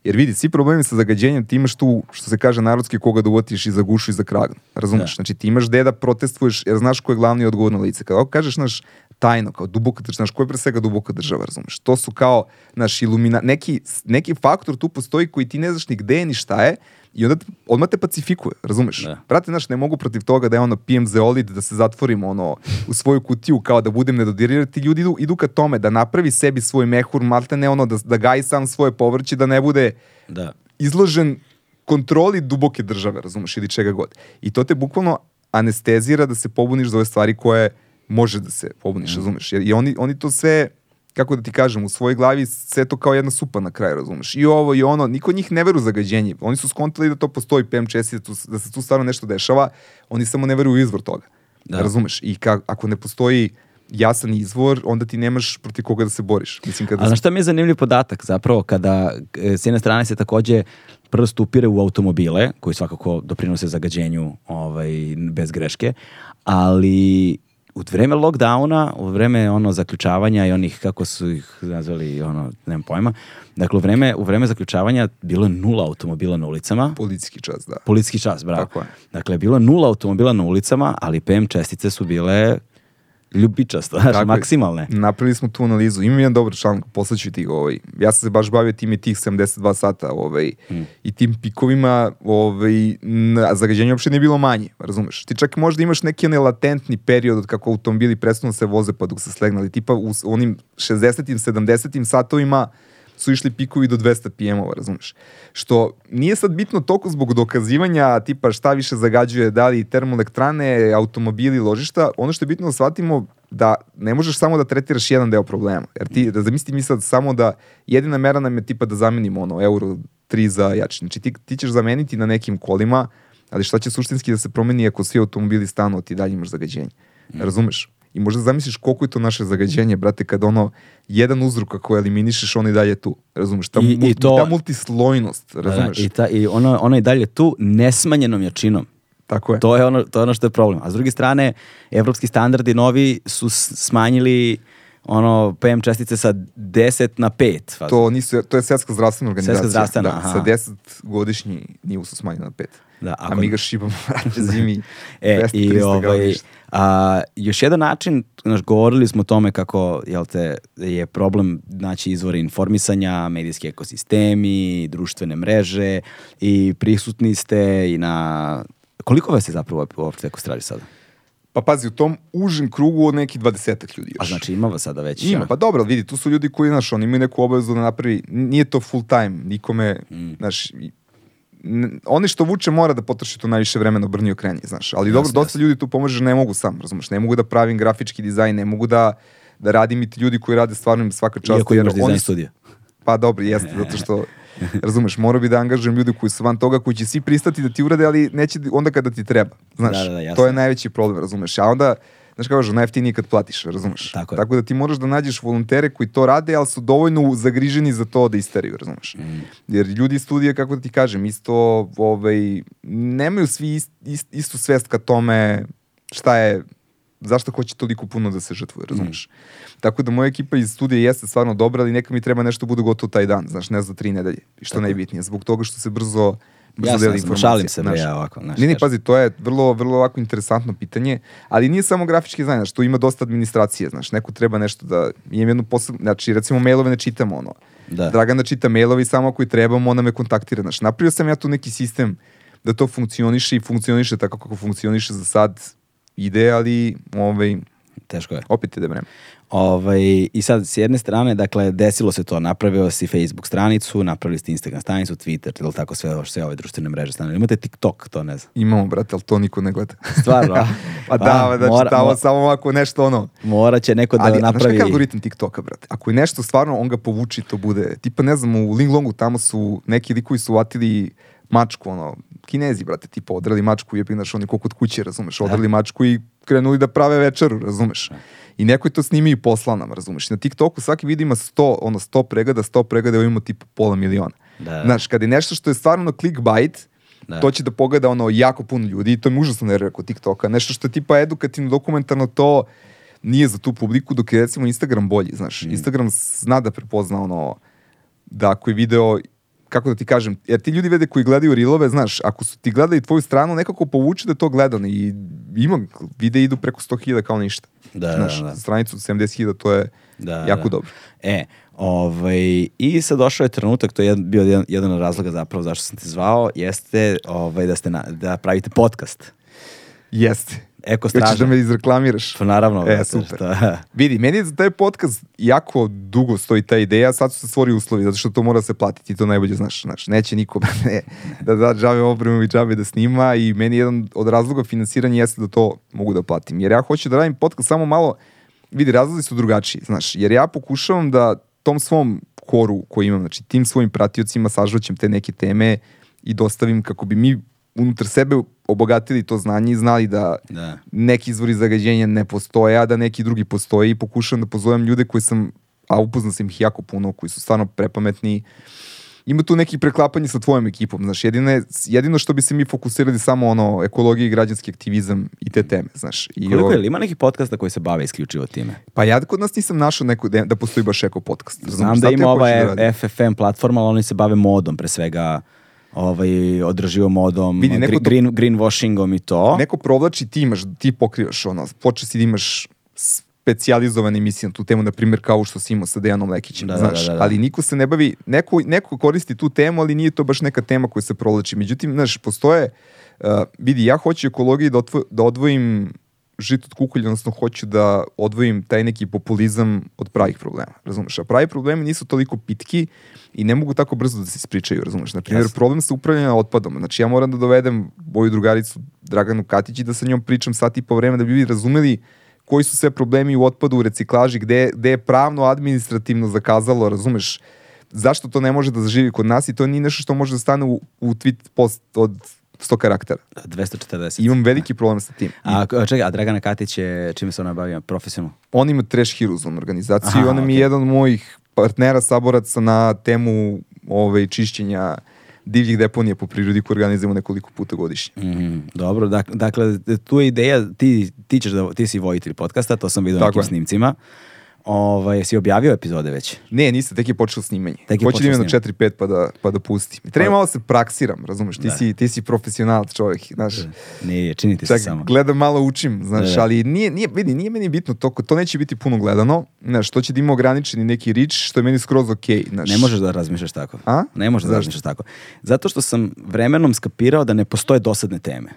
Jer vidi, svi problemi sa zagađenjem, ti imaš tu, što se kaže narodski, koga da uvatiš i za gušu i za kragu. Razumeš? Da. Znači ti imaš gde da protestuješ, jer znaš ko je glavni odgovorno lice. Kada kažeš, znaš, tajno, kao duboka država, znaš, ko je pre svega duboka država, razumeš? To su kao, naš ilumina, neki, neki faktor tu postoji koji ti ne znaš ni gde je, ni šta je, I onda te- odmah te pacifikuje, razumeš? Da. Brate, znaš, ne mogu protiv toga da je ono pijem zeolid, da se zatvorim ono, u svoju kutiju kao da budem nedodirir, ti ljudi idu, idu ka tome da napravi sebi svoj mehur, malte ne ono, da, da gaji sam svoje povrće, da ne bude Da. izložen kontroli duboke države, razumeš, ili čega god. I to te bukvalno anestezira da se pobuniš za ove stvari koje može da se pobuniš, razumeš. Jer, I oni, oni to sve, kako da ti kažem, u svojoj glavi sve to kao jedna supa na kraju, razumeš. I ovo i ono, niko njih ne veru u zagađenje. Oni su skontali da to postoji PM česti, da, tu, da se tu stvarno nešto dešava, oni samo ne veruju u izvor toga. Da. Razumeš? I ka, ako ne postoji jasan izvor, onda ti nemaš protiv koga da se boriš. Mislim, kada A znaš šta mi je zanimljiv podatak zapravo kada e, s jedne strane se takođe prst upire u automobile koji svakako doprinose zagađenju ovaj, bez greške, ali u vreme lockdowna, u vreme ono zaključavanja i onih kako su ih nazvali, ono, nemam pojma, dakle u vreme, u vreme zaključavanja bilo je nula automobila na ulicama, policijski čas, da. policijski čas, bravo. Tako je. Dakle, bilo je nula automobila na ulicama, ali PM čestice su bile ljubičaste, znaš, Tako je. maksimalne. Napravili smo tu analizu. Imam jedan dobar članak, poslaću ti ga. Ovaj. Ja sam se baš bavio tim i tih 72 sata ovaj, i tim pikovima ovaj, na, zagađenje uopšte nije bilo manje, razumeš? Ti čak možda imaš neki onaj latentni period od kako automobili prestanu da se voze pa dok se slegnali. Tipa u onim 60-im, 70-im satovima su išli pikovi do 200 PM-ova, razumeš? Što nije sad bitno toliko zbog dokazivanja tipa šta više zagađuje, da li termoelektrane, automobili, ložišta, ono što je bitno da shvatimo da ne možeš samo da tretiraš jedan deo problema. Jer ti, da zamisli mi sad samo da jedina mera nam je tipa da zamenimo ono euro 3 za jači. Znači ti, ti ćeš zameniti na nekim kolima, ali šta će suštinski da se promeni ako svi automobili stanu, ti dalje imaš zagađenje. Razumeš? I možda zamisliš koliko je to naše zagađenje, brate, kad ono, jedan uzrok ako eliminišeš, on i dalje tu. Razumeš? Ta, I- i to- ta multislojnost, Da, razumeš? I, ta, i ono, ono je dalje tu nesmanjenom jačinom. Tako je. To je, ono, to je ono što je problem. A s druge strane, evropski standardi novi su smanjili ono PM čestice sa 10 na 5. fazi. To, nisu, to je svetska zdravstvena organizacija. Svetska zdravstvena, da, aha. Sa 10 godišnji nivo su smanjeni na 5. Da, A ako- mi ga šibamo, vrate, <laughs> zimi. <laughs> E, 200, i 300 ovaj, a, još jedan način, znaš, govorili smo o tome kako jel te, je problem naći izvore informisanja, medijski ekosistemi, društvene mreže i prisutni ste i na... Koliko vas je zapravo uopšte Ekostradi sada? Pa pazi, u tom užem krugu od nekih 20 ljudi još. A znači ima vas sada već? Ima, pa dobro, ali vidi, tu su ljudi koji, znaš, oni imaju neku obavezu da napravi, nije to full time, nikome, Mm. znaš, oni što vuče mora da potroši to najviše vremena obrni okreni, znaš, ali dobro, dosta ljudi tu pomaže, ne mogu sam, razumeš, ne mogu da pravim grafički dizajn, ne mogu da, da radim i ti ljudi koji rade stvarno im svaka čast. Iako imaš dizajn studija. Pa dobro, jeste, zato što, <laughs> razumeš, morao bi da angažujem ljude koji su van toga, koji će svi pristati da ti urade, ali neće onda kada ti treba, znaš. Da, da, da, to je najveći problem, razumeš. A onda, znaš kako kažu, najjeftinije kad platiš, razumeš. Tako je. Tako da ti moraš da nađeš volontere koji to rade, ali su dovoljno zagriženi za to da isteraju, razumeš. Mm. Jer ljudi iz studija, kako da ti kažem, isto, ovaj, nemaju svi ist, ist, istu svest ka tome šta je zašto hoće toliko puno da se žrtvuje, razumeš? Tako da moja ekipa iz studija jeste stvarno dobra, ali neka mi treba nešto bude gotovo taj dan, znaš, ne za tri nedelje. Što najbitnije, zbog toga što se brzo deli jasno, informacija. šalim se, bre, ja ovako, znaš, Ne, ne, pazi, to je vrlo, vrlo ovako interesantno pitanje, ali nije samo grafički dizajn, znaš, tu ima dosta administracije, znaš, neko treba nešto da, imam jednu posebnu, znači, recimo, mailove ne čitamo, ono, Da. Dragana čita mailove i samo ako i trebamo, ona me kontaktira, znaš, napravio sam ja tu neki sistem da to funkcioniše i funkcioniše tako kako funkcioniše za sad, ide, ali, ovaj, Teško je. opet ide vreme. Ovaj, I sad, s jedne strane, dakle, desilo se to, napravio si Facebook stranicu, napravili ste Instagram stranicu, Twitter, ili tako sve, sve ove društvene mreže strane. Imate TikTok, to ne znam. Imamo, brate, ali to niko ne gleda. Stvarno, <laughs> a? pa da, A, znači, mora- tamo mo- samo ako nešto ono, Morat će neko da Ali, znaš napravi... kakav je algoritam TikToka, brate? Ako je nešto stvarno, on ga povuči, to bude. Tipa, ne znam, u Linglongu tamo su neki likovi su vatili mačku, ono, kinezi, brate, tipa, odrali mačku, je znaš, oni ko kod kuće, razumeš, odrali mačku i krenuli da prave večeru, razumeš. I neko je to snimio i poslao nam, razumeš. Na TikToku svaki video ima 100, ono, 100 pregleda, 100 pregleda, evo imamo tipa pola miliona. Da. Znaš, kad je nešto što je stvarno clickbait, Da. to će da pogleda ono jako puno ljudi i to mi užasno nervira kod TikToka. Nešto što je tipa edukativno, dokumentarno, to nije za tu publiku, dok je recimo Instagram bolji, znaš. Mm. Instagram zna da prepozna ono, da ako je video kako da ti kažem, jer ti ljudi vede koji gledaju rilove, znaš, ako su ti gledali tvoju stranu, nekako povuče da to gledano i ima, vide idu preko 100.000 kao ništa. Da, znaš, da, da. stranicu od 70.000 to je Da, jako da. dobro. E, ovaj, i sad došao je trenutak, to je bio jedan, jedan od razloga zapravo zašto sam te zvao, jeste ovaj, da, ste na, da pravite podcast. Jeste. Eko Hoćeš straža. da me izreklamiraš? Pa naravno. E, super. šta- Vidi, meni je za taj podcast jako dugo stoji ta ideja, sad su se stvori uslovi, zato što to mora se platiti, to najbolje znaš. znaš neće niko <laughs> ne, da da džabe opremu i džabe da snima i meni jedan od razloga finansiranja jeste da to mogu da platim. Jer ja hoću da radim podcast samo malo, vidi, razlozi su drugačiji, znaš, jer ja pokušavam da tom svom koru koji imam, znači tim svojim pratiocima sažvaćem te neke teme i dostavim kako bi mi unutar sebe obogatili to znanje i znali da Da. neki izvori zagađenja ne postoje, a da neki drugi postoje i pokušavam da pozovem ljude koji sam, a upoznao sam ih jako puno, koji su stvarno prepametni. Ima tu neki preklapanje sa tvojom ekipom, znaš, jedino, je- jedino što bi se mi fokusirali samo ono, ekologija i građanski aktivizam i te teme, znaš. I Koliko ovo- je, ima neki podcasta koji se bave isključivo time? Pa ja kod nas nisam našao neko, da, da postoji baš eko podcast. razumeš? Znam da ima ova da. FFM platforma, ali oni se bave modom, pre svega ovaj, održivom modom, Vidi, neko to- green, greenwashingom i to. Neko provlači, ti imaš, ti pokrivaš ono, počeš si da imaš specijalizovane emisije na tu temu, na primjer kao što si imao sa Dejanom Lekićem, Da, da, znaš, da, da, da. ali niko se ne bavi, neko, neko koristi tu temu, ali nije to baš neka tema koja se provlači. Međutim, znaš, postoje, uh, vidi, ja hoću ekologiji da, otvo, da odvojim žit od kukulja, odnosno hoću da odvojim taj neki populizam od pravih problema, razumeš? A pravi problemi nisu toliko pitki i ne mogu tako brzo da se ispričaju, razumeš? Na primjer, problem sa upravljanjem otpadom. Znači, ja moram da dovedem moju drugaricu Draganu Katić i da sa njom pričam sat i po vreme da bi ljudi razumeli koji su sve problemi u otpadu, u reciklaži, gde, gde je pravno, administrativno zakazalo, razumeš? Zašto to ne može da zaživi kod nas i to nije nešto što može da stane u, u tweet post od 100 karaktera. 240. Imam veliki problem sa tim. A, čekaj, a Dragana Katić je, čime se ona bavi profesionalno? On ima Trash Heroes on organizaciju Aha, i ona mi je jedan od mojih partnera, saboraca na temu ove, čišćenja divljih deponija po prirodi koje organizujemo nekoliko puta godišnje. Mhm, dobro, dak, dakle, tu je ideja, ti, ti, ćeš da, ti si vojitelj podcasta, to sam vidio na nekim je. snimcima. Ovaj, jesi objavio epizode već? Ne, niste, tek je počelo snimanje. Tek je Hoće da ime na 4-5 pa da, pa da pustim. Treba Pa- malo se praksiram, razumeš? Ti, Da. si, ti si profesionalac čovjek, znaš. Nije, čini ti se samo. gledam malo učim, znaš, Da, da. ali nije, nije, vidi, nije meni bitno to, to neće biti puno gledano, znaš, to će da ima ograničeni neki rič, što je meni skroz okej, znaš. Ne možeš da razmišljaš tako. A? Ne možeš da razmišljaš tako. Zato što sam vremenom skapirao da ne postoje dosadne teme.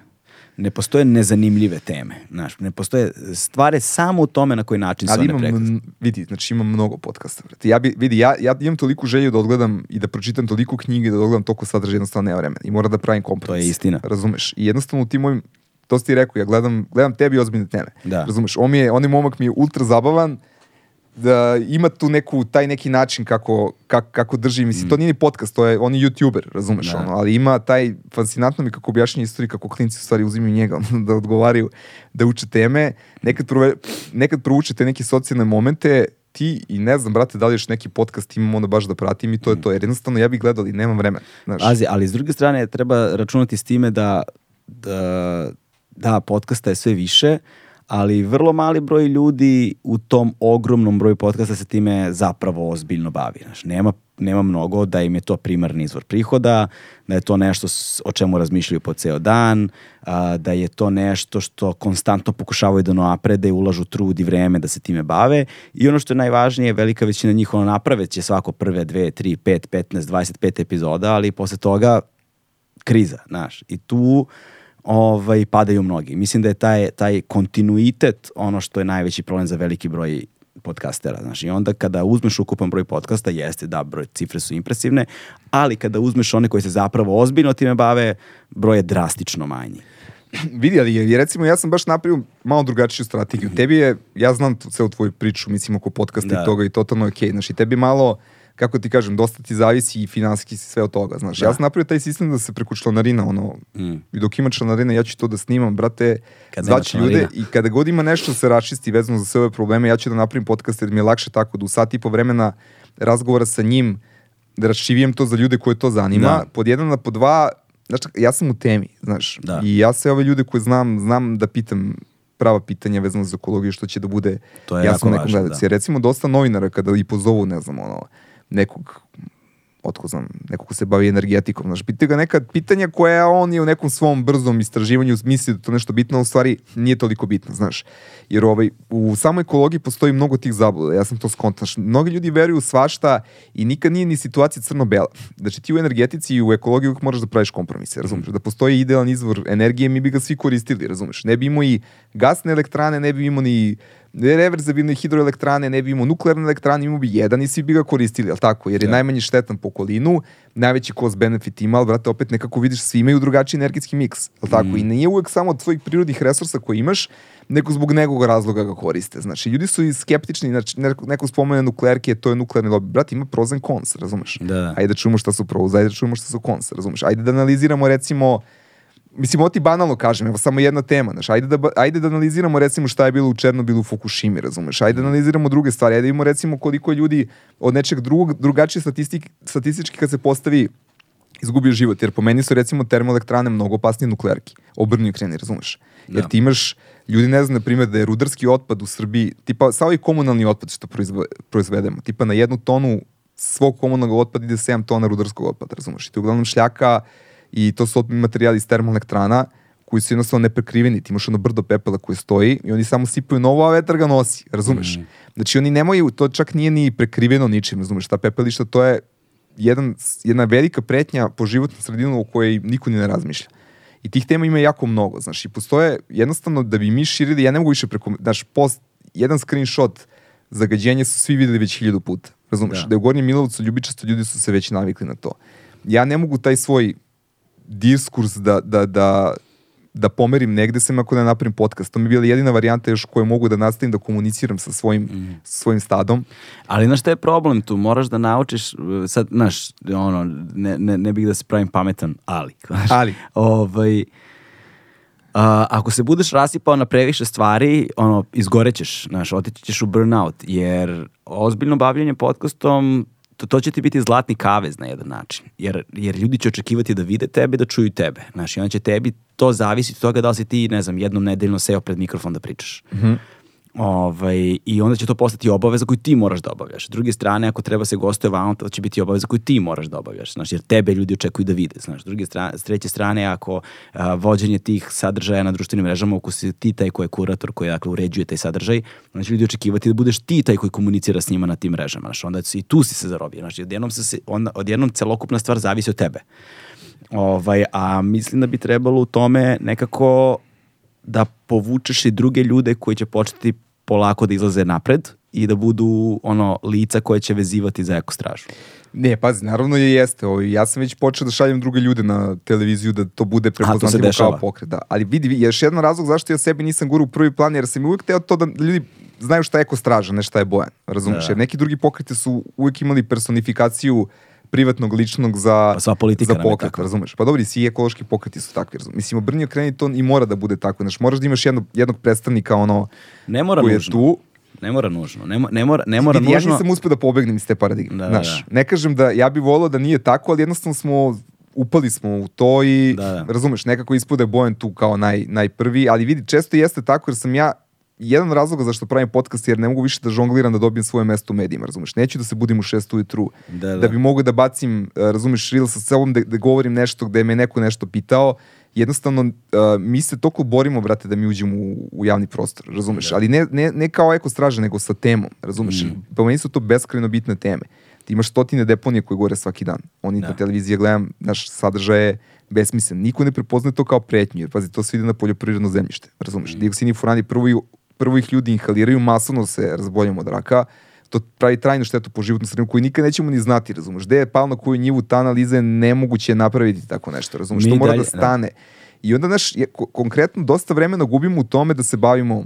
Ne postoje nezanimljive teme. Znaš, ne postoje stvari samo u tome na koji način se one m- vidi, znači imam mnogo podcasta, brate. Ja bi, vidi, ja, ja imam toliku želju da odgledam i da pročitam toliko knjige, da odgledam toliko sadržaja, jednostavno nema vremena. I moram da pravim kompromis. To je istina. Razumeš? I jednostavno u tim mojim, to si ti rekao, ja gledam, gledam tebi ozbiljne teme. Da. Razumeš? On mi je, onaj momak mi je ultra zabavan, da ima tu neku, taj neki način kako, kako, kako drži, mislim, to nije ni podcast, to je, on je youtuber, razumeš, Mm. Da. ono, ali ima taj, fascinantno mi kako objašnja istoriju, kako klinci u stvari uzimaju njega, <laughs> da odgovaraju, da uče teme, nekad, prove, nekad proučete neke socijalne momente, ti i ne znam, brate, da li još neki podcast imam onda baš da pratim i to je to, jer jednostavno ja bih gledao, ali nemam vremena, znaš. Pazi, ali s druge strane treba računati s time da, da, da podcasta je sve više, ali vrlo mali broj ljudi u tom ogromnom broju podcasta se time zapravo ozbiljno bavi. Znaš, nema, nema mnogo da im je to primarni izvor prihoda, da je to nešto o čemu razmišljaju po ceo dan, a, da je to nešto što konstantno pokušavaju da naprede ulažu trud i vreme da se time bave i ono što je najvažnije, velika većina njih ono naprave će svako prve dve, tri, pet, 15, 25 epizoda, ali posle toga kriza, znaš. I tu ovaj, padaju mnogi. Mislim da je taj, taj kontinuitet ono što je najveći problem za veliki broj podcastera. Znaš, I onda kada uzmeš ukupan broj podcasta, jeste da, broj, cifre su impresivne, ali kada uzmeš one koji se zapravo ozbiljno time bave, broj je drastično manji. <clears throat> vidi, ali je, recimo ja sam baš napravio malo drugačiju strategiju. Tebi je, ja znam celu tvoju priču, mislim, oko podcasta Da. i toga i totalno je okej. Znaš, i tebi malo, kako ti kažem, dosta ti zavisi i finansijski sve od toga, znaš. Da. Ja sam napravio taj sistem da se preko članarina, ono, Mm. i dok ima članarina, ja ću to da snimam, brate, Kad zvaću ljude i kada god ima nešto da se rašisti vezano za sve ove probleme, ja ću da napravim podcast jer mi je lakše tako da u sat i po vremena razgovora sa njim da raščivijem to za ljude koje to zanima. Da. Pod jedan na po dva, znaš, ja sam u temi, znaš, Da. i ja sve ove ljude koje znam, znam da pitam prava pitanja vezano za ekologiju, što će da bude To je ja jako sam nekom gledac. da. Recimo dosta novinara kada i pozovu, ne znam, ono, nekog otko znam, neko ko se bavi energetikom, znaš, pita ga neka pitanja koja on je u nekom svom brzom istraživanju misli da to nešto bitno, u stvari nije toliko bitno, znaš. Jer ovaj, u samoj ekologiji postoji mnogo tih zabluda, ja sam to skontan. Mnogi ljudi veruju svašta i nikad nije ni situacija crno-bela. Znači ti u energetici i u ekologiji uvijek moraš da praviš kompromise, razumeš? Da postoji idealan izvor energije, mi bi ga svi koristili, razumeš? Ne bi imao i gasne elektrane, ne bi imao ni reverzabilne hidroelektrane, ne bi imao nuklearne elektrane, imao bi jedan i svi bi ga koristili, al tako? Jer je ja. Da. najmanje štetan po okolinu, najveći cost benefit ima, ali vrate, opet nekako vidiš, svi imaju drugačiji energetski miks, al tako? Mm. I nije uvek samo od svojih prirodnih resursa koje imaš, neko zbog nekog razloga ga koriste. Znači, ljudi su i skeptični, znači, neko, neko spomene nuklearke, to je nuklearni lobby. Brat, ima pros and cons, razumeš? Da. Ajde da čujemo šta su pros, ajde da čujemo šta su cons, razumeš? Ajde da analiziramo, recimo, mislim, ovo ti banalno kažem, evo samo jedna tema, znaš, ajde da, ajde da analiziramo recimo šta je bilo u Černobilu, u Fukushimi, razumeš, ajde da analiziramo druge stvari, ajde da imamo recimo koliko je ljudi od nečeg drugog, drugačije statistik, statistički kad se postavi izgubio život, jer po meni su recimo termoelektrane mnogo opasnije nuklearki, obrnu i kreni, razumeš, jer da. ti imaš, ljudi ne znam, na primjer, da je rudarski otpad u Srbiji, tipa, sa ovaj komunalni otpad što proizvedemo, tipa na jednu tonu svog komunalnog otpada ide 7 tona rudarskog otpada, razumeš, i to je uglavnom šljaka, i to su materijali iz termoelektrana koji su jednostavno neprekriveni, ti imaš ono brdo pepela koje stoji i oni samo sipaju novo, a vetar ga nosi, razumeš? Mm. Znači oni nemaju, to čak nije ni prekriveno ničim, razumeš, ta pepelišta to je jedan, jedna velika pretnja po životnu sredinu o kojoj niko ni ne razmišlja. I tih tema ima jako mnogo, znaš, i postoje jednostavno da bi mi širili, ja ne mogu više preko, znaš, post, jedan screenshot zagađenja su svi videli već hiljadu puta, razumeš, da, da je u Gornjem Milovcu ljubičasto ljudi su se već navikli na to. Ja ne mogu taj svoj diskurs da, da, da, da pomerim negde sem ako ne napravim podcast. To mi je bila jedina varijanta još koju mogu da nastavim da komuniciram sa svojim, mm. svojim stadom. Ali znaš šta je problem tu? Moraš da naučiš, sad, znaš, ono, ne, ne, ne bih da se pravim pametan, ali. <laughs> Znaš, ali. Ovaj, Uh, ako se budeš rasipao na previše stvari, ono, izgorećeš, znaš, otići ćeš u burnout, jer ozbiljno bavljanje podcastom to, to će ti biti zlatni kavez na jedan način. Jer, jer ljudi će očekivati da vide tebe, da čuju tebe. Znaš, i onda će tebi to zavisiti od toga da li si ti, ne znam, jednom nedeljno seo pred mikrofon da pričaš. Mm -hmm. Ovaj, I onda će to postati obaveza koju ti moraš da obavljaš. S druge strane, ako treba se gostuje vama, to će biti obaveza koju ti moraš da obavljaš. Znaš, jer tebe ljudi očekuju da vide. Znaš, s, druge strane, s treće strane, ako a, vođenje tih sadržaja na društvenim mrežama, ako si ti taj koji je kurator, koji dakle, uređuje taj sadržaj, onda će ljudi očekivati da budeš ti taj koji komunicira s njima na tim mrežama. Znaš, onda i tu si se zarobio. Znaš, odjednom, se, onda, odjednom celokupna stvar zavisi od tebe. Ovaj, a mislim da bi trebalo u tome nekako da povučeš i druge ljude koji će početi polako da izlaze napred i da budu ono lica koje će vezivati za ekostražu. Ne, pazi, naravno je jeste. Ovo, ja sam već počeo da šaljem druge ljude na televiziju da to bude prepoznatljivo kao pokret. Da. Ali vidi, još jedan razlog zašto ja sebi nisam guru u prvi plan, jer sam uvijek teo to da ljudi znaju šta je ekostraža, ne šta je Bojan. Razumiješ? Da. Jer neki drugi pokreti su uvijek imali personifikaciju uh, privatnog, ličnog za, pa sva politika za pokret, razumeš? Pa dobro, svi ekološki pokreti su takvi, razumeš? Mislim, obrnio kreni to i mora da bude tako, znaš, moraš da imaš jednog, jednog predstavnika, ono, ne mora koji nužno. je tu, Ne mora nužno. Ne, ne mora, ne mora nužno. Ja nisam uspio da pobegnem iz te paradigme. Da, znaš, da. Ne kažem da ja bih volao da nije tako, ali jednostavno smo upali smo u to i da, da. razumeš, nekako ispude Bojan tu kao naj, najprvi, ali vidi, često jeste tako jer sam ja jedan razlog zašto pravim podcast jer ne mogu više da žongliram da dobijem svoje mesto u medijima, razumeš? Neću da se budim u 6 ujutru, da, da. da bi mogu da bacim, uh, razumeš, reel sa sobom da, da govorim nešto gde me neko nešto pitao, jednostavno uh, mi se toliko borimo, brate, da mi uđemo u, u javni prostor, razumeš? Da. Ali ne, ne, ne kao eko straže, nego sa temom, razumeš? Mm. Pa meni su to beskrajno bitne teme. Ti imaš stotine deponije koje gore svaki dan. Oni da. na televiziji gledam, naš sadržaj je besmislen. Niko ne prepoznaje to kao pretnju, jer pazi, to se ide na poljoprivredno zemljište, razumeš? Mm. Dioksini furani prvo i prvo ih ljudi inhaliraju, masovno se razboljamo od raka, to pravi trajnu štetu po životnu sredinu koju nikad nećemo ni znati, razumeš? Gde je pal na koju njivu ta analiza je nemoguće napraviti tako nešto, razumeš? to mora da dalje, da stane. Da. I onda, naš, je, konkretno, dosta vremena gubimo u tome da se bavimo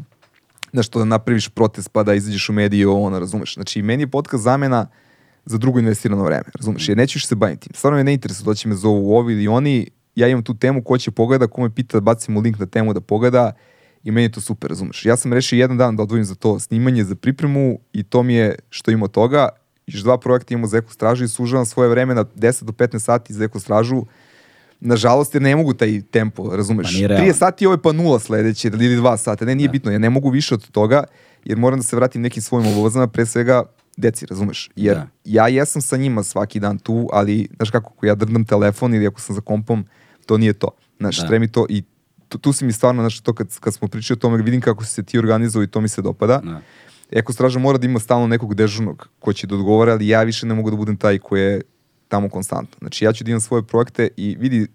nešto da napraviš protest pa da izađeš u medije ono, razumeš? Znači, meni je podcast zamena za drugo investirano vreme, razumeš? Jer neću više se baviti tim. Stvarno me ne interesuje, doći me zovu ovi ili oni, ja imam tu temu, ko će pogleda, ko me pita da bacimo link na temu da pogleda, i meni je to super, razumeš. Ja sam rešio jedan dan da odvojim za to snimanje, za pripremu i to mi je što ima toga. Još dva projekta imamo za ekostražu i sužavam svoje vreme na 10 do 15 sati za ekostražu. Nažalost, jer ne mogu taj tempo, razumeš. Pa 3 sati ovo je pa nula sledeće ili 2 sata. Ne, nije da. bitno, ja ne mogu više od toga jer moram da se vratim nekim svojim obavazama, pre svega deci, razumeš? Jer Da. ja jesam sa njima svaki dan tu, ali, znaš kako, ako ja drndam telefon ili ako sam za kompom, to nije to. Znaš, Da. treba mi to i tu, tu si mi stvarno, znaš, to kad, kad smo pričali o tome, vidim kako si se ti organizovao i to mi se dopada. Da. Eko straža mora da ima stalno nekog dežurnog ko će da odgovara, ali ja više ne mogu da budem taj koji je tamo konstantno. Znači ja ću da imam svoje projekte i vidi,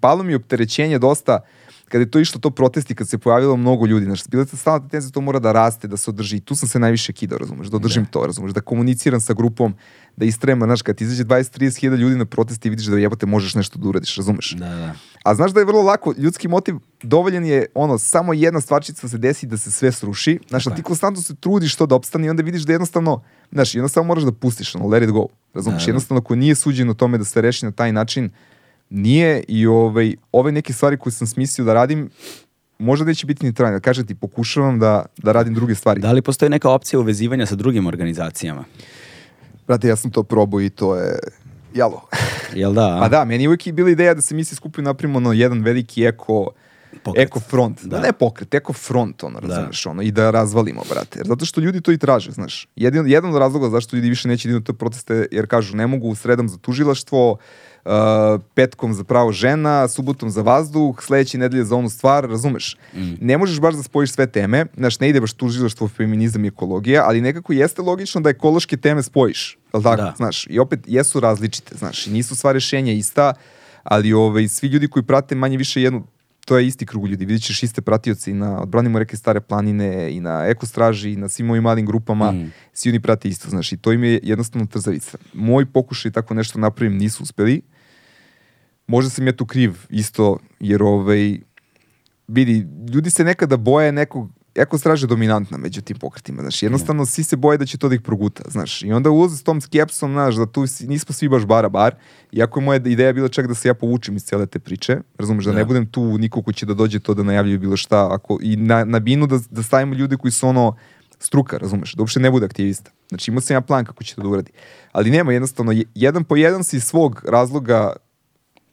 palo mi je opterećenje dosta kada je to išlo to protesti, kad se pojavilo mnogo ljudi, znači, bila se stalna tendencija da to mora da raste, da se održi. Tu sam se najviše kidao, razumeš, da održim to, razumeš, da komuniciram sa grupom, da istrajem, znaš, kad ti izađe 20-30 hiljada ljudi na protesti i vidiš da jebote možeš nešto da uradiš, razumeš? Da, da. A znaš da je vrlo lako, ljudski motiv dovoljan je ono, samo jedna stvarčica se desi da se sve sruši, znaš, ali ti konstantno se trudiš to da opstane i onda vidiš da jednostavno, znaš, jednostavno moraš da pustiš, ono, let it go, razumiješ, Da, da. jednostavno ako nije suđeno tome da se reši na taj način, nije i ovaj, ove neke stvari koje sam smislio da radim, možda neće biti ni trajne, kažem ti, pokušavam da, da radim druge stvari. Da li postoji neka opcija uvezivanja sa drugim organizacijama? Brate, ja sam to probao i to je jalo. <laughs> Jel da? a? Pa da, meni je uvijek bila ideja da se mi svi skupimo i napravimo ono jedan veliki eko, Pokret. eko front. Da. Da. ne pokret, eko front, ono, razumeš, ono, i da razvalimo, brate. Jer zato što ljudi to i traže, znaš. Jedan, jedan od razloga zašto ljudi više neće da idu na te proteste, jer kažu, ne mogu sredom za tužilaštvo, uh, petkom za pravo žena, subotom za vazduh, sledeće nedelje za onu stvar, razumeš? Ne možeš baš da spojiš sve teme, znaš, ne ide baš tužilaštvo, feminizam i ekologija, ali nekako jeste logično da ekološke teme spojiš, jel tako? Da. Znaš, i opet jesu različite, znaš, i nisu sva rešenja ista, ali ovaj, svi ljudi koji prate manje više jednu, to je isti krug ljudi, vidit ćeš iste pratioci i na Odbranimo reke Stare planine, i na Ekostraži, i na svim mojim malim grupama, Mm. svi oni prate isto, znaš, i to im je jednostavno trzavica. Moj pokušaj tako nešto napravim nisu uspeli, možda sam ja tu kriv isto, jer ovaj, vidi, ljudi se nekada boje nekog, jako straže dominantna među tim pokretima, znaš, jednostavno svi se boje da će to da ih proguta, znaš, i onda ulaze s tom skepsom, znaš, da tu nismo svi baš bara bar, iako je moja ideja bila čak da se ja povučem iz cele te priče, razumeš, da, Da. ne budem tu niko ko će da dođe to da najavljuje bilo šta, ako, i na, na binu da, da stavimo ljude koji su ono, struka, razumeš, da uopšte ne bude aktivista. Znači imao sam ja plan kako će to da uradi. Ali nema, jednostavno, je- jedan po jedan si svog razloga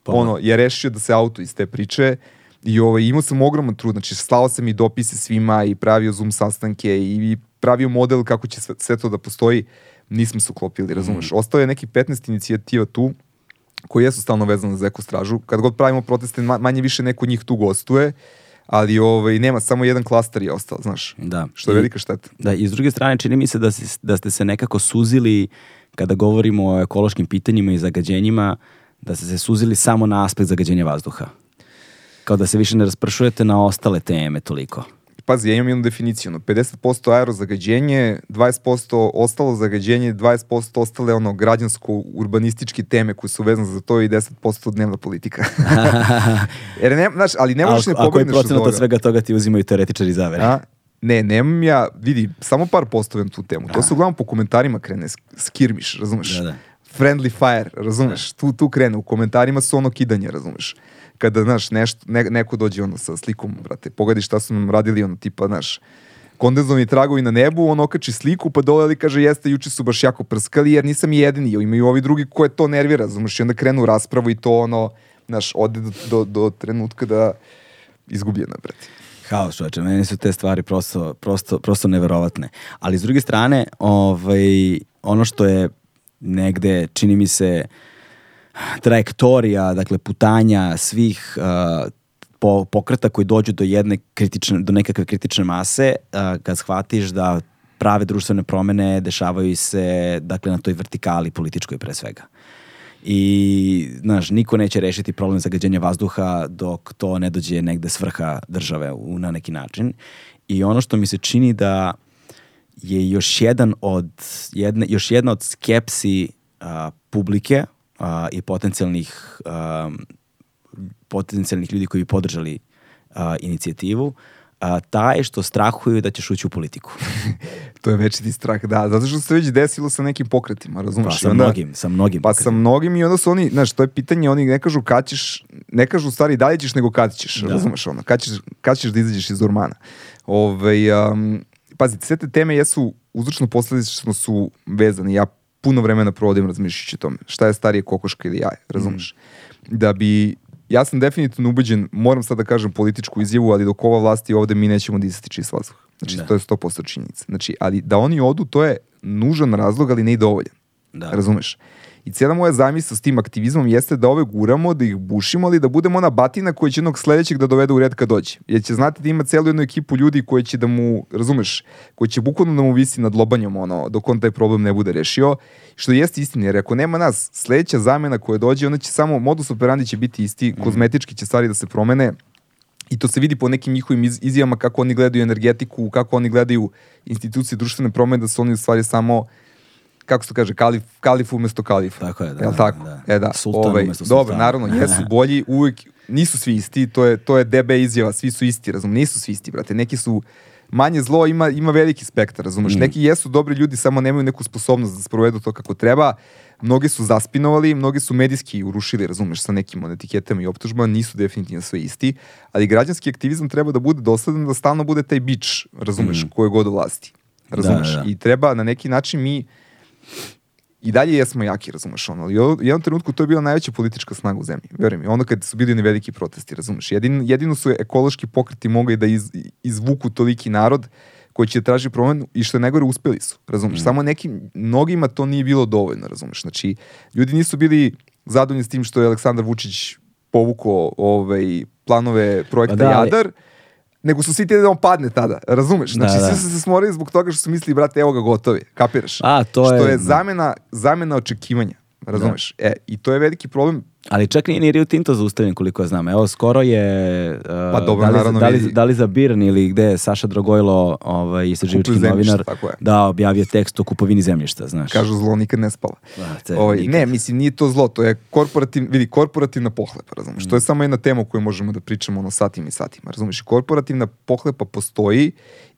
Pa, ono, je rešio da se auto iz te priče i ovaj, imao sam ogroman trud, znači slao sam i dopise svima i pravio Zoom sastanke i, pravio model kako će sve, sve to da postoji, nismo se uklopili, razumeš. Ostao je neki 15 inicijativa tu, koji jesu stalno vezane za ekostražu. Kad god pravimo proteste, ma- manje više neko njih tu gostuje, ali ovaj, nema, samo jedan klaster je ostao, znaš. Da. Što je I- velika šteta. Da, i s druge strane čini mi se da, si- da ste se nekako suzili kada govorimo o ekološkim pitanjima i zagađenjima, da ste se suzili samo na aspekt zagađenja vazduha. Kao da se više ne raspršujete na ostale teme toliko. Pazi, ja imam jednu definiciju, ono, 50% aerozagađenje, 20% ostalo zagađenje, 20% ostale ono građansko-urbanističke teme koje su vezane za to i 10% dnevna politika. <laughs> Jer ne, znaš, ali ne možeš a, ne a koji pobegneš od procenat toga. od svega toga ti uzimaju teoretičari zavere? A? Ne, nemam ja, vidi, samo par postavljam tu temu. To se uglavnom po komentarima krene, sk- skirmiš, razumeš? Da, da. Friendly fire, razumeš? Tu, tu krene, u komentarima su ono kidanje, razumeš? Kada, znaš, nešto, ne, neko dođe ono sa slikom, brate, pogledaj šta su nam radili, ono, tipa, znaš, kondenzovani tragovi na nebu, on okači sliku, pa dole ali kaže, jeste, juče su baš jako prskali, jer nisam jedini, imaju ovi drugi koje to nervira, razumeš? I onda krenu raspravu i to, ono, znaš, ode do, do, do trenutka da izgubljena, brate. Haos, čoveče, meni su te stvari prosto, prosto, prosto neverovatne. Ali s druge strane, ovaj, ono što je negde, čini mi se, trajektorija, dakle putanja svih uh, po, pokreta koji dođu do jedne kritične, do nekakve kritične mase, uh, kad shvatiš da prave društvene promene dešavaju se dakle na toj vertikali političkoj pre svega. I, znaš, niko neće rešiti problem zagađenja vazduha dok to ne dođe negde s vrha države u, na neki način. I ono što mi se čini da je još jedan od jedne, još jedna od skepsi a, publike a, i potencijalnih um, potencijalnih ljudi koji bi podržali a, inicijativu a, taj što strahuju da ćeš ući u politiku. <laughs> To je večiti strah, da, zato što se već desilo sa nekim pokretima, Pa, razumeš? I sa onda- mnogim, sa mnogim. Pa sa mnogim i onda su oni, znaš, to je pitanje, oni ne kažu kad ćeš, ne kažu u stvari da li ćeš, nego kad ćeš, Da. razumeš ono, kad ćeš, kad ćeš da izađeš iz ormana. Ove, um, pazite, sve te teme jesu, uzročno posledično su vezane, ja puno vremena provodim razmišljajući o tome, šta je starije kokoška ili jaje, razumeš? Da bi, ja sam definitivno ubeđen, moram sad da kažem političku izjavu, ali dok ova vlast je ovde mi nećemo disati čist vazduh. Znači, Da. to je 100% činjenica. Znači, ali da oni odu, to je nužan razlog, ali ne i dovoljan. Da. Razumeš? I cijela moja zamisla s tim aktivizmom jeste da ove guramo, da ih bušimo, ali da budemo ona batina koja će jednog sledećeg da dovede u red kad dođe. Jer će znati da ima celu jednu ekipu ljudi koji će da mu, razumeš, koji će bukvalno da mu visi nad lobanjom ono, dok on taj problem ne bude rešio. Što jeste istina, jer ako nema nas, sledeća zamena koja dođe, ona će samo, modus operandi će biti isti, kozmetički će stvari da se promene, I to se vidi po nekim njihovim iz, izjavama kako oni gledaju energetiku, kako oni gledaju institucije društvene promene, da su oni u stvari samo kako se to kaže, kalif, kalif umesto kalifa. Tako je, da, Jel da, tako? da. E da, Sultan umesto Dobro, sultana. naravno, jesu <laughs> bolji, uvijek nisu svi isti, to je, to je DB izjava, svi su isti, razum, nisu svi isti, brate, neki su manje zlo ima, ima veliki spektar, razumeš? Mm. Neki jesu dobri ljudi, samo nemaju neku sposobnost da sprovedu to kako treba. Mnogi su zaspinovali, mnogi su medijski urušili, razumeš, sa nekim etiketama i optužbama, nisu definitivno sve isti, ali građanski aktivizam treba da bude dosledan, da stalno bude taj bič, razumeš, koje god vlasti. Razumeš? Mm. da, da. I treba na neki način mi i dalje jesmo jaki, razumeš ono, ali u jednom trenutku to je bila najveća politička snaga u zemlji, veruj mi, ono kad su bili oni veliki protesti, razumeš, Jedin, jedino su ekološki pokreti mogli da iz, izvuku toliki narod koji će da traži promenu i što je najgore uspeli su, razumeš, Mm. samo nekim, mnogima to nije bilo dovoljno, razumeš, znači, ljudi nisu bili zadovoljni s tim što je Aleksandar Vučić povukao ovaj, planove projekta Pa da, ali- Jadar, nego su svi ti da on padne tada, razumeš? Znači, Da, da. svi su se smorili zbog toga što su mislili, brate, evo ga gotovi, kapiraš? A, to što je- je zamena, zamena očekivanja, razumeš? E, i to je veliki problem. Ali čak nije ni Rio Tinto zaustavljen koliko ja znam. Evo, skoro je... uh, Pa dobro, da li, naravno, da li, da li za Birn ili gde je Saša Dragojlo, ovaj, istraživački novinar, tako je. da objavio tekst o kupovini zemljišta, znaš. Kažu zlo nikad ne spava. Brate, Ovaj, nikad. ne, mislim, nije to zlo, to je korporativ, vidi, korporativna pohlepa, razumeš? Mm. To je samo jedna tema o kojoj možemo da pričamo ono satima i satima, razumeš? Korporativna pohlepa postoji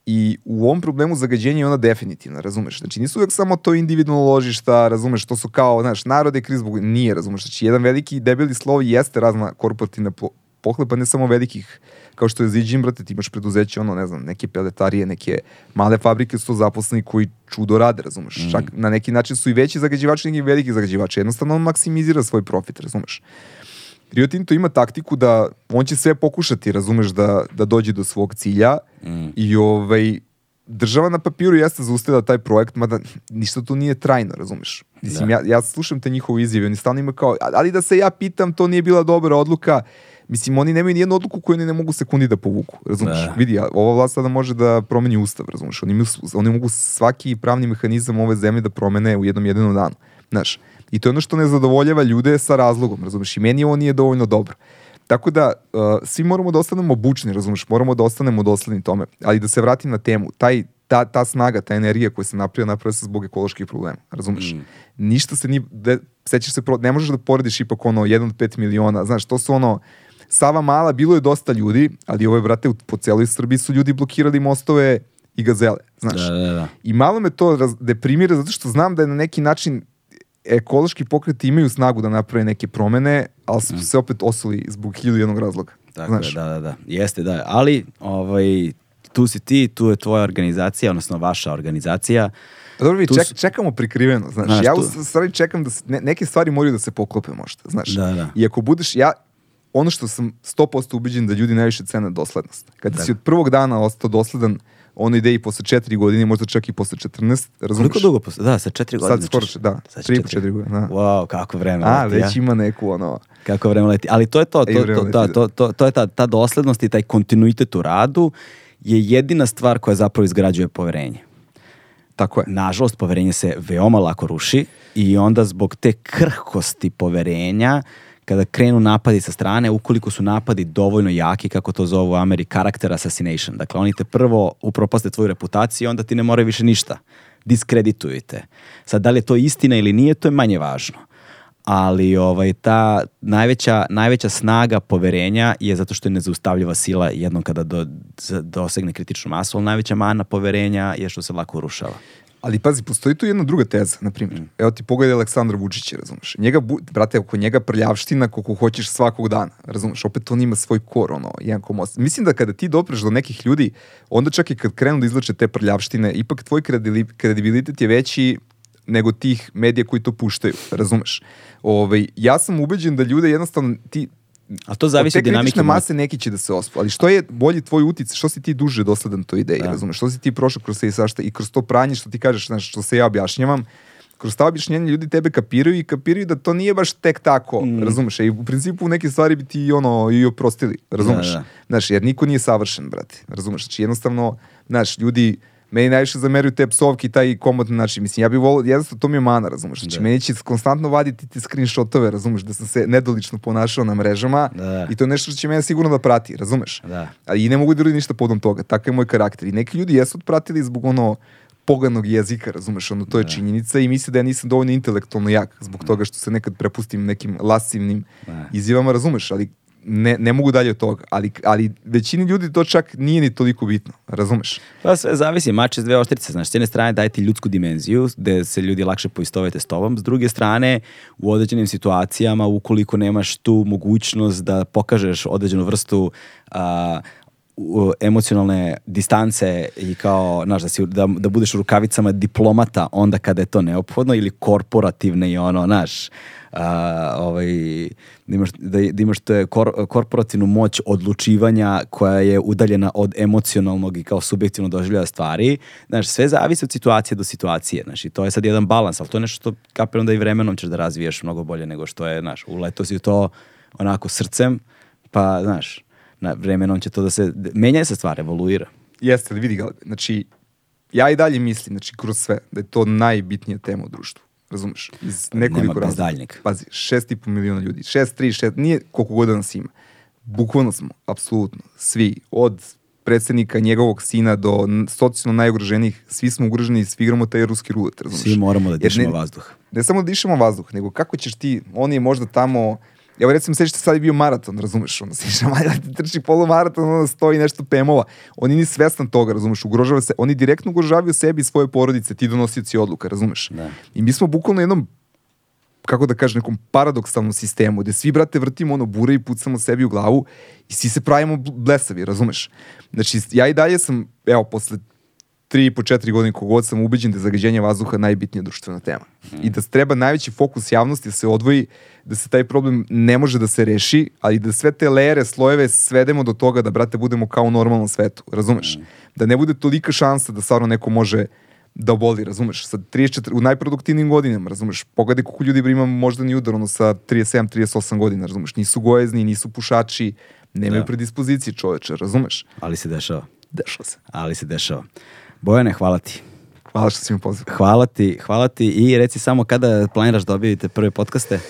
i u ovom problemu zagađenja je ona definitivna, razumeš? Znači, nisu uvek samo to individualno ložišta, razumeš, to su kao, znaš, narode kriz zbog... Nije, razumeš? Znači, jedan veliki debeli slov jeste razna korporativna po pohlepa, ne samo velikih, kao što je Ziđin, brate, ti imaš preduzeće, ono, ne znam, neke peletarije, neke male fabrike su zaposleni koji čudo rade, razumeš? Čak na neki način su i veći zagađivači nego i veliki zagađivači. Jednostavno on maksimizira svoj profit, razumeš? Rio Tinto ima taktiku da on će sve pokušati, razumeš, da, da dođe do svog cilja i ovaj, država na papiru jeste zaustavila taj projekt, mada ništa tu nije trajno, razumeš? Mislim, ja, ja slušam te njihove izjave, oni stalno imaju kao, ali da se ja pitam, to nije bila dobra odluka, Mislim, oni nemaju nijednu odluku koju oni ne mogu sekundi da povuku, razumeš? Da. Vidi, ova vlast sada može da promeni ustav, razumeš? Oni, imaju, oni mogu svaki pravni mehanizam ove zemlje da promene u jednom jedinom danu, znaš? I to je ono što ne zadovoljava ljude sa razlogom, razumeš? I meni ovo nije dovoljno dobro. Tako da, uh, svi moramo da ostanemo obučni, razumeš? Moramo da ostanemo dosledni tome. Ali da se vratim na temu, taj, ta, ta snaga, ta energija koja se napravila, napravila se zbog ekoloških problema, razumeš? Ništa se nije, de, sećaš se, pro, ne možeš da porediš ipak ono 1 od 5 miliona, znaš, to su ono, Sava Mala, bilo je dosta ljudi, ali ovo je, brate, po celoj Srbiji su ljudi blokirali mostove i gazele, znaš. Da, da, da. I malo me to raz, deprimira zato što znam da je na neki način ekološki pokreti imaju snagu da naprave neke promene, ali su se opet osuli zbog hiljadu jednog razloga. Tako znaš. je, da, da, da. Jeste, da. Ali, ovaj, tu si ti, tu je tvoja organizacija, odnosno vaša organizacija. Pa dobro, vi ček, su- čekamo prikriveno, znaš. Znaš, ja tu- u stvari čekam da se, ne, neke stvari moraju da se poklope možda, znaš. Da, da. I ako budeš, ja, ono što sam 100% ubeđen da ljudi najviše cene doslednost. Kada si od prvog dana ostao dosledan ono ide i posle četiri godine, možda čak i posle 14, razumiješ? Koliko dugo posle? Da, sa četiri godine. Sad skoro, češ- da, Sad tri po četiri godine, da. Wow, kako vreme A, leti, već ja. ima neku ono... Kako vreme leti. Ali to je to, to, I vreme to, da, to, to, to je ta, ta doslednost i taj kontinuitet u radu je jedina stvar koja zapravo izgrađuje poverenje. Tako je. Nažalost, poverenje se veoma lako ruši i onda zbog te krhkosti poverenja, kada krenu napadi sa strane, ukoliko su napadi dovoljno jaki, kako to zovu u Ameri, character assassination. Dakle, oni te prvo upropaste tvoju reputaciju onda ti ne moraju više ništa. Diskredituju te. Sad, da li je to istina ili nije, to je manje važno. Ali ovaj, ta najveća, najveća snaga poverenja je zato što je nezaustavljiva sila jednom kada do, dosegne kritičnu masu, ali najveća mana poverenja je što se lako urušava. Ali pazi, postoji tu jedna druga teza, na primjer. Mm. Evo ti pogledaj Aleksandra Vučića, razumeš? Njega, brate, oko njega prljavština koliko hoćeš svakog dana, razumeš? Opet on ima svoj kor, ono, 1,8. Mislim da kada ti dopreš do nekih ljudi, onda čak i kad krenu da izlače te prljavštine, ipak tvoj kredibilitet je veći nego tih medija koji to puštaju, razumeš? Ovaj, ja sam ubeđen da ljude jednostavno, ti, A to zavisi od dinamike. kritične mase neki će da se ospu, ali što je bolji tvoj utic, što si ti duže dosledan toj ideji, Da. razumeš, što si ti prošao kroz sve i svašta i kroz to pranje što ti kažeš, znaš, što se ja objašnjavam, kroz ta objašnjenja ljudi tebe kapiraju i kapiraju da to nije baš tek tako, Mm. razumeš, i u principu neke stvari bi ti ono i oprostili, razumeš, Da, da. znaš, jer niko nije savršen, brate, razumeš, znači jednostavno, znaš, ljudi, meni najviše zameruju te psovke i taj komodni način. Mislim, ja bih volio, jednostavno to mi je mana, razumeš. Znači, Da. meni će konstantno vaditi ti screenshotove, razumeš, da sam se nedolično ponašao na mrežama Da. i to je nešto što će mene sigurno da prati, razumeš? Da. Ali i ne mogu da uradim ništa podom toga, takav je moj karakter. I neki ljudi jesu otpratili zbog ono poganog jezika, razumeš, ono, to je činjenica i misle da ja nisam dovoljno intelektualno jak zbog toga što se nekad prepustim nekim lasivnim Da. izjavama, razumeš, ali ne, ne mogu dalje od toga, ali, ali većini ljudi to čak nije ni toliko bitno, razumeš? Pa sve zavisi, mač iz dve oštrice, znaš, s jedne strane daje ti ljudsku dimenziju, gde se ljudi lakše poistovete s tobom, s druge strane, u određenim situacijama, ukoliko nemaš tu mogućnost da pokažeš određenu vrstu a, emocionalne distance i kao, znaš, da, si, da, da budeš u rukavicama diplomata onda kada je to neophodno ili korporativne i ono, znaš, a, ovaj, da imaš, da, da imaš te kor, korporativnu moć odlučivanja koja je udaljena od emocionalnog i kao subjektivno doživljaja stvari. Znaš, sve zavisi od situacije do situacije. Znaš, i to je sad jedan balans, ali to je nešto što kapiram da i vremenom ćeš da razviješ mnogo bolje nego što je, znaš, uleto si u to onako srcem, pa, znaš, na, vremenom će to da se, menja se stvar, evoluira. Jeste, ali vidi ga, znači, ja i dalje mislim, znači, kroz sve, da je to najbitnija tema u društvu. Razumeš? Iz nekoliko nema razloga. Pazi, šest i po miliona ljudi. Šest, tri, šest, nije koliko god da nas ima. Bukvalno smo, apsolutno, svi, od predsjednika, njegovog sina do socijalno najugroženijih, svi smo ugroženi i svi igramo taj ruski rulet, razumeš? Svi moramo da Jer dišemo ne- vazduh. ne samo da dišemo vazduh, nego kako ćeš ti, on je možda tamo, evo recimo sećate sad je bio maraton, razumeš, ono <laughs> se šamalja, trči polumaraton, ono stoji nešto pemova, on nije ni svestan toga, razumeš, ugrožava se, oni direktno ugrožavaju sebi i svoje porodice, ti donosioci odluka, razumeš. Da. I mi smo bukvalno jednom kako da kažem, nekom paradoksalnom sistemu, gde svi, brate, vrtimo ono bure i pucamo sebi u glavu i svi se pravimo bl- blesavi, razumeš? Znači, ja i dalje sam, evo, posle tri i po četiri godine kogod sam ubeđen da je zagađenje vazduha najbitnija društvena tema. I da treba najveći fokus javnosti da se odvoji, da se taj problem ne može da se reši, ali da sve te lere, slojeve svedemo do toga da, brate, budemo kao u normalnom svetu, razumeš? Da ne bude tolika šansa da stvarno neko može da oboli, razumeš, sa 34, u najproduktivnijim godinama, razumeš, pogledaj koliko ljudi ima moždani udar, ono, sa 37-38 godina, razumeš, nisu gojezni, nisu pušači, nemaju Da. predispozicije čoveče, razumeš? Ali se dešava. Dešava se. Ali se dešava. Bojane, hvala ti. Hvala što si mi pozvao. Hvala ti, hvala ti i reci samo kada planiraš da objavite prve podcaste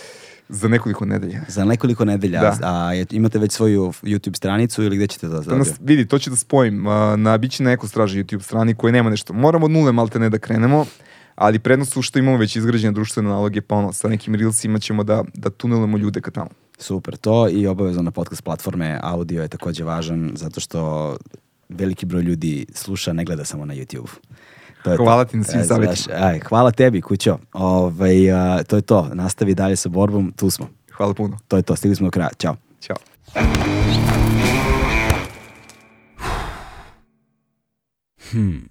Za nekoliko nedelja. za nekoliko nedelja. Da. A imate već svoju YouTube stranicu ili gde ćete to Da zadobiti? vidi, to ću da spojim. Na biće na Eko straži YouTube strani koji nema nešto. Moramo od nule malte ne da krenemo, ali prednost su što imamo već izgrađene društvene naloge, pa ono, sa nekim reelsima ćemo da, da tunelamo ljude ka tamo. Super, to i obavezno na podcast platforme. Audio je takođe važan zato što veliki broj ljudi sluša, ne gleda samo na YouTube. To je Hvala to. ti na svim E, savjetima. aj, hvala tebi, kućo. Ovaj, a, to je to. Nastavi dalje sa borbom, tu smo. Hvala puno. To je to, stigli smo do kraja. Ćao. Ćao. Hmm.